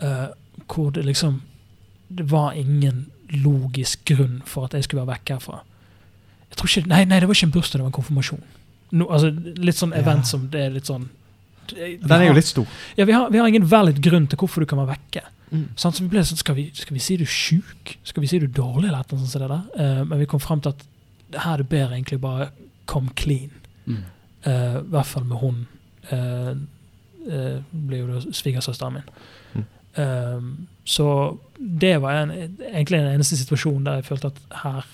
Uh, hvor det liksom Det var ingen logisk grunn for at jeg skulle være vekk herfra. Jeg tror ikke, Nei, nei det var ikke en bursdag, det var en konfirmasjon. No, altså, litt sånn event Ja. som det er litt sånn Den er jo litt stor. Ja, vi har, vi har ingen valid grunn til hvorfor du kan være vekke. Mm. Sånn, Så vi ble sånn, skal vi, skal vi si du er sjuk? Skal vi si du er dårlig? eller noe sånt der? Eh, men vi kom frem til at det her er det bedre egentlig bare come clean. Mm. Uh, I hvert fall med hun. Uh, blir jo da svigersøsteren min. Mm. Eh, så det var en, egentlig den eneste situasjonen der jeg følte at her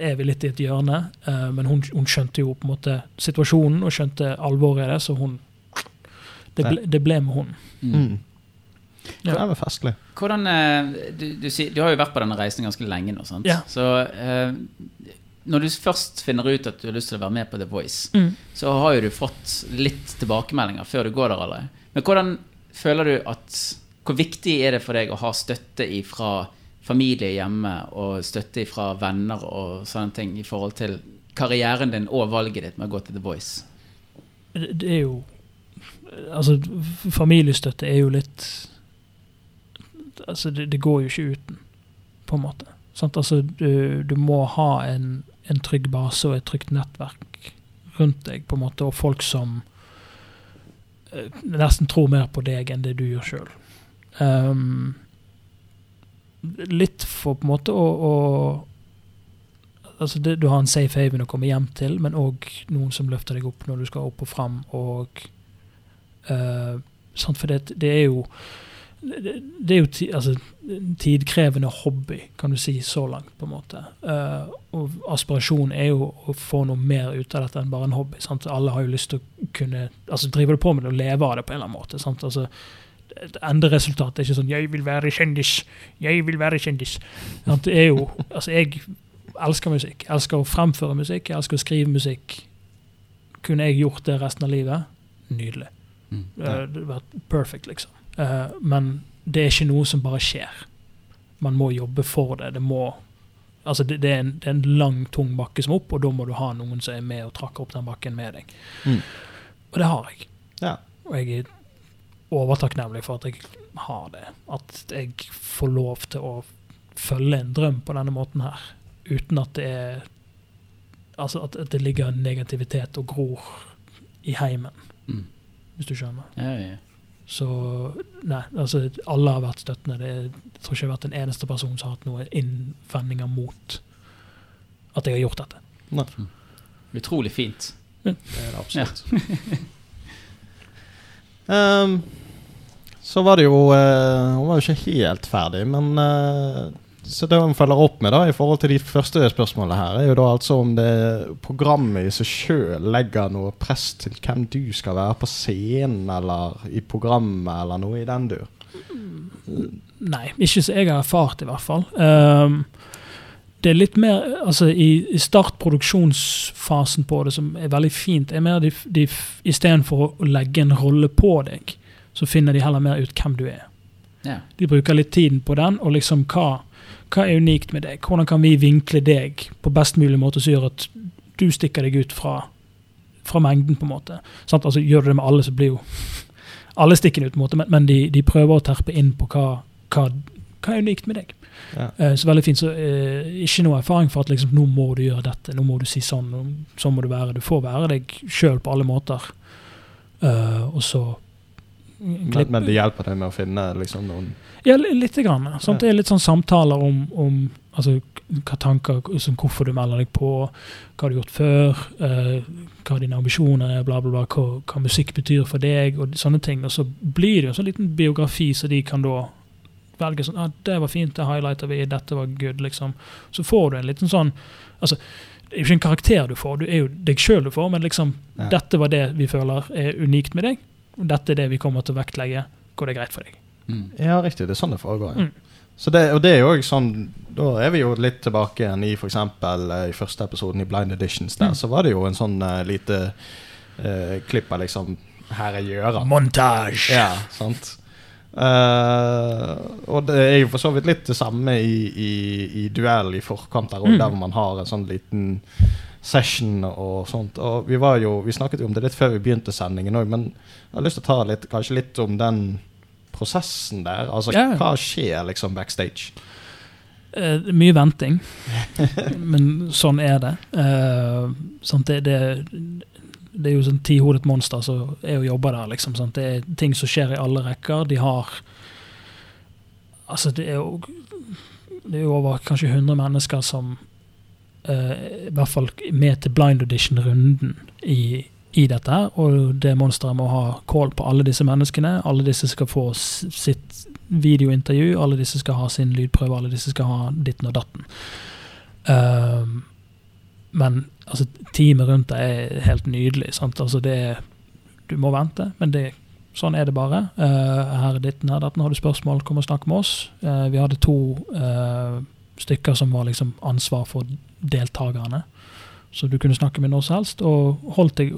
er vi litt i et hjørne. Uh, men hun, hun skjønte jo på en måte situasjonen og skjønte alvoret i det, så hun Det ble, det ble med hun. Mm. Ja. Det var festlig. Hvordan eh, du, du, du har jo vært på denne reisen ganske lenge nå, sant? Ja. Så eh, når du først finner ut at du har lyst til å være med på The Voice, Mm. så har jo du fått litt tilbakemeldinger før du går der allerede. Men hvordan føler du at Hvor viktig er det for deg å ha støtte fra familie hjemme og støtte fra venner og sånne ting i forhold til karrieren din og valget ditt med å gå til The Voice? det det er jo Altså, familiestøtte er jo litt Altså, det, det går jo ikke uten, på en måte. Altså, du, du må ha en, en trygg base og et trygt nettverk rundt deg, på en måte, og folk som eh, nesten tror mer på deg enn det du gjør sjøl. Um, litt for på en måte å, å altså det, Du har en safe haven å komme hjem til, men òg noen som løfter deg opp når du skal opp og fram. Og, Uh, for det, det er jo det, det er jo ti, altså, en tidkrevende hobby, kan du si, så langt, på en måte. Uh, og aspirasjonen er jo å få noe mer ut av dette enn bare en hobby. Sant? Alle har jo lyst til å kunne altså Driver du på med det og lever av det på en eller annen måte. Sant? Altså, et enderesultat er ikke sånn 'Jeg vil være kjendis'. 'Jeg vil være kjendis'. Sant? Det er jo Altså, jeg elsker musikk. Jeg elsker å fremføre musikk. Jeg elsker å skrive musikk. Kunne jeg gjort det resten av livet? Nydelig. Mm. Eh, Det hadde vært perfect, liksom. Eh, men det er ikke noe som bare skjer. Man må jobbe for det. Det må Altså, det, det, er en, det er en lang, tung bakke som er opp, og da må du ha noen som er med og trakker opp den bakken med deg. Mm. Og det har jeg. Ja. Og jeg er overtakknemlig for at jeg har det. At jeg får lov til å følge en drøm på denne måten her, uten at det er Altså at, at det ligger negativitet og gror i heimen, Mm. hvis du skjønner. Ja, ja. Så nei, altså alle har vært støttende. Det, er- jeg tror ikke jeg har vært den eneste person som har hatt noen innvendinger mot at jeg har gjort dette. Nei, Utrolig fint. det er det absolutt. Ehm, så var det jo uh, Hun var jo ikke helt ferdig, men eh, Så det man følger opp med da i forhold til de første spørsmålene her, er jo da altså om det programmet i seg sjøl legger noe press til hvem du skal være på scenen, eller i programmet, eller noe i den dur. Nei, ikke som jeg har erfart, i hvert fall. Um, det er litt mer altså I, i startproduksjonsfasen på det, som er veldig fint, er mer de, de istedenfor å legge en rolle på deg, så finner de heller mer ut hvem du er. Ja. De bruker litt tiden på den, og liksom hva, hva er unikt med deg? Hvordan kan vi vinkle deg på best mulig måte som gjør at du stikker deg ut fra, fra mengden, på en måte. Sant? Altså, gjør du det med alle, så blir jo alle stikkende ut, på en måte, men, men de, de prøver å terpe inn på hva, hva, hva er unikt med deg. Ja. Uh, så veldig fint. Så uh, ikke noe erfaring for at liksom, nå må du gjøre dette, nå må du si sånn, sånn må du være. Du får være deg sjøl på alle måter. Uh, og så Men, men det hjelper deg med å finne liksom noen ja, lite grann. Sant? Det er litt sånn samtaler om, om altså, hva tanker, som hvorfor du melder deg på, hva du har gjort før, eh, hva dine ambisjoner er, bla, bla, bla, hva, hva musikk betyr for deg, og sånne ting. Og så blir det jo en sånn liten biografi, så de kan da velge sånn ah, 'Det var fint, det highlighter vi, dette var good', liksom. Så får du en liten sånn Altså, det er jo ikke en karakter du får, du er jo deg sjøl du får, men liksom Ja. 'Dette var det vi føler er unikt med deg', dette er det vi kommer til å vektlegge, hvor det greit for deg. Mm. Ja, riktig. Det er sånn det foregår. Ja. Mm. Så det, og det er jo sånn Da er vi jo litt tilbake igjen i eksempel eh, i første episoden i Blind Editions. Der Mm. så var det jo en sånn uh, lite uh, klipp av liksom Her er gjøra. Montage! Ja, sant. Uh, og det er jo for så vidt litt det samme i, i, i duell i forkant der, og Mm. der man har en sånn liten session og sånt. Og vi var jo, vi snakket jo om det litt før vi begynte sendingen òg, men jeg har lyst til å ta litt, kanskje litt om den prosessen der. Altså Ja. hva skjer liksom backstage? Uh, mye venting, men sånn er det. Uh, sant? Det, det. Det er jo sånn tihodet monster som er og jobber der, liksom. Sant? Det er ting som skjer i alle rekker. De har Altså, det er jo Det er jo over kanskje 100 mennesker som I hvert fall med til blind audition-runden i, i dette her. Og det monsteret må ha call på alle disse menneskene. Alle disse skal få sitt videointervju, alle disse skal ha sin lydprøve, alle disse skal ha ditten og datten. Uh, men altså, teamet rundt deg er helt nydelig. Sant? Altså, det er, du må vente, men det, sånn er det bare. Uh, her er ditten, her datten. Har du spørsmål, kom og snakk med oss. Uh, vi hadde to eh, stykker som var liksom ansvar for deltakerne. Så du kunne snakke med når som helst, og holdt deg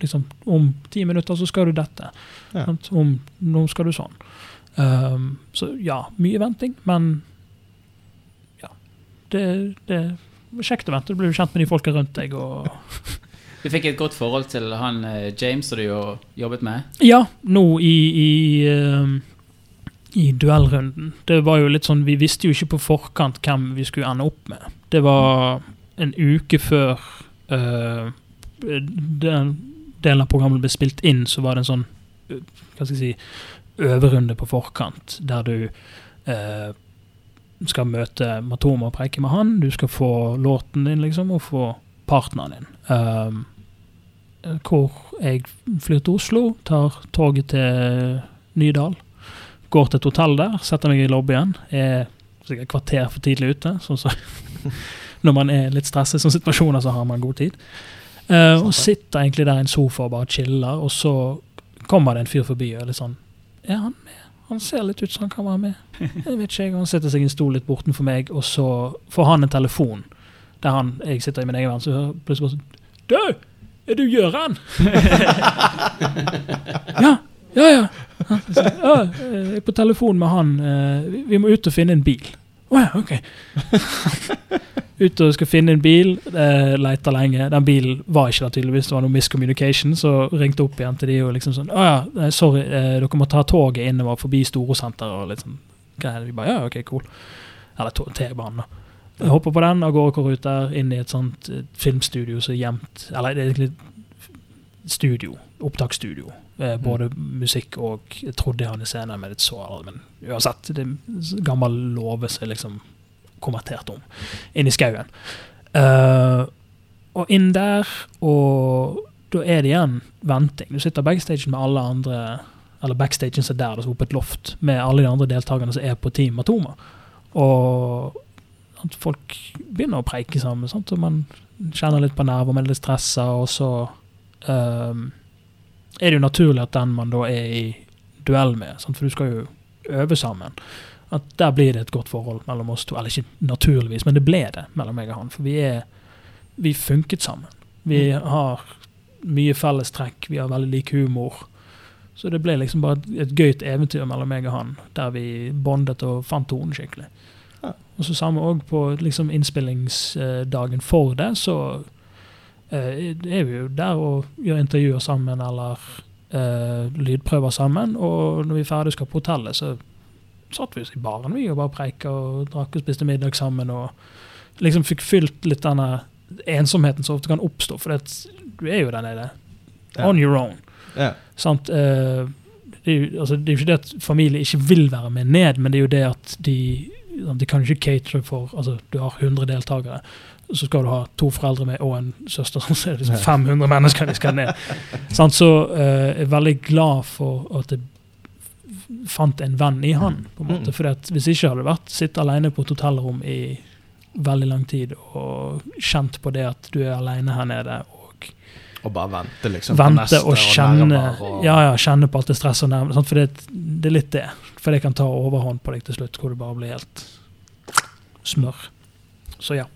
liksom Om ti minutter så skal du dette. Ja. Om nå skal du sånn. Um, så ja, mye venting, men ja. Det, det er kjekt å vente. Du blir jo kjent med de folka rundt deg. Og Du fikk et godt forhold til han eh, James som du jo jobbet med? ja, nå i, i, ehm, i duellrunden. Det var jo litt sånn Vi visste jo ikke på forkant hvem vi skulle ende opp med. Det var en uke før uh, den delen av programmet ble spilt inn, så var det en sånn eh, hva skal jeg si øverrunde på forkant, der du uh, skal møte Matoma og preike med han. Du skal få låten din, liksom, og få partneren din. Um, hvor jeg flyr til Oslo, tar toget til Nydal. Går til et hotell der, setter meg i lobbyen. Er sikkert kvarter for tidlig ute. Sånn så når man er litt stresset i sånne situasjoner, så har man god tid. Uh, og sitter egentlig der i en sofa og bare chiller, og så kommer det en fyr forbi og er litt sånn Er han med? Han ser litt ut som han kan være med. Jeg vet ikke. Han setter seg i en stol litt bortenfor meg, og så får han en telefon der han, jeg sitter i min egen verden, så hører plutselig bare sånn Du! Er du Gøran? ja. Ja, ja. Ja. Jeg er på telefon med han. eh, Vi må ut og finne en bil. Å ja, OK. Ut og skal finne en bil. Eh, leter lenge. Den bilen var ikke der, tydeligvis. Det var noe miscommunication. Så ringte opp igjen til de og liksom sånn Å ja, sorry, eh, dere må ta toget innover forbi Storosenteret og greier. Vi bare ja, ok, cool. Eller T-banen, da. Jeg hopper på den, av gårde går ut der, inn i et sånt eh, filmstudio som er gjemt Eller det er egentlig studio. Opptaksstudio. Eh, både musikk og Jeg trodde jeg hadde scenen men litt så. Men uansett, det er gammel låve som er liksom konvertert om. Inn i skauen. Uh, og inn der, og da er det igjen venting. Du sitter backstage med alle andre Eller backstagen som er der, altså oppe et loft, med alle de andre deltakerne som er på Team Atoma. Og at folk begynner å preike sammen, sant? og man kjenner litt på nerver, man er litt stressa, og så ehm, er det jo naturlig at den man da er i duell med, sant? for du skal jo øve sammen, at der blir det et godt forhold mellom oss to. Eller ikke naturligvis, men det ble det mellom meg og han. For vi er Vi funket sammen. Vi har mye fellestrekk, vi har veldig lik humor. Så det ble liksom bare et, et gøyt eventyr mellom meg og han, der vi bondet og fant tonen skikkelig. Ja. Og så samme òg på liksom innspillingsdagen for det, så er vi jo der og gjør intervjuer sammen eller eh, lydprøver sammen. Og når vi er ferdig skal på hotellet, så satt vi oss i baren vi og bare preika og drakk og spiste middag sammen. Og liksom fikk fylt litt denne ensomheten som ofte kan oppstå, for det, du er jo der nede. Yeah. On your own. Yeah. Sant? Eh, det, er jo, altså, det er jo ikke det at familie ikke vil være med ned, men det er jo det at de de kan ikke catere for altså Du har 100 deltakere, så skal du ha to foreldre med og en søster, så er det liksom 500 mennesker de skal ned. Så uh, jeg er veldig glad for at jeg fant en venn i han. på en måte, for fordi at Hvis ikke hadde det vært sitte alene på et hotellrom i veldig lang tid og kjent på det at du er alene her nede, og Og bare vente, liksom. vente neste og kjenne og- ja, ja, kjenne på alt det stresset og nærmere. For det, det er litt det. For det kan ta overhånd på deg til slutt, hvor du bare blir helt smør. Så ja.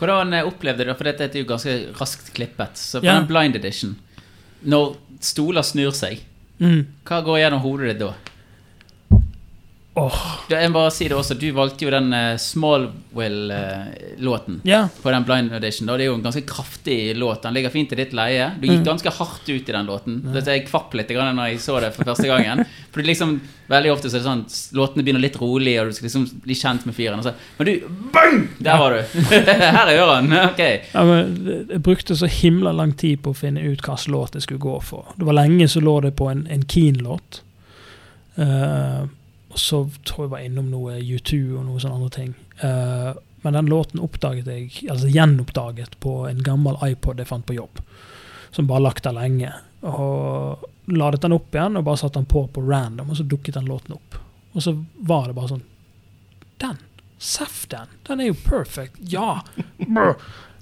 Hvordan eh, opplevde du det? For dette er jo ganske raskt klippet. Så på Ja. den blind edition, når stoler snur seg, Mm. hva går gjennom hodet ditt da? Du, Jeg bare si det også, du valgte jo den uh, Smallwell-låten Ja. på den blind edition. Da. Det er jo en ganske kraftig låt. Den ligger fint i ditt leie. Du gikk Mm. ganske hardt ut i den låten. Dette Jeg kvapp litt da jeg så det for første gangen. For det liksom, Veldig ofte så er det sånn låtene begynner litt rolig, og du skal liksom bli kjent med fyren. så- Men du bang! Der var du! Her er øren. Ok. Ja, men jeg brukte så himla lang tid på å finne ut hva slags låt jeg skulle gå for. Det var lenge så lå det på en, en Keen-låt. Eh, og så tror jeg var innom noe U2 og noe sånne andre ting. Uh, men den låten oppdaget jeg, altså gjenoppdaget på en gammel iPod jeg fant på jobb. Som bare lagt der lenge. Og ladet den opp igjen og bare satte den på på random, og så dukket den låten opp. Og så var det bare sånn Den! Seff den! Den er jo perfect! Ja! Brr.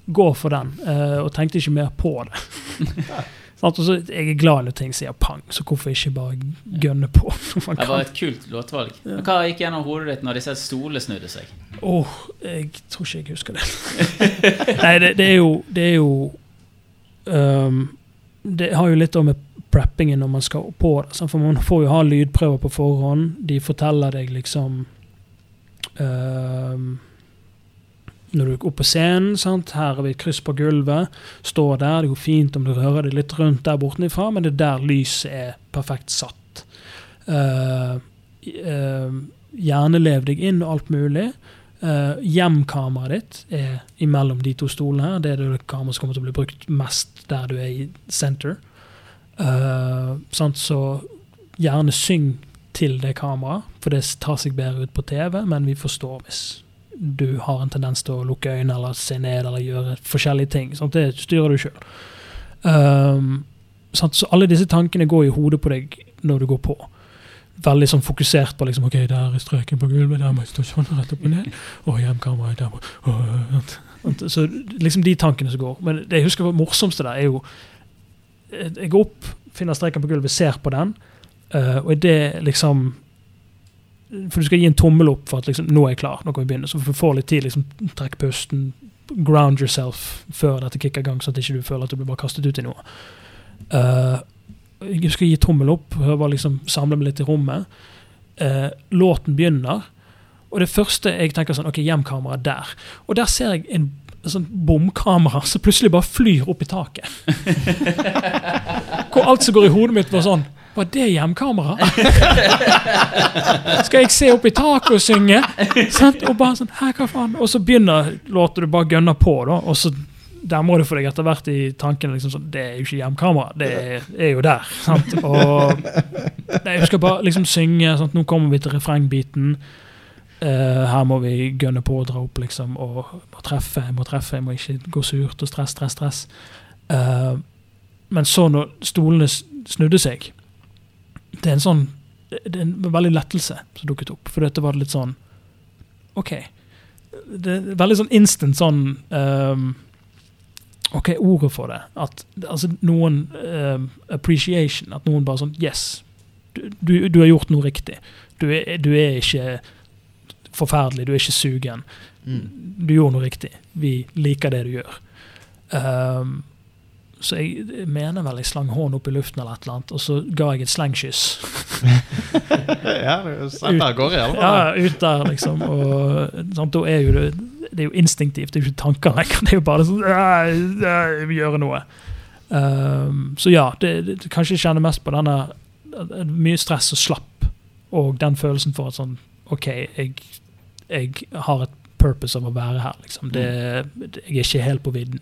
Gå for den. Uh, og tenkte ikke mer på det. Sant? Også, jeg er glad når ting sier pang, så hvorfor ikke bare gønne på? Det var et kult låtvalg. Men Hva gikk gjennom hodet ditt når disse stolene snudde seg? Åh, jeg tror ikke jeg husker det. Nei, det, det er jo Det er jo um, Det har jo litt med preppingen når man skal på det. For man får jo ha lydprøver på forhånd. De forteller deg liksom ehm, Når du er oppe på scenen, sant? her har vi et kryss på gulvet. Står der. Det går fint om du rører deg litt rundt der bortenfra, men det er der lyset er perfekt satt. Uh, gjerne lev deg inn og alt mulig. Uh, Hjemkameraet ditt er imellom de to stolene her. Det er det kameraet som kommer til å bli brukt mest der du er i center. Uh, sant? Så gjerne syng til det kameraet, for det tar seg bedre ut på TV, men vi forstår hvis du har en tendens til å lukke øynene eller se ned eller gjøre forskjellige ting. Sant? Det styrer du sjøl. Um. Så alle disse tankene går i hodet på deg når du går på veldig sånn fokusert på liksom, ok, der er strøken på gulvet, der må jeg stå sånn rett opp og ned. Og hjemkameraet der må og? Så liksom de tankene som går. Men det jeg husker det morsomste der, er jo eh, Jeg går opp, finner streken på gulvet, ser på den, uh, og det liksom For du skal gi en tommel opp for at liksom, nå er jeg klar, nå kan vi begynne. Så du får litt tid, liksom, trekk pusten, ground yourself før dette kicker i gang, så at ikke du føler at du blir bare kastet ut i noe. Uh, jeg skal gi tommel opp, bare liksom samle meg litt i rommet. Uh, låten begynner, Og det første jeg tenker sånn, ok, hjemkamera der. Og der ser jeg en sånn bomkamera som plutselig bare flyr opp i taket. Hvor alt som går i hodet mitt, var sånn Var det hjemkamera? Skal jeg se opp i taket og synge? Og bare sånn, Hæ, hva faen? Og så begynner låter du bare gønner på, da. Og så demrer du for deg etter hvert i tanken liksom sånn, Det er jo ikke hjemkamera, det er, jo der. Sant? Og nei, jeg skal bare liksom synge. Sant? Nå kommer vi til refrengbiten. Uh, her må vi gønne på og dra opp, liksom. Og må treffe, jeg må treffe, jeg må ikke gå surt og stress, stress, stress. Uh, men så, når stolene snudde seg Det er en sånn Det er en veldig lettelse som dukket opp. For dette var litt sånn OK. Det er veldig sånn instant sånn um, OK, ordet for det. At altså noen um, Appreciation. At noen bare sånn Yes, du, du, du har gjort noe riktig. Du er, du er ikke forferdelig, du er ikke sugen. Du gjorde noe riktig. Vi liker det du gjør. Ehm, så jeg, mener vel jeg slang hånden opp i luften, eller et eller annet, og så ga jeg et slengkyss. ja, du er av gårde, i alle fall. Ja, ut der, liksom. Og sant, da er jo det Det er jo instinktivt, det er jo ikke tanker lenger. Det er jo bare sånn «Æ, æ, Vi gjør noe. Um, så ja, det, det, kanskje jeg kjenner mest på denne eh, Mye stress og slapp, og den følelsen for at sånn OK, jeg, jeg har et purpose av å være her, liksom. Det, det, jeg er ikke helt på vidden.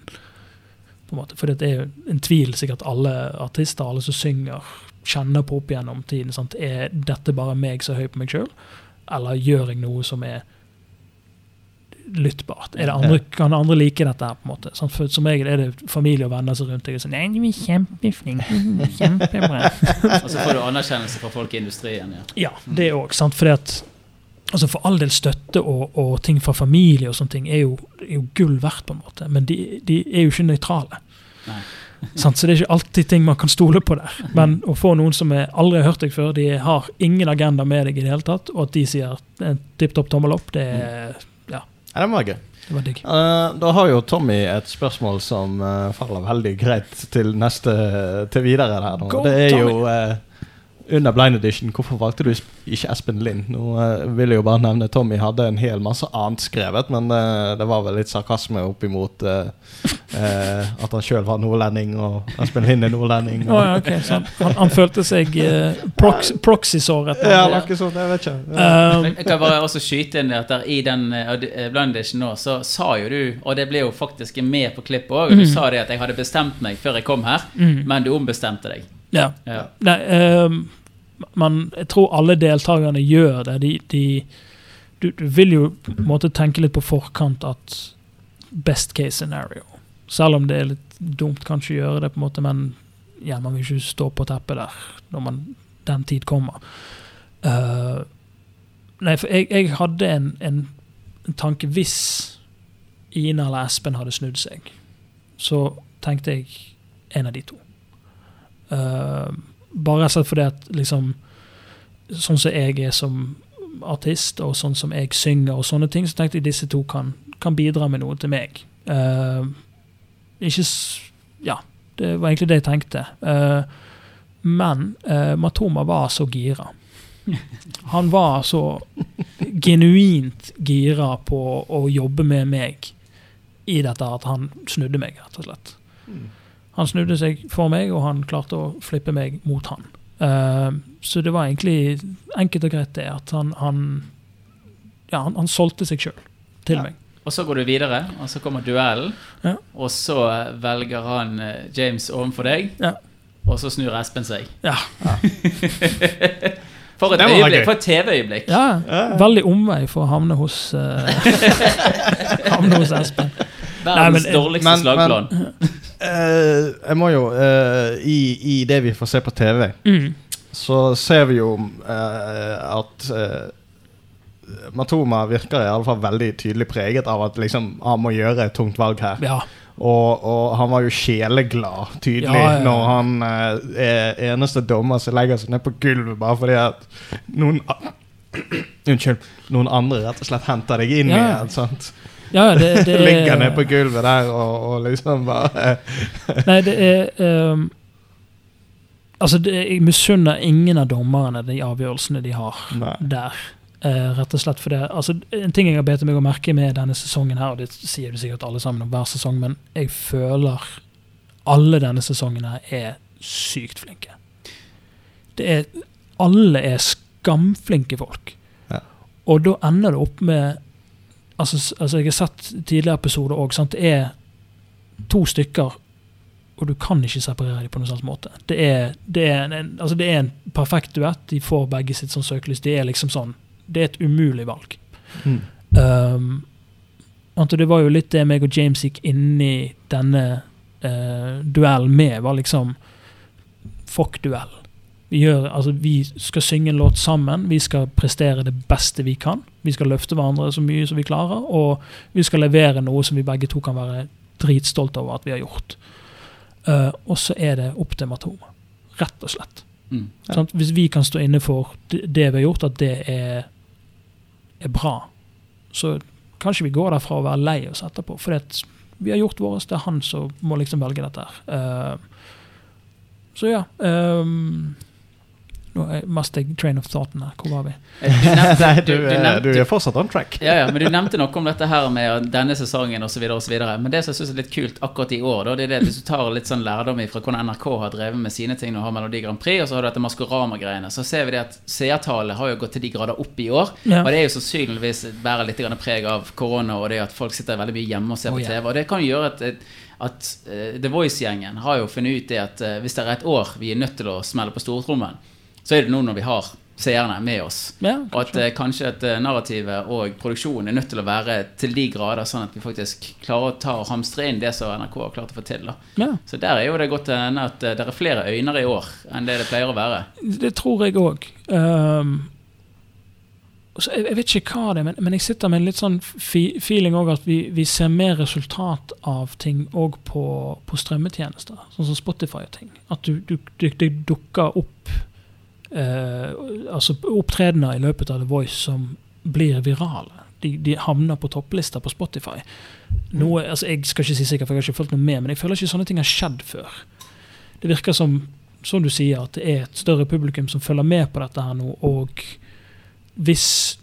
På en måte. For det er jo en tvil sikkert alle artister, alle som synger, kjenner på opp gjennom tiden. Sant? Er dette bare meg som er høy på meg sjøl, eller gjør jeg noe som er lyttbart? Er det andre, kan andre like dette her? på en måte? Sant? For som regel er det familie og venner som rundt deg og sånn Nei, du er kjempeflink. Kjempebra. Og så får du anerkjennelse fra folk i industrien. ja. Ja, det òg. Fordi at altså For all del støtte og, og ting fra familie og sånne ting er jo, er jo gull verdt, på en måte. Men de, de er jo ikke nøytrale. Så det er ikke alltid ting man kan stole på der. Men å få noen som er aldri har hørt deg før, de har ingen agenda med deg i det hele tatt, og at de sier en tipp topp tommel opp, det, Ja, det var gøy. det var digg. Eh, da har jo Tommy et spørsmål som uh, faller veldig greit til neste til videre Der, Nå. Go, det er jo Tommy. Eh, under Blind Edition. Hvorfor valgte du ikke Espen Lind? Nå eh, vil jeg jo bare nevne Tommy hadde en hel masse annet skrevet, men eh, det var vel litt sarkasme oppimot uh, at han sjøl var nordlending, og Espen Lind er nordlending. Og, oh, ja, okay. sånn. han, han følte seg uh, prox, proxy-såret. ja, noe sånt. Jeg vet ikke. Um, Jeg kan bare også skyte inn at der i den uh, eh, Blind Edition nå, så sa jo du, og det ble jo faktisk med på klippet òg, du sa det at jeg hadde bestemt meg før jeg kom her, mm, men du ombestemte deg. Ja. Ja. Nei, um, men jeg tror alle deltakerne gjør det. De, de, du, du vil jo måtte tenke litt på forkant at best case scenario. Selv om det er litt dumt kanskje å gjøre det, på en måte, men ja, man vil ikke stå på teppet der når man, den tid kommer. Uh, nei, for jeg, jeg hadde en, en, en tanke Hvis Ina eller Espen hadde snudd seg, så tenkte jeg en av de to. Eh, bare rett og slett fordi at liksom Sånn som jeg er som artist, og sånn som jeg synger, og sånne ting, så tenkte jeg disse to kan, kan bidra med noe til meg. Uh, ikke Ja, det var egentlig det jeg tenkte. Uh, men Matoma var så gira. Han var så genuint gira på å jobbe med meg i dette at han snudde meg, rett og slett. Han snudde seg for meg, og han klarte å flippe meg mot han. Uh, så det var egentlig enkelt og greit det at han Han, ja, han, han solgte seg sjøl til Ja. meg. Og så går du videre, og så kommer duellen, Ja. og så eh, velger han eh, James overfor deg, Ja. og så snur Espen seg. Ja. For et øyeblikk, for et TV-øyeblikk. ja, veldig omvei for å havne hos uh, Havne hos Espen. Verdens men- dårligste men- Eh, jeg må jo uh, i, I det vi får se på TV, Mm. så ser vi jo uh, at Matoma virker i alle fall veldig tydelig preget av at liksom, han må gjøre et tungt valg her. Ja. Og, og han var jo sjeleglad, tydelig, Ja, ja, når han er eneste dommer som legger seg ned på gulvet bare fordi at noen Unnskyld. Noen andre rett og slett henter deg inn igjen. sant? Ja det, det Ligger ned på gulvet der og, og liksom bare Nei, det er um, Altså, det, jeg misunner ingen av dommerne de avgjørelsene de har Nei. der. Uh, rett og slett for det altså, En ting jeg har bedt meg å merke med denne sesongen, her, og det sier du sikkert alle sammen om hver sesong, men jeg føler alle denne sesongen her er sykt flinke. Det er, alle er skamflinke folk. Ja. Og da ender det opp med altså, altså Jeg har sett tidligere episoder òg. Det er to stykker, og du kan ikke separere dem på noen slags måte. Det er, det, er en, altså det er en perfekt duett. De får begge sitt sånn søkelys. Det er liksom sånn Det er et umulig valg. Mm. Um, det var jo litt det meg og James gikk inn i denne uh, duellen med, var liksom Fuck duell. Vi, gjør, altså, vi skal synge en låt sammen, vi skal prestere det beste vi kan. Vi skal løfte hverandre så mye som vi klarer, og vi skal levere noe som vi begge to kan være dritstolte over at vi har gjort. Uh, og så er det opp til Matoma. Rett og slett. Mm. Sant? Hvis vi kan stå inne for det vi har gjort, at det er, er bra, så kanskje vi går derfra og være lei oss etterpå. For vi har gjort vårt, det er han som må liksom velge dette. her. Uh, så ja. ehm, nå er- jeg train of thoughten her. Hvor var vi? Eh, Du nevnte, Nei, du, du, er- nevnte, du er fortsatt on track. ja, ja, men du nevnte noe om dette her med denne sesongen osv. Men det som jeg synes er litt kult akkurat i år, da, det er det hvis du tar litt sånn lærdom fra hvordan NRK har drevet med sine ting og har Melodi Grand Prix, og så har du dette Maskorama-greiene, så ser vi det at seertallet har jo gått til de grader opp i år. Ja. Og det er jo sannsynligvis bærer litt grann preg av korona og det at folk sitter veldig mye hjemme og ser på ja. TV. Og det kan jo gjøre at, at uh, The Voice-gjengen har jo funnet ut det at uh, hvis det er et år vi er nødt til å smelle på stortrommen, så er det nå når vi har seerne med oss. Ja, Og at eh, kanskje at eh, narrativet og produksjonen er nødt til å være til de grader, sånn at vi faktisk klarer å ta og hamstre inn det som NRK har klart å få til. ja. Så der er jo det godt hende at eh, det er flere øyner i år enn det det pleier å være. Det tror jeg òg. Um, så jeg, jeg vet ikke hva det er, men, men jeg sitter med en litt sånn feeling òg at vi, vi ser mer resultat av ting òg på, på strømmetjenester, sånn som Spotify og ting. At du, du, det dukker opp eh, altså opptredener i løpet av The Voice som blir virale. De, de havner på topplister på Spotify. Noe, altså Jeg skal ikke si sikkert, for jeg har ikke fulgt noe med, men jeg føler ikke sånne ting har skjedd før. Det virker som som du sier, at det er et større publikum som følger med på dette her nå, og hvis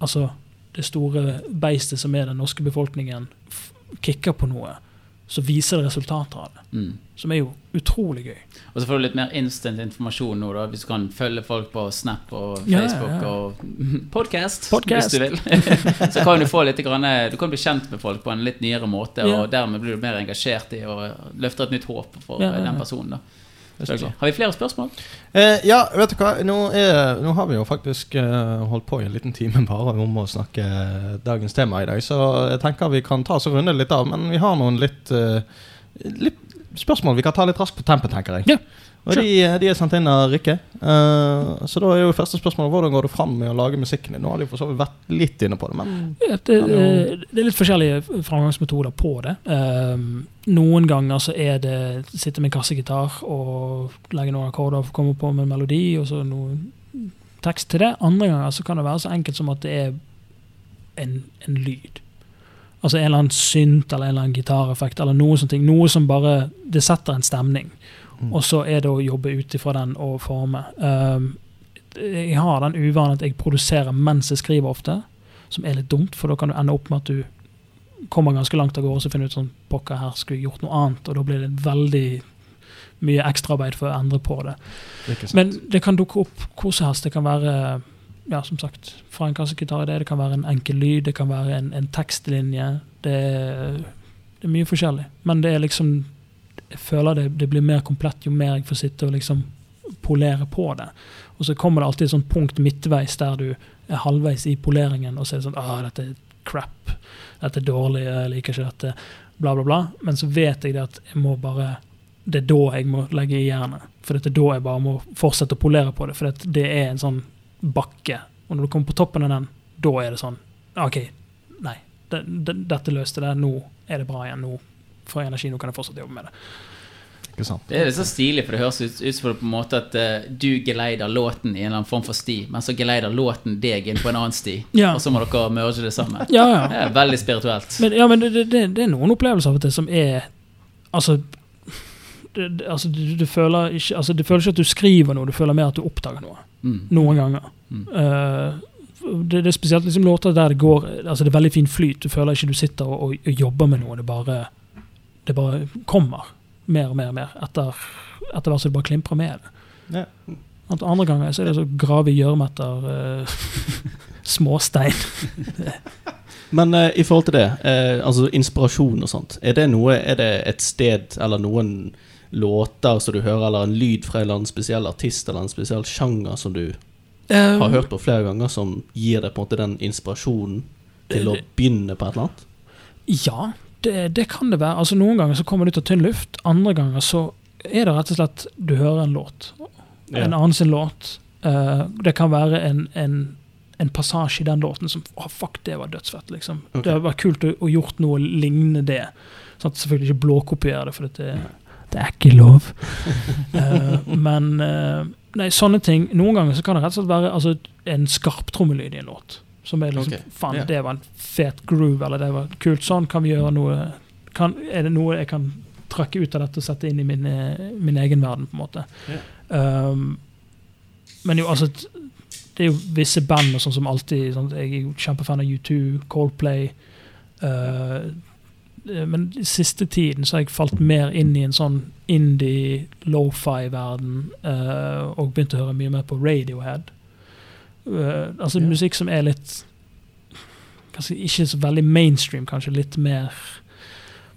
altså det store beistet som er den norske befolkningen, kicker på noe, så viser det resultater av det. Mm. Som er jo utrolig gøy. Og så får du litt mer instant informasjon nå, da, hvis du kan følge folk på Snap og Facebook ja, ja. og podcast, Podcast. hvis du vil. så kan du få litt grann, Du kan bli kjent med folk på en litt nyere måte, Ja. og dermed blir du mer engasjert i og løfter et nytt håp for Ja, ja, ja. den personen. da. Har vi flere spørsmål? Eh, ja, vet du hva. Nå, er, nå har vi jo faktisk uh, holdt på i en liten time bare om å snakke dagens tema i dag, så jeg tenker vi kan ta oss og runde litt av. Men vi har noen litt, uh, litt spørsmål vi kan ta litt raskt på tempen, tenker jeg. Ja, Og de, de er sendt inn av Rikke. Uh, så da er jo første spørsmål hvordan går du fram med å lage musikken din? Nå har de for så vidt vært litt inne på det, men Det, jo... det er litt forskjellige framgangsmetoder på det. Um, noen ganger så er det sitte med kassegitar og legge noen akkorder å komme på med en melodi, og så noe tekst til det. Andre ganger så kan det være så enkelt som at det er en, en lyd. Altså en eller annen synt eller en eller annen gitareffekt eller noe sånt. Noe som bare Det setter en stemning. Mm. Og så er det å jobbe ut ifra den og forme. Um, jeg har den uvanen at jeg produserer mens jeg skriver ofte, som er litt dumt, for da kan du ende opp med at du kommer ganske langt av gårde og så finner du ut sånn Pokker, her skulle jeg gjort noe annet, og da blir det veldig mye ekstraarbeid for å endre på det. det. Men det kan dukke opp hvor som helst. Det kan være ja, som sagt, fra en kassegitar det, det kan være en enkel lyd, det kan være en, en tekstlinje. Det, er- det er mye forskjellig. Men det er liksom Jeg føler det, det blir mer komplett jo mer jeg får sitte og liksom polere på det. Og så kommer det alltid et sånt punkt midtveis der du er halvveis i poleringen, og så sånn ah, dette er crap. Dette er dårlig, jeg liker ikke dette. Bla, bla, bla. Men så vet jeg det at jeg må bare det er da jeg må legge i jernet. For det er da jeg bare må fortsette å polere på det. For det er en sånn bakke. Og når du kommer på toppen av den, da er det sånn OK, nei. Det, det, dette løste det. Nå er det bra igjen. Nå får jeg energi. Nå kan jeg fortsatt jobbe med det. Ikke sant. Det er litt så stilig, for det høres ut, ut som på en måte at uh, du geleider låten i en eller annen form for sti, men så geleider låten deg inn på en annen sti, Ja. og så må dere merge det sammen. Ja, ja. Det er veldig spirituelt. Men, ja, men det, det, det, er noen opplevelser av og til som er Altså, altså du, du, føler ikke, altså du føler ikke at du skriver noe, du føler mer at du oppdager noe. Mm. Noen ganger. Mm. Uh, det, det er spesielt liksom låter der det går Altså det er veldig fin flyt. Du føler ikke du sitter og, og, og jobber med noe. Det bare, det bare kommer mer og mer og mer etter, etter hvert som det bare klimprer med. Ja. At andre ganger så er det så grave i gjørme etter uh, småstein. Men uh, i forhold til det, uh, altså inspirasjon og sånt, er det noe Er det et sted eller noen låter som du hører, eller en lyd fra en eller annen spesiell artist eller en spesiell sjanger som du um, har hørt på flere ganger, som gir deg på en måte den inspirasjonen til å begynne på et eller annet? Ja, det, det kan det være. Altså Noen ganger så kommer du ut av tynn luft. Andre ganger så er det rett og slett du hører en låt. En annen sin låt. Uh, det kan være en, en, en passasje i den låten som oh, fuck, det var dødsfett. liksom. Okay. Det hadde vært kult å, å gjort noe lignende det. Sånn at selvfølgelig ikke blåkopiere det, for det, det er ikke lov. uh, men uh, nei, sånne ting Noen ganger så kan det rett og slett være altså, en skarptrommelyd i en låt. Som er liksom okay. Faen, yeah. det var en fet groove, eller det var kult. Sånn kan vi gjøre noe kan, Er det noe jeg kan trekke ut av dette og sette inn i min, eh, min egen verden, på en måte? Um, men jo, altså Det er jo visse band og sånn som alltid sånn, Jeg er jo kjempefan av U2, Coldplay. eh, men i siste tiden så har jeg falt mer inn i en sånn indie, lofi-verden. Uh, og begynt å høre mye mer på Radiohead. Uh, altså Ja. musikk som er litt kanskje Ikke så veldig mainstream, kanskje litt mer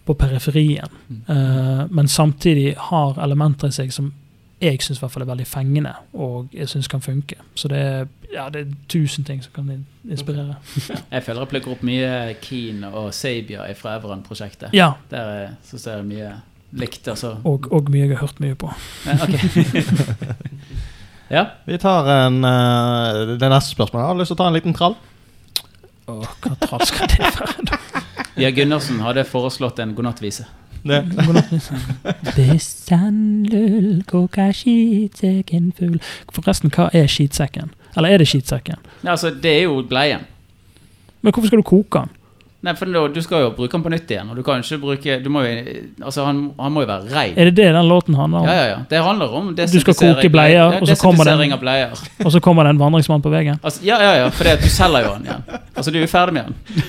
på periferien. Uh, men samtidig har elementer i seg som jeg syns er veldig fengende, og jeg syns kan funke. Så det er, ja, det er tusen ting som kan in- inspirere. Jeg føler jeg plukker opp mye Keen og Sabia fra Everon-prosjektet. Ja, Der syns jeg er mye likt, altså. og, og mye jeg har hørt mye på. Ja, okay. ja. Vi tar en, eh, det neste spørsmålet. Jeg har lyst til å ta en liten trall. Åh, hva trall skal det være? da? Via Gundersen hadde foreslått en godnattvise. Koka skitsekken full Forresten, hva er skitsekken? Eller er det skitsekken? Ja, altså, det er jo bleien. Men hvorfor skal du koke den? Nei, for da- Du skal jo bruke den på nytt igjen. Og du kan ikke bruke du må jo, altså Han, han må jo være rein. Er det det den låten handler om? Ja, ja, ja. Det handler om Du skal koke bleier, og så kommer den- bleier. Og så kommer det en vandringsmann på veggen? Altså, ja, ja, ja, for det du selger jo den igjen. Altså, du er jo ferdig med den.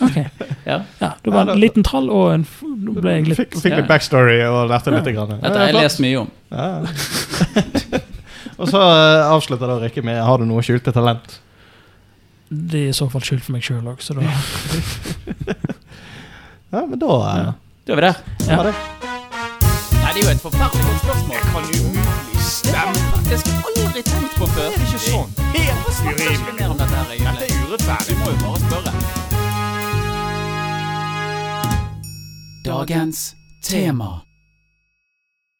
Ok. Ja. Ja, det var en liten trall og en f- Nå ble jeg litt Fikk, fikk litt backstory og lærte litt. Grann. Dette har jeg lest mye om. Ja. og så eh, avslutter da Rikke med Har du noe skjulte talent? Det er i så fall skjult for meg sjøl òg, så da Ja, men da Ja. Da er vi der. Ja. Nei, det er jo et forferdelig godt spørsmål. kan umulig stemme. Det skal jeg aldri tenkt på før. Det er ikke sånn. Helt urimelig. dette er urettferdig. Vi må jo bare Dagens tema.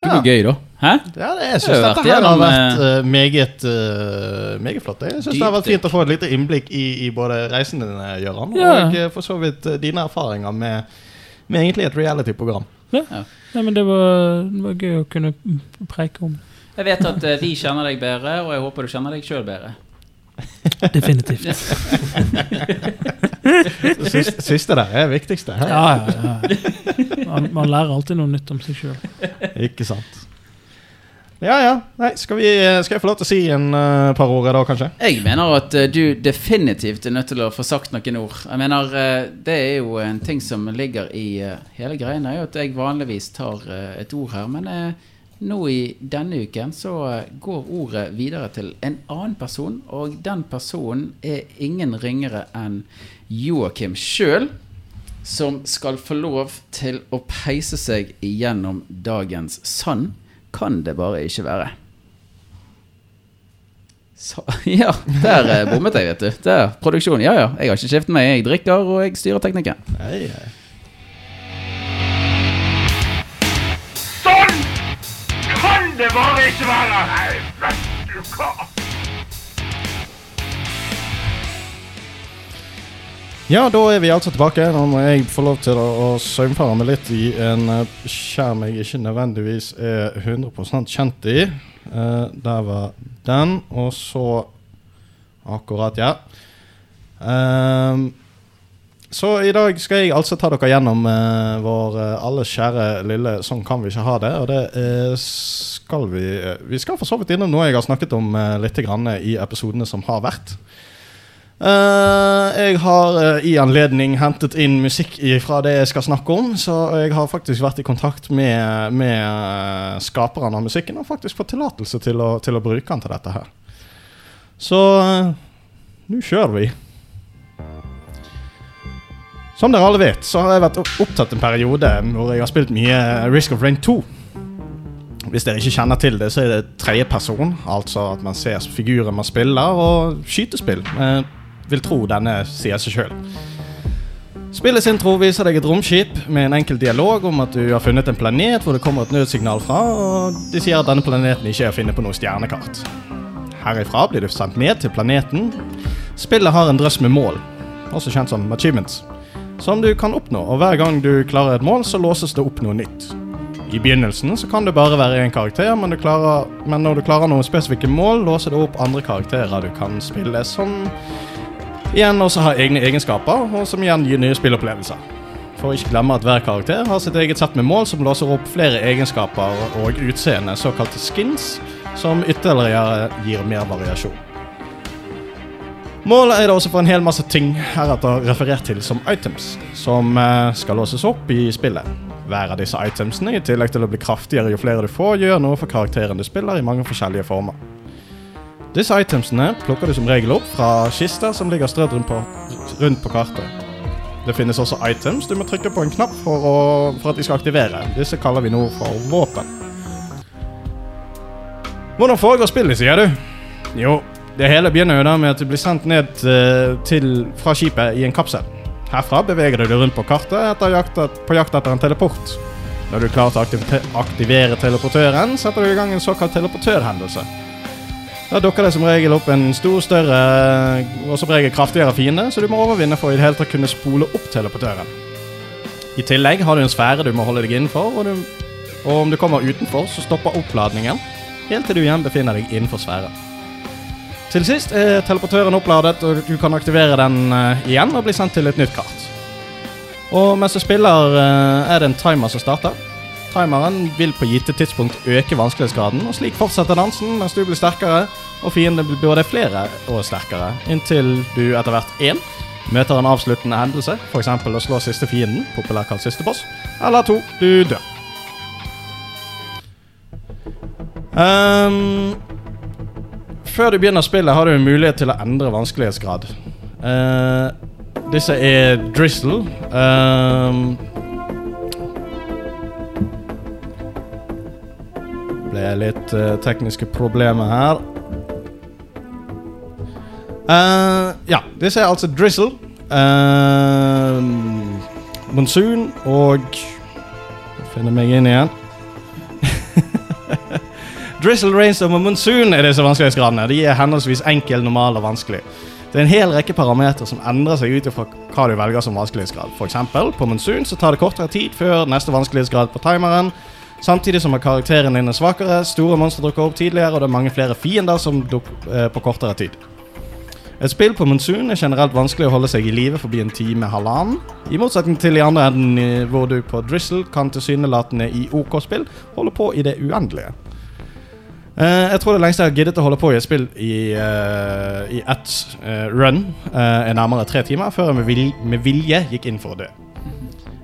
Det blir gøy, da. Hæ? Ja, det, jeg syns dette her har vært uh, meget uh, meget flott. Jeg syns det har vært fint å få et lite innblikk i, i både reisen din, Gøran, Ja. og uh, for så vidt dine erfaringer med, med egentlig et reality-program. Nei, men det var, det var gøy å kunne preike om. Jeg vet at vi kjenner deg bedre, og jeg håper du kjenner deg sjøl bedre. Definitivt. Siste, siste der er det viktigste. Her. Ja, ja, ja. Man, man lærer alltid noe nytt om seg sjøl. Ikke sant. Ja, ja. Nei, skal, vi, skal jeg få lov til å si en uh, par ord i dag, kanskje? Jeg mener at uh, du definitivt er nødt til å få sagt noen ord. Jeg mener, uh, Det er jo en ting som ligger i hele greia, er jo at jeg vanligvis tar et ord her. Men eh, nå i denne uken så går ordet videre til en annen person. Og den personen er ingen ringere enn Joakim sjøl. Som skal få lov til å peise seg igjennom dagens Sann kan det bare ikke være. Så, ja, der eh, bommet jeg, vet du. Der, produksjon. Ja ja, jeg har ikke skiftet meg. Jeg drikker, og jeg styrer teknikken. Nei, nei. Det bare ikke være! Nei, vet du hva? Ja, da er vi altså tilbake. Nå må jeg få lov til å, saumfare meg litt i en eh, skjerm jeg ikke nødvendigvis er 100 kjent i. Uh, der var den. Og så Akkurat, ja. Ehm, så i dag skal jeg altså ta dere gjennom uh, vår uh, alles kjære lille 'Sånn kan vi ikke ha det'. Og det uh, skal vi Vi skal for så vidt innom noe jeg har snakket om uh, litt grann i episodene som har vært. Jeg har i anledning hentet inn musikk fra det jeg skal snakke om, så jeg har faktisk vært i kontakt med, med skaperne av musikken og faktisk fått tillatelse til, til å bruke den til dette her. Så nå kjører vi. Som dere alle vet, så har jeg vært opptatt en periode hvor jeg har spilt mye Risk of Rain 2. Hvis dere ikke kjenner til det, så er det tredje person. Altså at man ser figuren man spiller, og skytespill. Jeg vil tro denne sier seg sjøl. Spillets intro viser deg et romskip med en enkel dialog om at du har funnet en planet hvor det kommer et nødsignal fra, og de sier at denne planeten ikke er å finne på noe stjernekart. Herifra blir du sendt ned til planeten. Spillet har en drøss med mål, også kjent som achievements, som du kan oppnå, og hver gang du klarer et mål, så låses det opp noe nytt. I begynnelsen så kan det bare være én karakter, men, klarer, men når du klarer noen spesifikke mål, låser det opp andre karakterer du kan spille, som igjen også har egne egenskaper, og som igjen gir nye spillopplevelser. For å ikke glemme at hver karakter har sitt eget sett med mål som låser opp flere egenskaper og utseende, såkalte skins, som ytterligere gir mer variasjon. Målet er da også for en hel masse ting heretter referert til som items, som eh, skal låses opp i spillet. Hver av disse itemsene, i tillegg til å bli kraftigere jo flere du får, gjør noe for karakteren du spiller i mange forskjellige former. Disse itemsene plukker du som regel opp fra kister som ligger strødd rundt rundt på kartet. Det finnes også items du må trykke på en knapp for, å, for at de skal aktivere. Disse kaller vi nå for våpen. Hvordan foregår spillet, sier du? Jo, det hele begynner jo da med at du blir sendt ned eh, til, fra skipet i en kapsel. Herfra beveger du deg rundt på kartet jakt, på jakt etter en teleport. Når du er klar til å aktivere teleportøren, setter du i gang en såkalt teleportørhendelse. Da dukker det som regel opp en stor, større og som regel kraftigere fiende, så du må overvinne for i det hele tatt kunne spole opp teleportøren. I tillegg har du en sfære du må holde deg innenfor, og, du, og om du kommer utenfor, så stopper oppladningen helt til du igjen befinner deg innenfor sfæren. Til sist er teleportøren oppladet, og du kan aktivere den eh, igjen og bli sendt til et nytt kart. Og mens du spiller, eh, er det en timer som starter. Timeren vil på gitte tidspunkt øke vanskelighetsgraden, og slik fortsetter dansen mens du blir sterkere, og fiendene blir både flere og sterkere, inntil du etter hvert én Møter en avsluttende hendelse, f.eks. å slå siste fienden, populært kalt siste boss, eller to, Du dør. Ehm, før du begynner spillet, har du en mulighet til å endre vanskelighetsgrad. Uh, disse er drizzle. Uh, ble litt uh, tekniske problemer her. Uh, ja, disse er altså drizzle. uh, monsoon og Finner meg inn igjen. Drizzle, rainstorm og monsoon er disse vanskelighetsgradene. De er henholdsvis enkel, normal og vanskelig. Det er en hel rekke parametere som endrer seg ut ifra hva du velger som vanskelighetsgrad. Eksempel, på monsoon så tar det kortere tid før neste vanskelighetsgrad på timeren. Samtidig som at karakteren din er svakere, store monstre dukker opp tidligere, og det er mange flere fiender som dukker eh, på kortere tid. Et spill på monsoon er generelt vanskelig å holde seg i live forbi en time halvannen. I motsetning til i andre enden hvor du på drizzle kan tilsynelatende i OK-spill holde på i det uendelige. Eh, jeg tror det lengste jeg har giddet å holde på i et spill i, uh, i ett uh, run, uh, er nærmere tre timer, før jeg med, vilje, med vilje gikk inn for å dø.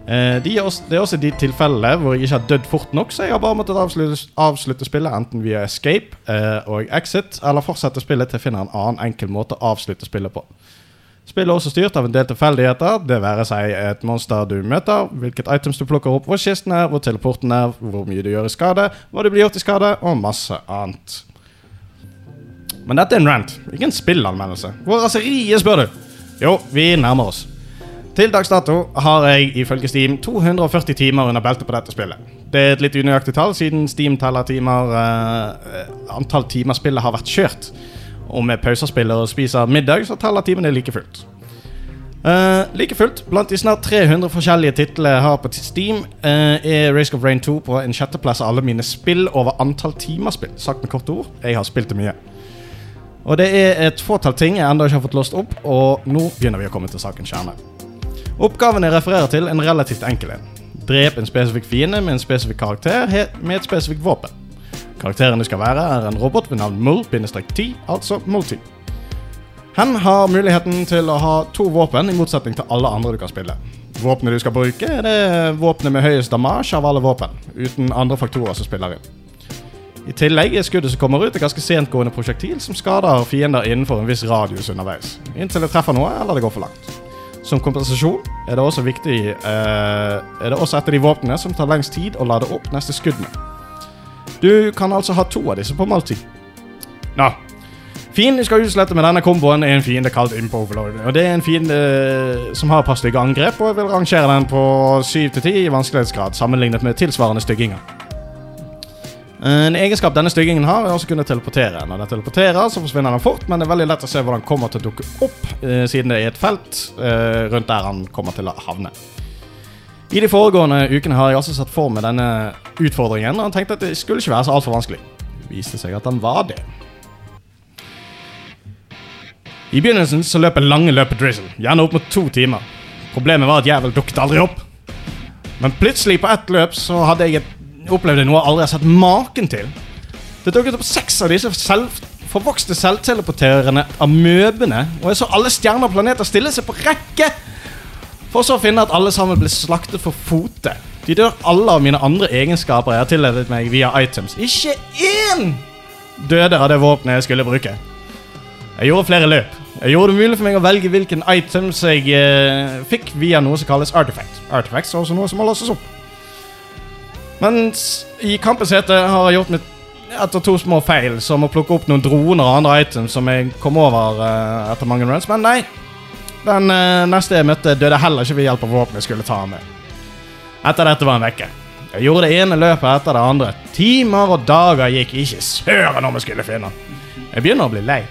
Uh, de er også, det er også de tilfellene hvor jeg ikke har dødd fort nok, så jeg har bare måttet avslutte, avslutte spillet enten via escape og exit, eller fortsette spillet til jeg finner en annen enkel måte å avslutte spillet på. Spillet er også styrt av en del tilfeldigheter, det være seg et monster du møter, hvilket items du plukker opp, hvor kisten er, hvor teleporten er, hvor mye du gjør i skade, hva du blir gjort i skade, og masse annet. Men dette er en rant, ikke en spillanmeldelse. Hvor raseriet, spør du? Jo, vi nærmer oss. Til dags dato har jeg ifølge Steam 240 timer under beltet på dette spillet. Det er et litt unøyaktig tall, siden Steam teller timer eh, antall timer spillet har vært kjørt. Og med pausespiller og spiser middag, så teller timene like fullt. Uh, like fullt, blant de snart 300 forskjellige titlene jeg har på Steam, uh, er Race of Rain 2 på en sjetteplass av alle mine spill over antall timer spill. Sagt med korte ord, jeg har spilt det mye. Og det er et fåtall ting jeg ennå ikke har fått låst opp, og nå begynner vi å komme til sakens kjerne. Oppgaven jeg refererer til, en relativt enkel en. Drep en spesifikk fiende med en spesifikk karakter med et spesifikt våpen. Karakteren du skal være, er en robot ved navn Mull-10, altså Multi. Hen har muligheten til å ha to våpen, i motsetning til alle andre du kan spille. Våpenet du skal bruke, er det våpenet med høyest damage av alle våpen, uten andre faktorer som spiller inn. I tillegg er skuddet som kommer ut, et ganske sentgående prosjektil som skader fiender innenfor en viss radius underveis, inntil det treffer noe eller det går for langt. Som kompensasjon er det også viktig eh, Er det også et av de våpnene som tar lengst tid å lade opp neste skudd med. Du kan altså ha to av disse på Malti. Nå. Fienden skal utslette med denne komboen, er en fiende kalt Impoverlord. Og det er en fiende eh, som har et par stygge angrep, og jeg vil rangere den på 7 til 10 i vanskelighetsgrad, sammenlignet med tilsvarende stygginger. En egenskap denne styggingen har, er også å kunne teleportere. Når den teleporterer, så forsvinner den fort, men det er veldig lett å se hvor den kommer til å dukke opp, eh, siden det er et felt eh, rundt der han kommer til å havne. I de foregående ukene har jeg også satt for meg denne utfordringen, og tenkte at det skulle ikke være så altfor vanskelig. Det viste seg at den var det. I begynnelsen så løp jeg lange løp Drizzle, gjerne opp mot to timer. Problemet var at jævel dukket aldri opp. Men plutselig på ett løp så hadde jeg opplevd noe jeg aldri har sett maken til. Det dukket opp seks av disse selv, forvokste selvteleporterende amøbene, og jeg så alle stjerner og planeter stille seg på rekke. For så å finne at alle sammen ble slaktet for fote. De dør alle av mine andre egenskaper jeg har tilledet meg via items. Ikke én døde av det våpenet jeg skulle bruke. Jeg gjorde flere løp. Jeg gjorde det mulig for meg å velge hvilken items jeg eh, fikk via noe som kalles artifact. Artifacts er også noe som må låses opp. Mens i kampens hete har jeg gjort mitt etter to små feil, som å plukke opp noen droner og andre items som jeg kom over eh, etter mange runs, men nei. Den eh, neste jeg møtte, døde heller ikke ved hjelp av våpenet jeg skulle ta med. Etter dette var han vekke. Jeg gjorde det ene løpet etter det andre. Timer og dager gikk ikke søren om jeg skulle finne han. Jeg begynner å bli lei.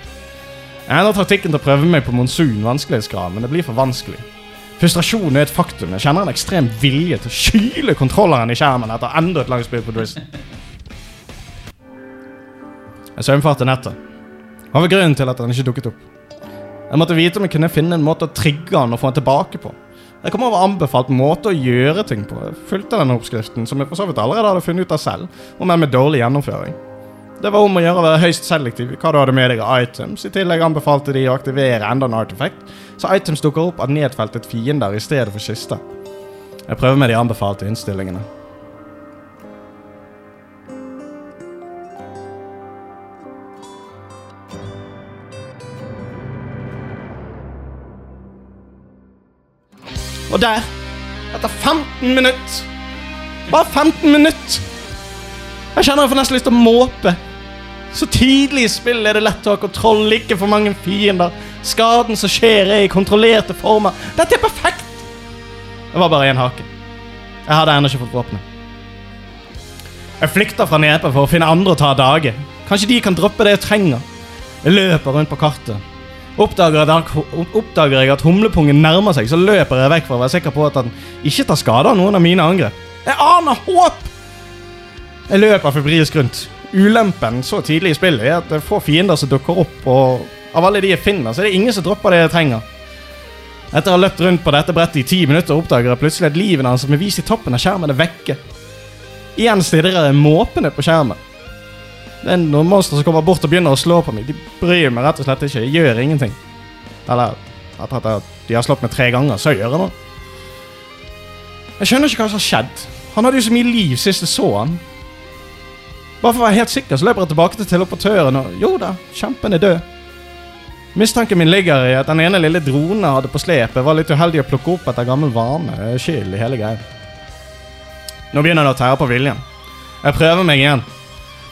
Jeg endrer taktikken til å prøve meg på monsun vanskelighetsgrad, men det blir for vanskelig. Frustrasjon er et faktum. Jeg kjenner en ekstrem vilje til å skyle kontrolleren i skjermen etter enda et langt spill på Drizzen. Jeg søvnfarte nettet. Hva var grunnen til at den ikke dukket opp? Jeg måtte vite om jeg kunne finne en måte å trigge han og få han tilbake på. Jeg kom over anbefalt måte å gjøre ting på. Jeg fulgte den oppskriften, som jeg for så vidt allerede hadde funnet ut av selv, om enn med dårlig gjennomføring. Det var om å gjøre å være høyst selektiv i hva du hadde med deg av items. I tillegg anbefalte de å aktivere enda en artifact, så items dukker opp av nedfeltet fiender i stedet for kister. Jeg prøver med de anbefalte innstillingene. Og der, etter 15 minutter Bare 15 minutter! Jeg kjenner jeg får nesten lyst til å måpe. Så tidlig i spillet er det lett å ha kontroll, ikke for mange fiender. Skaden som skjer, er i kontrollerte former. Dette er perfekt! Det var bare én hake. Jeg hadde ennå ikke fått våpenet. Jeg flykter fra Nepe for å finne andre å ta dage. Kanskje de kan droppe det jeg trenger. Jeg løper rundt på kartet. Oppdager jeg, at- humlepungen nærmer seg, så løper jeg vekk for å være sikker på at han ikke tar skade av noen av mine angrep. Jeg aner håp! Jeg løper febrilsk rundt. Ulempen så tidlig i spillet er at det er få fiender som dukker opp, og av alle de jeg finner, så er det ingen som dropper det jeg trenger. Etter å ha løpt rundt på dette brettet i ti minutter oppdager jeg plutselig at livet hans som er vist i toppen av skjermen, er vekke. Igjen stirrer jeg måpende på skjermen. Det er noen monstre som kommer bort og begynner å slå på meg. De bryr meg rett og slett ikke. Jeg gjør ingenting. Eller etter at de har slått meg tre ganger, så gjør jeg noe. Jeg skjønner ikke hva som har skjedd. Han hadde jo så mye liv sist jeg så han. Bare for å være helt sikker så løper jeg tilbake til teleportøren og jo da, kjempen er død. Mistanken min ligger i at den ene lille dronen jeg hadde på slepet, var litt uheldig å plukke opp etter gammel vane. Skyld i hele greia. Nå begynner det å tære på viljen. Jeg prøver meg igjen.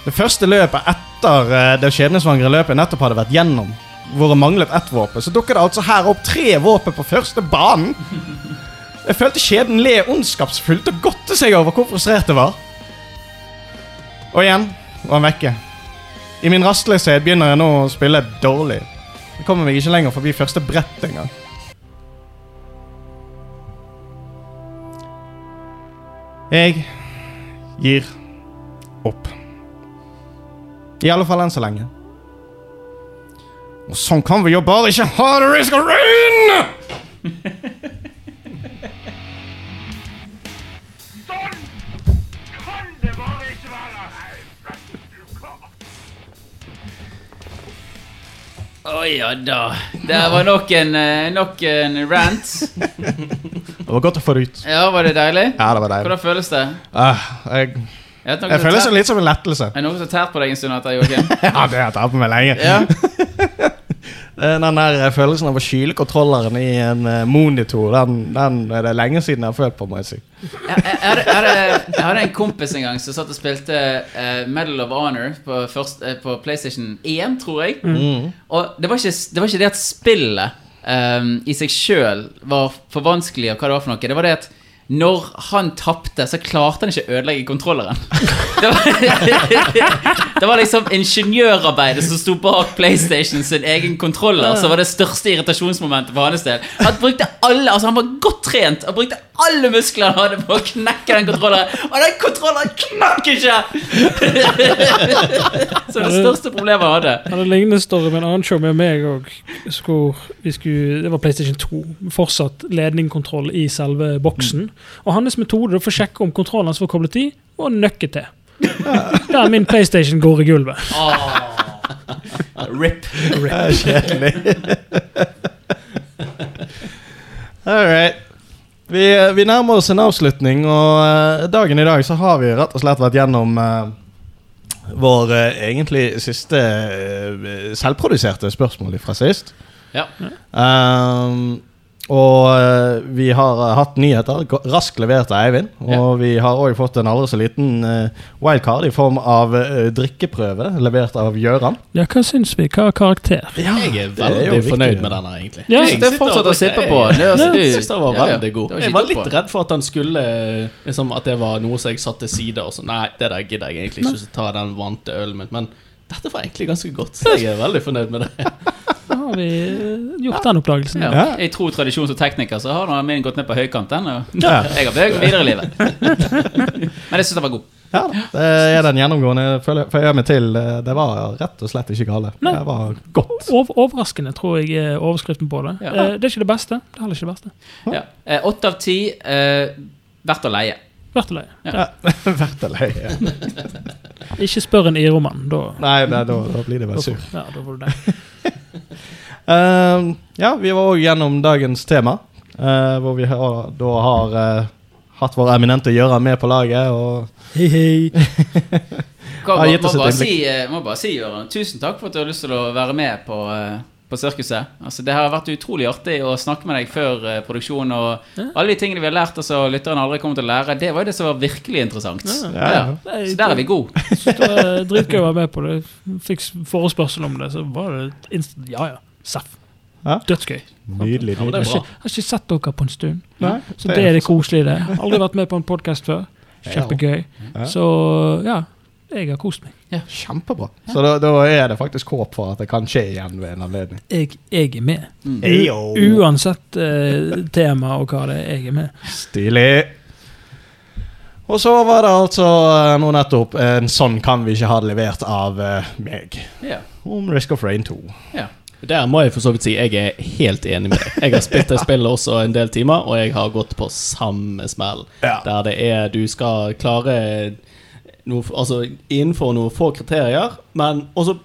Det første løpet etter eh, det skjebnesvangre løpet nettopp hadde vært gjennom, hvor det manglet ett våpen, så dukker det altså her opp tre våpen på første banen. Jeg følte skjebnen le ondskapsfullt og godte seg over hvor frustrert det var. Og igjen var han vekke. I min rastløshet begynner jeg nå å spille dårlig. Jeg kommer meg ikke lenger forbi første brett engang. Jeg gir opp. I alle fall enn så lenge. Og sånn kan vi jo bare ikke ha det, Risk of Rain! Kan det være! Helvete. Å ja da. Det var nok en, eh, nok en rant. Det var godt å få det ut. Ja, var det deilig? Ja, det var deilig. Hvordan føles det? Uh, jeg, Noe jeg føler det litt som en lettelse. Er det noen som har tært på deg en stund etter, Joakim? Ja, det har jeg tatt på meg lenge. Ja. Eh, Den der eh, følelsen av å skyle kontrolleren i en eh, monitor, den, den er det lenge siden jeg har følt på, må jeg si. Jeg, jeg, jeg, jeg, jeg hadde en kompis en gang som satt og spilte uh, Medal of Honor på, først, uh, på PlayStation 1, tror jeg. Mm. Og det var, ikke, det var ikke det at spillet um, i seg sjøl var for vanskelig, og hva det var for noe. Det var det at når han tapte, så klarte han ikke å ødelegge kontrolleren. Det var, det var liksom ingeniørarbeidet som sto bak PlayStation sin egen kontroller, som var det største irritasjonsmomentet for hans del. Han brukte alle, altså han var godt trent og brukte alle musklene han hadde på å knekke den kontrolleren, og den kontrolleren knakk ikke! Så det største problemet han hadde. Jeg hadde lignende story med en annen show med meg òg. Det var PlayStation 2. Fortsatt ledningkontroll i selve boksen. Og hans metode for å sjekke om kontrollen hans var koblet i, var nøkket nøkke til. Der min PlayStation går i gulvet. Rip. Det er kjedelig. All right. Vi, vi nærmer oss en avslutning, og eh, dagen i dag så har vi rett og slett vært gjennom uh, vår uh, egentlig siste uh, selvproduserte spørsmål fra sist. Ja. Um, og eh, vi har eh, hatt nyheter, raskt levert av Eivind. Og vi har òg fått en aldri så liten eh, wildcard i form av drikkeprøve levert av Gjøran. Ja, hva syns vi? Hva er karakter? Jeg er veldig er fornøyd med denne, egentlig. Ja, Jeg Det er sitter fortsatt og å sippe på. Det Jeg syns den var Ja, ja. veldig god. Jeg var litt redd for at han skulle liksom, At det var noe som jeg satte til side. Og så, nei, det der gidder jeg egentlig ikke, så tar den vante ølen min. Men dette var egentlig ganske godt. Så jeg er veldig fornøyd med det. Da har vi eh, gjort den oppdagelsen. Ja. Ja. I tro tradisjon som tekniker så har min gått ned på høykanten. Og Ja. jeg har beveget videre i livet. Men jeg syns den var god. Ja, det er den gjennomgående føler føyer jeg meg til. eh, Det var rett og slett ikke gale. Nei. Det var godt. Over, overraskende, tror jeg er overskriften på det. Ja. Eh, det er ikke det beste. Det er heller ikke det beste. Ja. Eh, Åtte av ti eh, verdt å leie. Leie. Ja. Å leie. Ikke spør en IRO-mann. Da, Nei, nei da, da blir det vel sur. ja, da får du det. uh, ja, vi var òg gjennom dagens tema, uh, hvor vi har, da har uh, hatt vår eminente Gjøran med på laget. Og Hei, hei. Hva, Ja, må, gitt må, oss et bare innblikk. si, må bare si, Jørgen, tusen takk for at du har lyst til å være med på, eh, på Sirkuset. Altså, det har vært utrolig artig å snakke med deg før uh, produksjon. Og alle de tingene vi har lært, altså, lytterne aldri kommer til å lære, det var jo det som var virkelig interessant. Ja, ja. Ja. Så der er vi gode. Så dritgøy å være med på det. Fikk forespørsel om det, så var det instant Ja, ja. Seff. Dødsgøy. Nydelig. Nydelig. det Jeg har ikke, ikke, har ikke sett dere på en stund. Nei, Så det er det koselige, det. Aldri vært med på en podkast før. Kjempegøy. Så ja, jeg har kost meg. Kjempebra. Så da, da er det faktisk håp for at det kan skje igjen ved en anledning. Jeg, jeg er med. Eyo. Uansett eh, tema og hva det er, jeg er med. Stilig. Og så var det altså eh, nå nettopp en sånn kan vi ikke ha det levert av eh, meg. Ja. Om Risk of Rain 2. Ja. Der må jeg for så vidt si jeg er helt enig med deg. Jeg har spilt det spillet også en del timer, og jeg har gått på samme smell. Ja. Der det er Du skal klare noe, Altså innenfor noen få kriterier, men også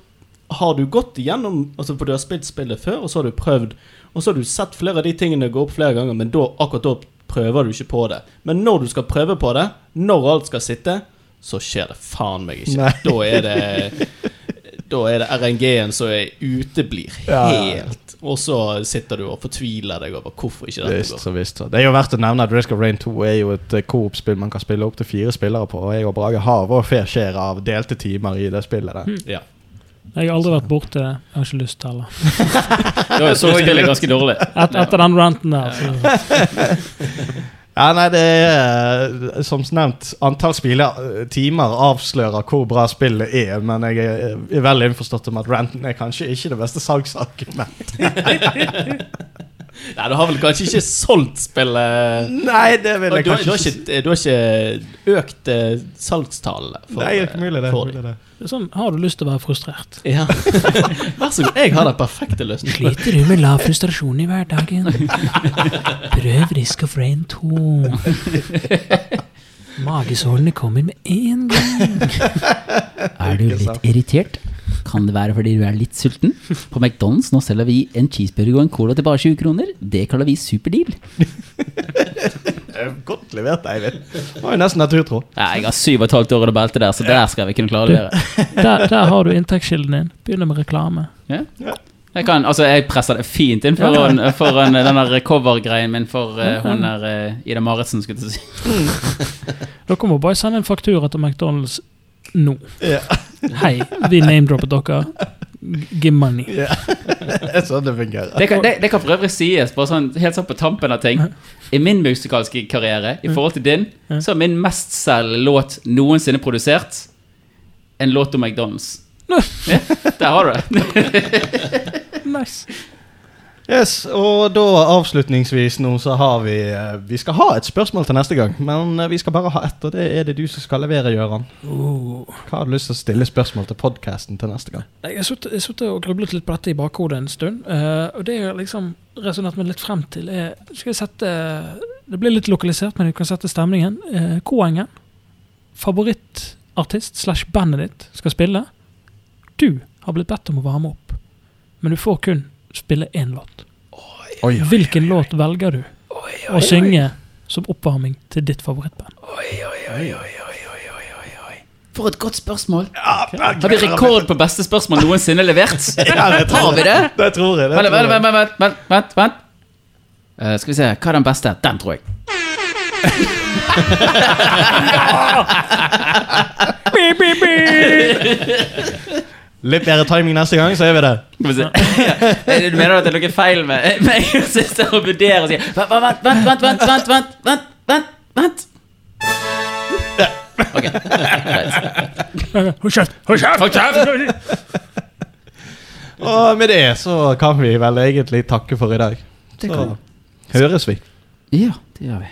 har du gått igjennom altså For du har spilt spillet før, og så har du prøvd, og så har du sett flere av de tingene gå opp flere ganger, men da, akkurat da prøver du ikke på det. Men når du skal prøve på det, når alt skal sitte, så skjer det faen meg ikke. Nei. Da er det Da er det RNG-en som uteblir Ja, ja, ja. helt. Og så sitter du og fortviler deg over hvorfor ikke dette Visst, går. så visst. Det er jo verdt å nevne at Risk of Rain 2 er jo et eh, coop-spill man kan spille opp til fire spillere på. Og jeg og Brage har vår fair share av delte timer i det spillet. der. Ja. Jeg har aldri vært borte det. Jeg har ikke lyst heller. Da er spillet ganske dårlig. Et, etter den ranten der. Så. Ja, nei, det er eh, som nevnt Antall spiller, eh, avslører hvor bra spillet er, men jeg er, veldig innforstått om at ranten er kanskje ikke det beste salgsargument. Nei, du har vel kanskje ikke solgt spillet Nei, det vil du, jeg har- du, kanskje har ikke, du har ikke økt eh, salgstallene? Nei, det er ikke mulig, det. mulig det. Det Sånn, har du lyst til å være frustrert? Ja. Vær så god. Jeg har den perfekte løsningen. Sliter du med lav frustrasjon i hverdagen? Prøv Risk of Rain 2. Magesårene kommer med en gang. Er du litt irritert? Kan det være fordi du er litt sulten? På McDonald's nå selger vi en cheeseburger og en cola til bare 20 kroner. Det kaller vi superdeal. Eh, Godt levert, Eivind. Var jo nesten naturtro. Ja, jeg har syv og et halvt år under beltet der, så der skal vi kunne klare å gjøre. Der, der har du inntektskilden din. Begynner med reklame. Ja. Jeg, kan, altså, jeg presser det fint inn foran, foran den der cover-greien min for uh, hun der uh, Ida Maritzen, skulle jeg si. Dere må bare sende en faktura til McDonald's nå. Yeah. Hei, vi name-droppet dere. Give money. Det er sånn det fungerer. Det kan, det, det kan for øvrig sies, bare sånn, helt sånn på tampen av ting. I min musikalske karriere, i forhold til din, så er min mestselgende låt noensinne produsert en låt om McDonald's. Ja, der har du det. Nice. Yes, og da avslutningsvis nå så har vi eh, Vi skal ha et spørsmål til neste gang, men eh, vi skal bare ha ett, og det er det du som skal levere, Gøran. Oh. Hva har du lyst til å stille spørsmål til podkasten til neste gang? Jeg har sittet og grublet litt på dette i bakhodet en stund. eh, og det jeg liksom resonnert meg litt frem til, er Skal jeg sette Det blir litt lokalisert, men vi kan sette stemningen. K-engen. Favorittartist slash bandet ditt skal spille. Du har blitt bedt om å varme opp, men du får kun spille én låt. Oi, Hvilken låt velger du å synge som oppvarming til ditt favorittband? For et godt spørsmål. Har vi rekord på beste spørsmål noensinne levert? Har vi det? Det tror jeg. Det Vent, vent, vent, vent, vent. Eh, skal vi se, hva er den beste? Den, tror jeg. Litt bedre timing neste gang, så er vi vi. Du mener at det er noe feil med meg som sitter og vurdere og si Vent, vent, vent, vent, vent, vent, vent, vent, vent, vent. Ok, greit. Hold kjeft! Hold kjeft! Hold kjeft! Og med det så kan vi vel egentlig takke for i dag. Så høres vi. Ja, det gjør vi.